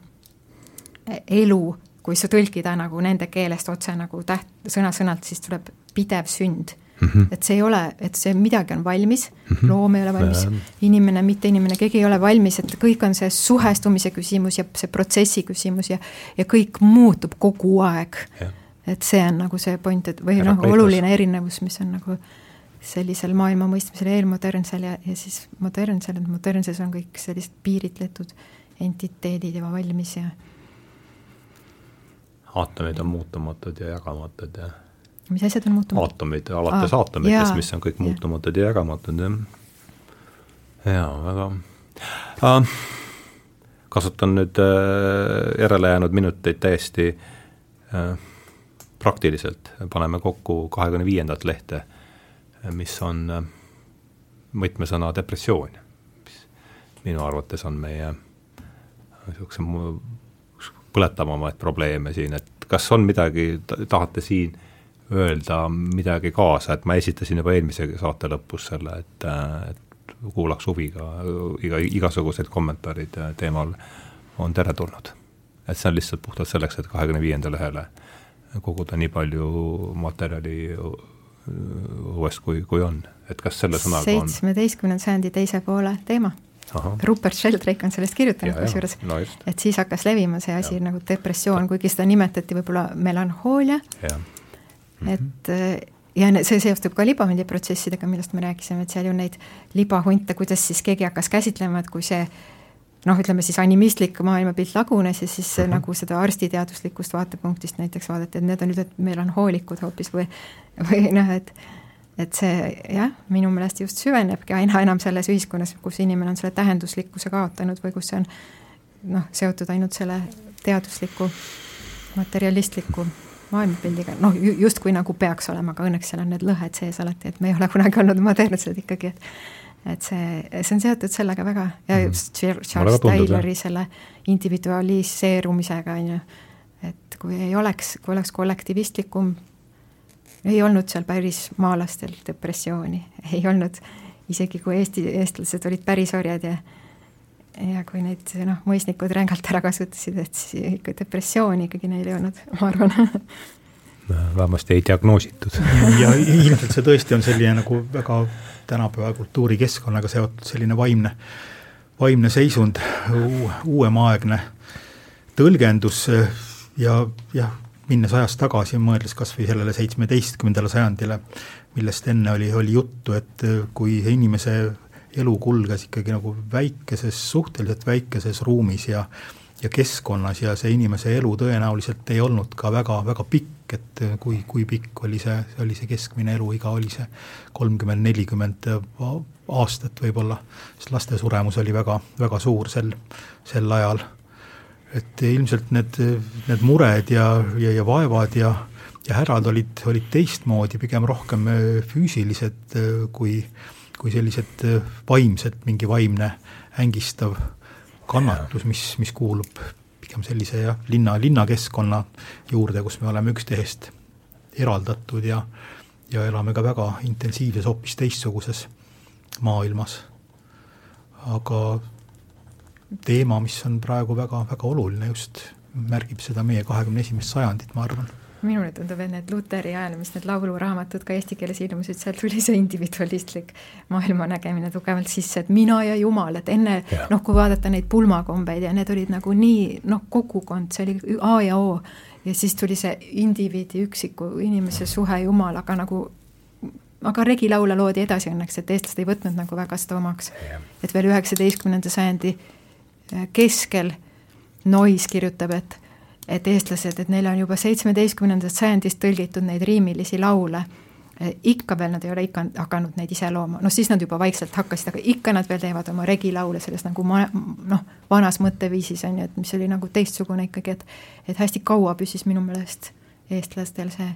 elu kui sa tõlkida nagu nende keelest otse nagu täht, sõna-sõnalt, siis tuleb pidev sünd mm. -hmm. et see ei ole, et see midagi on valmis mm, -hmm. loom ei ole valmis, inimene, mitte inimene, keegi ei ole valmis, et kõik on see suhestumise küsimus ja see protsessi küsimus ja ja kõik muutub kogu aeg. et see on nagu see point, et või noh, oluline erinevus, mis on nagu sellisel maailma mõistmisel eelmodernsel ja, ja siis modernsel, et modernses on kõik sellised piiritletud entiteedid juba valmis ja aatomid on muutumatud ja jagamatud ja mis asjad on muutumatud? aatomid, alates Aa, aatomitest, mis on kõik muutumatud ja jagamatud, jah. jaa, väga äh,. kasutan nüüd äh, järele jäänud minuteid täiesti äh, praktiliselt, paneme kokku kahekümne viiendat lehte, mis on äh, võtmesõna depressioon, mis minu arvates on meie niisuguse põletavamaid probleeme siin, et kas on midagi, tahate siin öelda midagi kaasa, et ma esitasin juba eelmise saate lõpus selle, et, et kuulaks huviga, iga, igasugused kommentaarid teemal on teretulnud. et see on lihtsalt puhtalt selleks, et kahekümne viienda lehele koguda nii palju materjali uuest, kui, kui on, et kas selle sõnaga on? Seitsmeteistkümnenda sajandi teise poole teema Rupert Sheldrake on sellest kirjutanud kusjuures no, et siis hakkas levima see asi ja. nagu depressioon, kuigi seda nimetati võib-olla melanhoolia, mm -hmm. et äh, ja see seostub ka libahundi-protsessidega, millest me rääkisime, et seal ju neid libahunte, kuidas siis keegi hakkas käsitlema, et kui see noh, ütleme siis animistlik maailmapilt lagunes ja siis mm -hmm. nagu seda arstiteaduslikust vaatepunktist näiteks vaadati, et need on nüüd melanhoolikud hoopis või, või noh, et et see jah, minu meelest just süvenebki aina enam selles ühiskonnas, kus inimene on selle tähenduslikkuse kaotanud või kus see on noh, seotud ainult selle teadusliku, materialistliku maailmapildiga, noh justkui nagu peaks olema, aga õnneks seal on need lõhed sees alati, et me ei ole kunagi olnud modernsed ikkagi, et et see, see on seotud sellega väga ja mhm. just Charles Taylori selle individualiseerumisega, on ju, et kui ei oleks, kui oleks kollektivistlikum ei olnud seal päris maalastel depressiooni, ei olnud, isegi kui Eesti, eestlased olid pärisorjad ja ja kui neid noh, mõisnikud rängalt ära kasutasid, et siis ikka depressiooni ikkagi neil ei olnud, ma arvan. Vähemasti ei diagnoositud. ja ilmselt see tõesti on selline nagu väga tänapäeva kultuurikeskkonnaga seotud selline vaimne, vaimne seisund, uuemaaegne tõlgendus ja jah, minnes ajas tagasi, mõeldes kas või sellele seitsmeteistkümnendale sajandile, millest enne oli, oli juttu, et kui inimese elu kulges ikkagi nagu väikeses, suhteliselt väikeses ruumis ja ja keskkonnas ja see inimese elu tõenäoliselt ei olnud ka väga, väga pikk, et kui, kui pikk oli see, oli see keskmine eluiga, oli see kolmkümmend, nelikümmend aastat võib-olla, sest laste suremus oli väga, väga suur sel, sel ajal. Et ilmselt need, need mured ja, ja, ja vaevad ja, ja härad olid, olid teistmoodi, pigem rohkem füüsilised kui, kui sellised vaimsed, mingi vaimne ängistav kannatus, mis, mis kuulub pigem sellise jah, linna, linnakeskkonna juurde, kus me oleme üksteisest eraldatud ja ja elame ka väga intensiivses, hoopis teistsuguses maailmas. aga teema, mis on praegu väga, väga oluline just, märgib seda meie kahekümne esimest sajandit, ma arvan. Minule tundub, et need Luteri ajal, mis need lauluraamatud ka eesti keeles ilmusid, sealt tuli see individualistlik maailmanägemine tugevalt sisse, et mina ja Jumal, et enne noh, kui vaadata neid pulmakombeid ja need olid nagu nii noh, kogukond, see oli A ja O ja siis tuli see indiviidi, üksiku inimese suhe Jumalaga nagu aga regilaule loodi edasi õnneks, et eestlased ei võtnud nagu väga seda omaks. et veel üheksateistkümnenda sajandi keskel Nois kirjutab, et et eestlased, et neil on juba seitsmeteistkümnendast sajandist tõlgitud neid riimilisi laule, ikka veel nad ei ole ikka hakanud neid ise looma, noh siis nad juba vaikselt hakkasid, aga ikka nad veel teevad oma regilaule selles nagu ma-, noh, vanas mõtteviisis on ju, et mis oli nagu teistsugune ikkagi, et et hästi kaua püsis minu meelest eestlastel see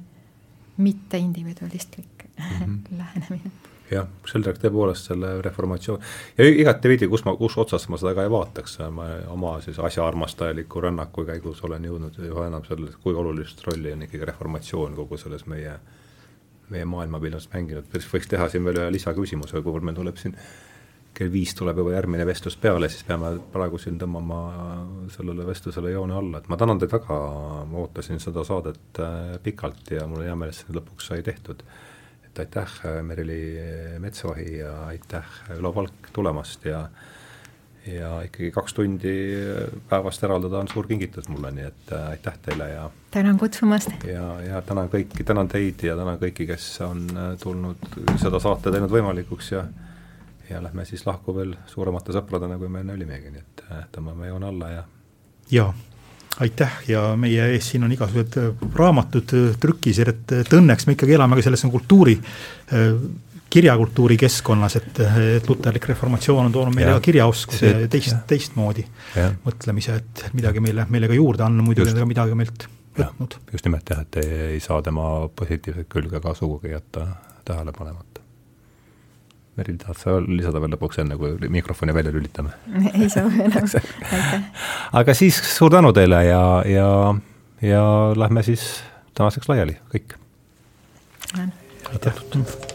mitte individualistlik mm -hmm. lähenemine jah, Sheldrak tõepoolest selle reformatsioon ja igatepidi, kus ma, kus otsast ma seda ka ei vaataks, ma oma siis asjaarmastajaliku rännaku käigus olen jõudnud üha enam selle, kui olulist rolli on ikkagi reformatsioon kogu selles meie, meie maailmapildis mänginud, võiks teha siin veel ühe lisaküsimuse, kuivõrd meil tuleb siin kell viis tuleb juba järgmine vestlus peale, siis peame praegu siin tõmbama sellele vestlusele joone alla, et ma tänan teid väga, ma ootasin seda saadet äh, pikalt ja mul on hea meel, et see lõpuks sai tehtud et aitäh, Merili Metsohi ja aitäh, Ülo Palk tulemast ja ja ikkagi kaks tundi päevast eraldada on suur kingitus mulle, nii et äh, aitäh teile ja tänan kutsumast! ja, ja tänan kõiki, tänan teid ja tänan kõiki, kes on äh, tulnud seda saate teinud võimalikuks ja ja lähme siis lahku veel suuremate sõpradena, kui me enne olimegi, nii et äh, tõmbame joone alla ja jaa aitäh ja meie ees siin on igasugused äh, raamatud äh, trükis, et, et õnneks me ikkagi elame ka selles kultuuri, äh, kirjakultuuri keskkonnas, et, et luterlik reformatsioon on toonud meile ka kirjaoskuse ja teist, teistmoodi ja. mõtlemise, et midagi meile, meile ka juurde anda, muidu on ta midagi meilt võtnud. just nimelt jah, et ei, ei saa tema positiivset külge ka sugugi jätta tähele panemata. Meril, tahad sa lisada veel lõpuks, enne kui mikrofoni välja lülitame? ei saa enam, aitäh. aga siis suur tänu teile ja, ja, ja lähme siis tänaseks laiali, kõik. aitäh.